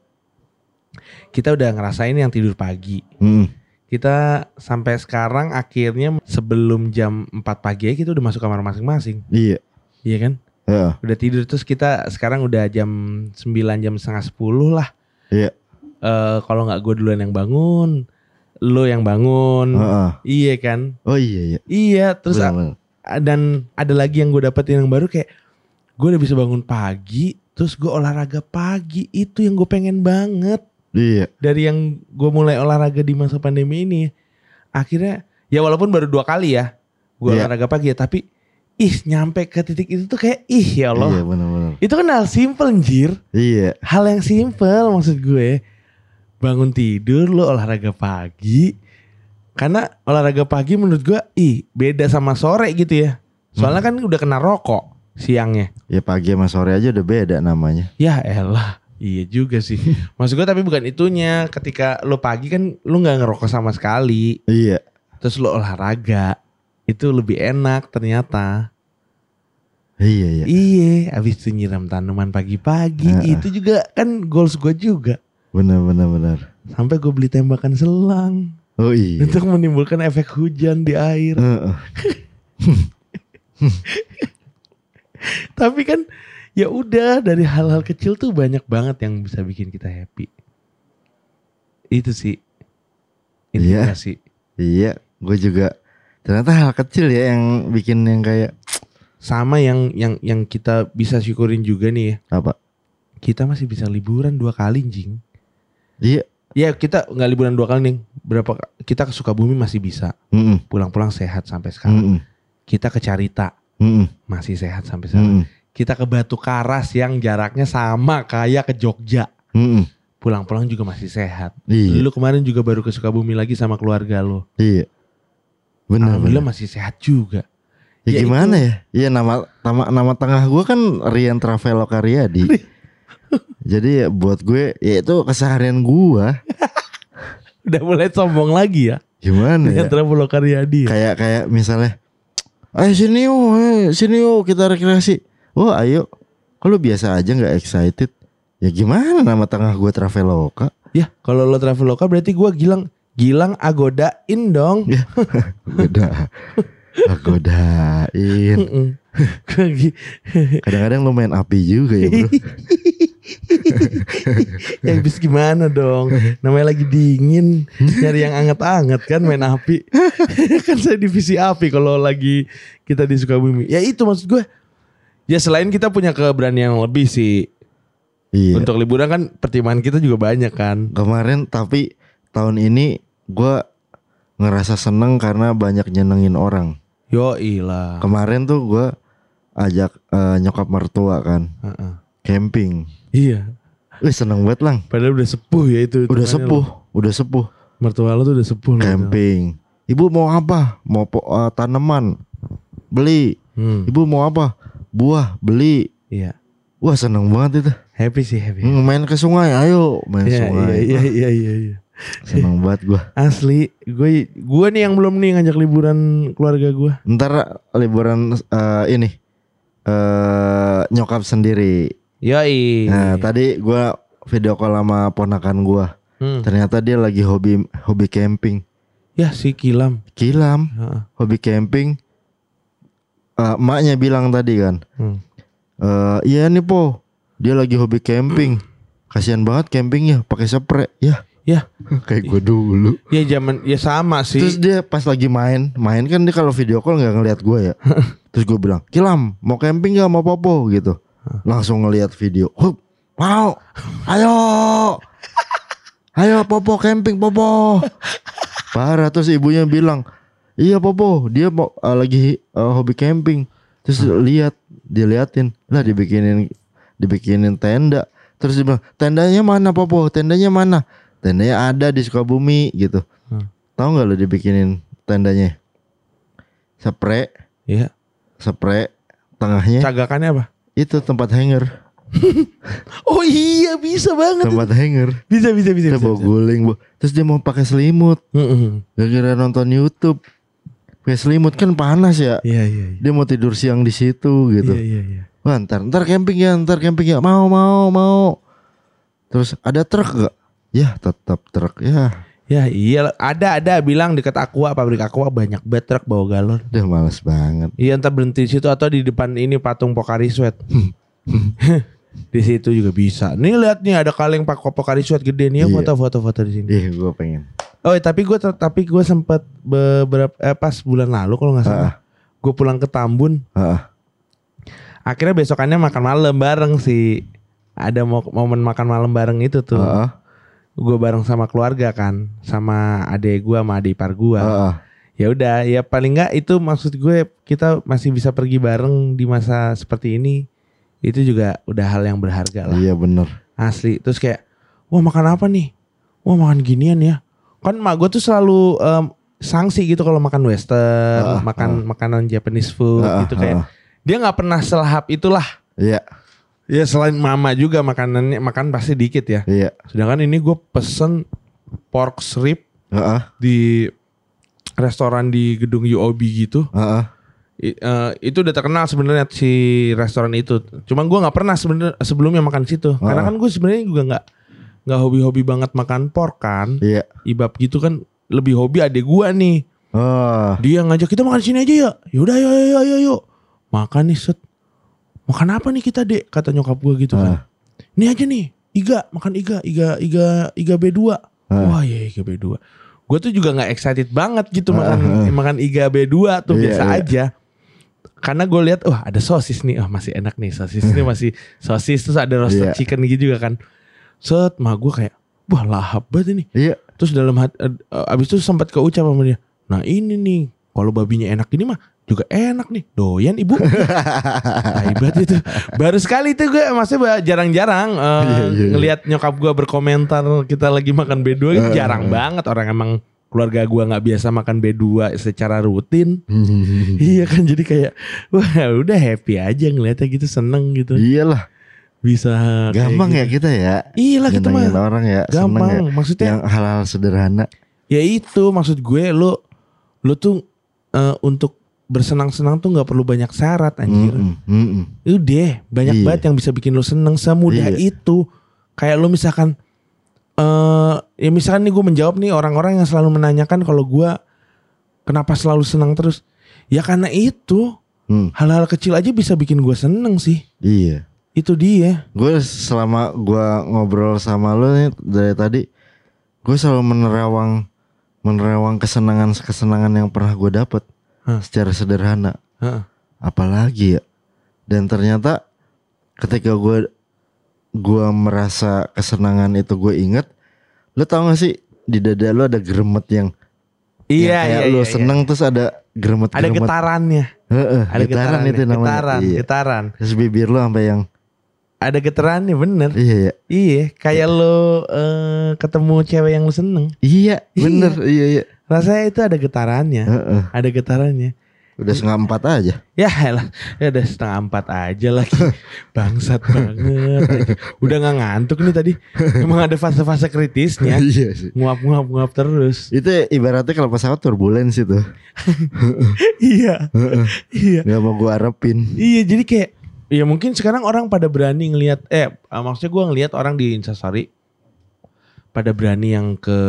kita udah ngerasain yang tidur pagi. Hmm, kita sampai sekarang akhirnya sebelum jam 4 pagi aja kita udah masuk kamar masing-masing. Iya, iya kan? Ya, udah tidur terus kita sekarang udah jam 9 jam setengah 10 lah. Iya. Eh kalau nggak gue duluan yang bangun lo yang bangun. Heeh. iya kan? Oh iya iya. iya terus Benar, benar. dan ada lagi yang gue dapetin yang baru kayak gue udah bisa bangun pagi terus gue olahraga pagi. Itu yang gue pengen banget. Iya. dari yang gue mulai olahraga di masa pandemi ini akhirnya ya walaupun baru dua kali ya gue Iya. olahraga pagi ya tapi ih nyampe ke titik itu tuh kayak ih ya Allah. Iya benar-benar. itu kan hal simple anjir. Iya. hal yang simple maksud gue. Bangun tidur lo olahraga pagi. Karena olahraga pagi menurut gue ih beda sama sore gitu ya. Soalnya kan udah kena rokok siangnya. Ya pagi sama sore aja udah beda namanya. Ya elah. Iya juga sih. Maksud gue tapi bukan itunya. Ketika lu pagi kan lu nggak ngerokok sama sekali. Iya. Terus lu olahraga. Itu lebih enak ternyata. Iya iya. Iya. Abis itu nyiram tanaman pagi-pagi. Heeh. Itu juga kan goals gue juga. Benar benar benar. Sampai gue beli tembakan selang. Oh iya. Untuk menimbulkan efek hujan di air. Heeh. Tapi kan ya udah dari hal-hal kecil tuh banyak banget yang bisa bikin kita happy. Itu sih. Iya. Sih. Iya, gue juga ternyata hal kecil ya yang bikin yang kayak Sama yang yang yang kita bisa syukurin juga nih ya. apa? Kita masih bisa liburan dua kali jing. Iya. Ya kita nggak liburan dua kali nih. Berapa kita ke Sukabumi masih bisa. Mm Pulang-pulang sehat sampai sekarang. Kita ke Carita masih sehat sampai sekarang. Kita ke Batu Karas yang jaraknya sama kayak ke Jogja. Pulang-pulang juga masih sehat. Iya. Lu kemarin juga baru ke Sukabumi lagi sama keluarga lo. Iya. Benar. Alhamdulillah benar. masih sehat juga. Ya, Ya, gimana ya? Iya nama nama nama tengah gue kan Rian Traveloka Riyadi. Jadi ya buat gue ya itu keseharian gue. Udah mulai sombong lagi ya. Gimana ya? Dengan Traveloka Riyadi ya. Kayak kayak misalnya, ayo sini yuk, ayo sini yuk kita rekreasi. Oh ayo, kalau biasa aja nggak excited. Ya gimana nama tengah gue Traveloka? Ya kalau lo Traveloka berarti gua Gilang Gilang agodain dong. Ya. Beda. Godain. Mm-mm. Gua gi- Kadang-kadang lu main api juga ya bro. ya habis gimana dong Namanya lagi dingin Nyari yang anget-anget kan main api Kan saya divisi api kalau lagi kita di Sukabumi Ya itu maksud gue Ya selain kita punya keberanian yang lebih sih Iya. Untuk liburan kan pertimbangan kita juga banyak kan Kemarin tapi tahun ini gue ngerasa seneng karena banyak nyenengin orang. Yo ilah Kemarin tuh gue ajak eh, nyokap mertua kan Heeh. camping. Iya Wih seneng banget lang. Padahal udah sepuh ya itu Udah sepuh, lo. udah sepuh. Mertua lo tuh udah sepuh loh, Camping. Ibu mau apa? Mau po- eh, tanaman? Beli. Hmm, Ibu mau apa? Buah. Beli. Iya Wah seneng banget itu. Happy sih happy Hmm, main ke sungai, ayo main Iya sungai. iya iya iya iya iya. Seneng banget gua. Asli, gue gue nih yang belum nih ngajak liburan keluarga gue. Ntar liburan eh, ini eh nyokap sendiri. Yoi. Nah tadi gua video call sama ponakan gua. Hmm. Ternyata dia lagi hobi hobi camping. Ya si Kilam. Kilam, Heeh. hobi camping. Eh, emaknya bilang tadi kan, Hmm. eh iya nih po, dia lagi hobi camping. Kasihan banget campingnya, pakai spray. Ya, Ya, kayak gue dulu. ya zaman ya sama sih. Terus dia pas lagi main, main kan dia kalau video call nggak ngeliat gue ya. Terus gue bilang, Kilam, mau camping gak mau popo gitu. Langsung ngeliat video. Hup, mau, ayo, ayo popo camping popo. Parah terus ibunya bilang, iya popo, dia mau eh, lagi eh, hobi camping. Terus lihat, diliatin, lah dibikinin, dibikinin tenda. Terus dia bilang, tendanya mana popo? Tendanya mana? Tendanya ada di Sukabumi gitu. Hmm. Tahu nggak lo dibikinin tendanya? Spray, Iya. spray tengahnya Cagakannya apa? Itu tempat hanger, Oh iya bisa banget. tempat hanger. Bisa bisa bisa. Dia bisa, bawa bisa. guling, Bu. terus dia mau pakai selimut. Gara-gara nonton YouTube, pakai selimut kan panas ya. Iya iya iya. Dia mau tidur siang di situ gitu. Iya iya iya. Wah, ntar, ntar camping ya, ntar camping ya. Mau, mau, mau. Terus ada truk gak? Ya, tetap truk ya. Ya iya ada ada bilang dekat Aqua pabrik Aqua banyak banget truk bawa galon. Udah males banget. Iya entar berhenti di situ atau di depan ini patung Pokari Sweat. di situ juga bisa. Nih lihat nih ada kaleng pak Pokari Sweat gede nih ya Iya. foto-foto-foto di sini. Ih, gue pengen. Oh tapi gue tapi gue sempat beberapa eh, pas bulan lalu kalau nggak salah, gue pulang ke Tambun. Ah, Akhirnya besokannya makan malam bareng sih. Ada mo- momen makan malam bareng itu tuh. ah, Gue bareng sama keluarga kan, sama adek gue sama adik ipar gue. ah. Ya udah, ya paling nggak itu maksud gue kita masih bisa pergi bareng di masa seperti ini. Itu juga udah hal yang berharga lah. Iya bener. Asli. Terus kayak, wah makan apa nih? Wah makan ginian ya. Kan mak gue tuh selalu em, sanksi gitu kalau makan western, Ah, makan makanan Japanese food Ah, gitu kayak. ah. dia nggak pernah selahap itulah. Iya, Ya selain mama juga makanannya makan pasti dikit ya. iya. Sedangkan ini gue pesen pork rib Heeh, di restoran di gedung UOB gitu. heeh. I- eh, itu udah terkenal sebenarnya si restoran itu. Cuma gua nggak pernah sebenarnya sebelumnya makan situ. Karena Ah. kan gue sebenarnya juga nggak nggak hobi-hobi banget makan pork kan. Iya. Ibab gitu kan lebih hobi adik gua nih. Oh, Dia ngajak kita makan di sini aja ya. Yaudah ayo ayo ayo ayo. Makan nih set. Makan apa nih kita dek? Kata nyokap gua gitu kan. Ini aja nih. Iga makan iga iga iga iga B2. Ah. Wah ya iga B2. Gue tuh juga nggak excited banget gitu Ah, makan ah. makan iga B2 tuh Iya, biasa iya. aja. Karena gue lihat wah ada sosis nih, oh masih enak nih sosis ini masih sosis terus ada roasted Iya. chicken gitu juga kan. Set, mah gue kayak wah lahap banget ini. iya. Terus dalam hati, eh, abis itu sempat keucap sama dia. Nah ini nih, kalau babinya enak ini mah juga enak nih. Doyan ibu. Hebat itu. Baru sekali itu gue maksudnya jarang-jarang eh, Iya, iya, iya. ngelihat nyokap gue berkomentar kita lagi makan B2 itu Eh, jarang eh. banget orang emang keluarga gue nggak biasa makan B2 secara rutin. iya kan jadi kayak wah udah happy aja ngeliatnya gitu seneng gitu. Iyalah, Bisa gampang ya gitu. kita ya. Iya lah kita mah orang ya, gampang. ya. Maksudnya Yang hal-hal sederhana. ya itu maksud gue lu lu tuh eh, untuk bersenang-senang tuh nggak perlu banyak syarat anjir. Mm-mm, mm-mm. Udah banyak Iya. banget yang bisa bikin lu seneng semudah Iya. itu. Kayak lu misalkan eh ya misalkan nih gue menjawab nih orang-orang yang selalu menanyakan kalau gue kenapa selalu senang terus. Ya karena itu Hmm, hal-hal kecil aja bisa bikin gue seneng sih. iya. Itu dia. Gue selama gua ngobrol sama lu nih dari tadi, gue selalu menerawang menerawang kesenangan-kesenangan yang pernah gue dapet Secara sederhana. Heeh. Apalagi ya. Dan ternyata ketika gue gua merasa kesenangan itu gue inget, lu tau gak sih di dada lu ada geremet yang Iya yang kayak iya lu iya, seneng terus ada geremet Ada geremet. getarannya. Heeh, Ada getaran itu namanya. Getaran, Iya. getaran. Terus bibir lu sampai yang Ada getarannya bener. iya ya. Iya, kayak lo eh, ketemu cewek yang lo seneng. Iya, bener. Iya iya. Rasanya itu ada getarannya. Heeh. Ada getarannya. Udah setengah empat aja. Ya elah, ya udah setengah empat aja lagi. Bangsat banget. Udah nggak ngantuk nih tadi. Emang ada fase-fase kritisnya. iya sih. Nguap-nguap nguap terus. Itu ibaratnya kalau pesawat turbulens itu. iya. iya. Gak mau gua harapin. Iya, jadi kayak ya mungkin sekarang orang pada berani ngelihat eh maksudnya gua ngelihat orang di Instastory pada berani yang ke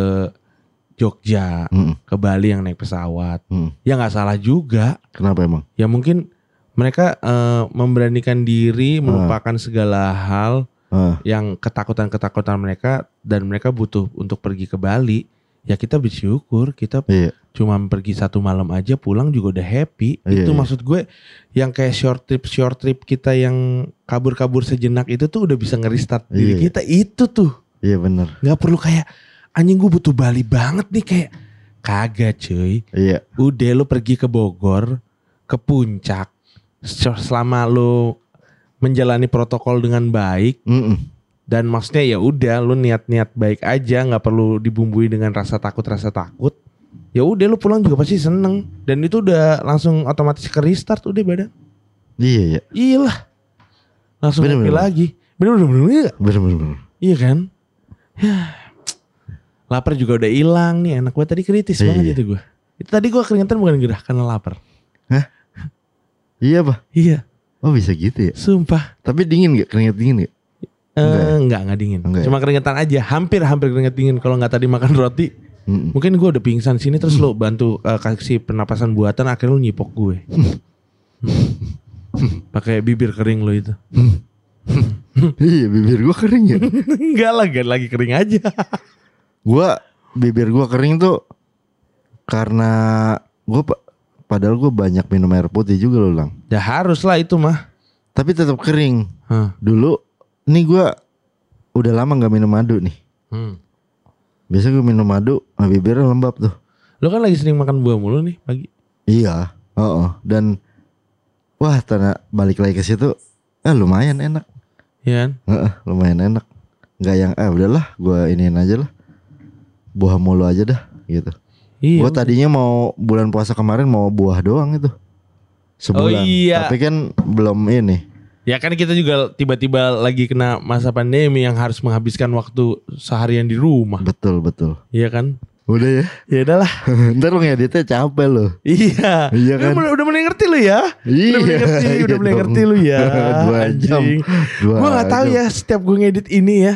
Jogja, Mm, ke Bali yang naik pesawat. mm. Ya nggak salah juga. Kenapa emang? Ya mungkin mereka eh, memberanikan diri melupakan segala hal Ah, yang ketakutan-ketakutan mereka dan mereka butuh untuk pergi ke Bali. Ya kita bersyukur kita iya. cuma pergi satu malam aja pulang juga udah happy. Iya, itu iya. maksud gue yang kayak short trip short trip kita yang kabur-kabur sejenak itu tuh udah bisa ngerestart diri Iya. kita itu tuh Iya bener. nggak perlu kayak anjing gue butuh Bali banget nih kayak kagak cuy. Iya. Udah lu pergi ke Bogor, ke puncak. Selama lu menjalani protokol dengan baik Mm-mm. dan maksudnya ya udah lu niat-niat baik aja, nggak perlu dibumbui dengan rasa takut rasa takut. Ya udah lu pulang juga pasti seneng dan itu udah langsung otomatis ke restart udah badan. Iya iya. Iyalah. Langsung Bener, bener. lagi. Bener bener bener, iya. Bener bener. bener. Iya kan? Ya. Lapar juga udah hilang nih anak gue tadi kritis Iya. banget itu gue. Itu tadi gue keringetan bukan gerah karena lapar. Iya pak. Iya, Oh bisa gitu ya. sumpah. Tapi dingin gak? Keringet dingin gak? Eh, Enggak ya? enggak, enggak dingin. Enggak ya? Cuma keringetan aja, hampir-hampir keringet dingin kalau nggak tadi makan roti. Mm-mm. Mungkin gue udah pingsan sini terus lo bantu eh, kasih pernapasan buatan akhirnya lo nyipok gue. Pakai bibir kering lo itu. iya bibir gua kering ya. enggak lah, enggak lagi kering aja. Gua bibir gua kering tuh karena gua pa- padahal gua banyak minum air putih juga loh lang. Ya harus lah itu mah. Tapi tetap kering. Hah. Dulu nih gua udah lama nggak minum madu nih. Hmm. Biasa gue minum madu, bibirnya lembab tuh. Lo kan lagi sering makan buah mulu nih pagi. Iya, oh, dan wah tanah balik lagi ke situ, eh lumayan enak, Iya kan? Heeh, lumayan enak. Nggak yang eh udahlah, gua iniin aja lah, buah mulu aja dah, gitu. Iya. Gua tadinya mau bulan puasa kemarin mau buah doang itu, sebulan. Oh, iya. Tapi kan belum ini. Ya kan kita juga tiba-tiba lagi kena masa pandemi yang harus menghabiskan waktu seharian di rumah. Betul betul. Iya kan? Udah ya. Ya udahlah. Ntar lu ngeditnya capek lo. Iya. Iya kan? Udah, mulai- udah mulai ngerti lu ya. Iya, Udah mulai ngerti, iya udah mulai ngerti lu ya. Dua jam. Dua Gua nggak tahu ya setiap gue ngedit ini ya.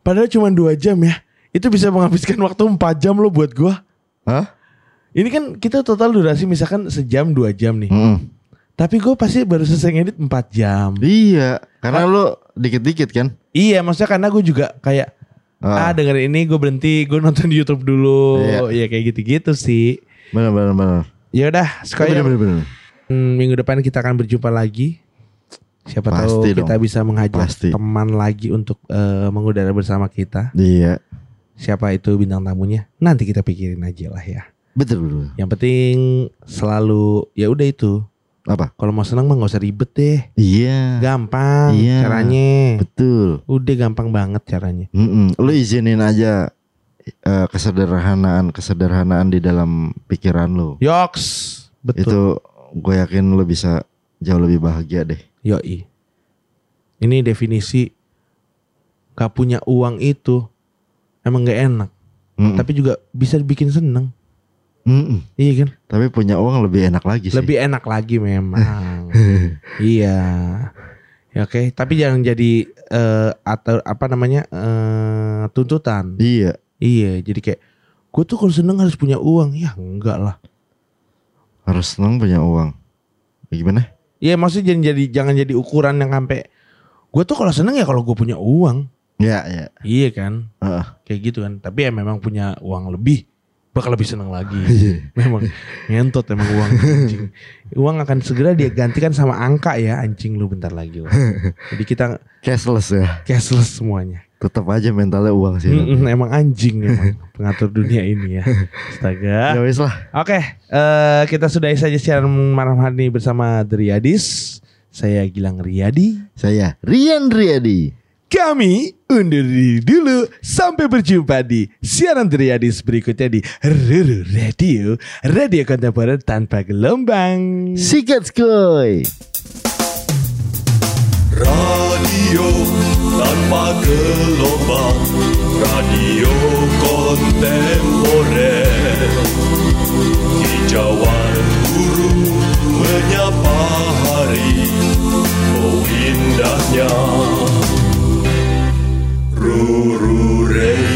Padahal cuma dua jam ya. Itu bisa menghabiskan waktu 4 jam lo buat gua. Hah? Ini kan kita total durasi misalkan sejam dua jam nih. Mm-mm. Tapi gue pasti baru selesai ngedit 4 jam. Iya, karena lu dikit-dikit kan. Iya maksudnya karena gue juga kayak ah, Ah. dengerin ini gue berhenti gue nonton di YouTube dulu. Iya. Iya kayak gitu-gitu sih. Benar benar benar. Ya udah benar. hmm, minggu depan kita akan berjumpa lagi. Siapa tahu Pasti kita dong. bisa mengajak Pasti. teman lagi untuk eh, mengudara bersama kita. Iya. Siapa itu bintang tamunya? Nanti kita pikirin aja lah ya. Betul betul. Yang penting selalu ya udah itu. Apa? Kalau mau senang mah nggak usah ribet deh. Iya. Gampang Iya. caranya. Betul. Udah gampang banget caranya. Mm-mm. Lu izinin aja eh, kesederhanaan kesederhanaan di dalam pikiran lu. Yoks. Betul. Itu gue yakin lu bisa jauh lebih bahagia deh. Yoi. Ini definisi gak punya uang itu emang gak enak. Mm-mm. Tapi juga bisa bikin seneng. Mm-mm. Iya kan? Tapi punya uang lebih enak lagi sih. Lebih enak lagi memang. iya. Ya, Oke, tapi jangan jadi eh, atau apa namanya eh, tuntutan. Iya. Iya, jadi kayak gue tuh kalau seneng harus punya uang. Ya enggak lah. Harus senang punya uang. Ya, gimana? Iya, maksudnya jangan jadi jangan jadi ukuran yang sampai gue tuh kalau seneng ya kalau gue punya uang. Ya ya. Iya kan? Heeh. kayak gitu kan tapi ya memang punya uang lebih bakal lebih seneng lagi Iya. memang ngentot emang uang anjing uang akan segera dia gantikan sama angka ya anjing lu bentar lagi Wak. jadi kita Cashless ya. cashless semuanya Tetap aja mentalnya uang sih. Mm-mm, emang anjing emang pengatur dunia ini ya astaga Ya wis lah. oke eh, kita sudahi saja siaran malam hari ini bersama The Riyadis saya Gilang Riyadi Saya Rian Riyadi. Kami undur diri dulu. Sampai berjumpa di siaran Triadis berikutnya di Ruru Radio, radio kontemporer tanpa gelombang. Sikat skoy. Radio tanpa gelombang. Radio kontemporer. Hijauan burung menyapa hari Oh indahnya Guru Ray.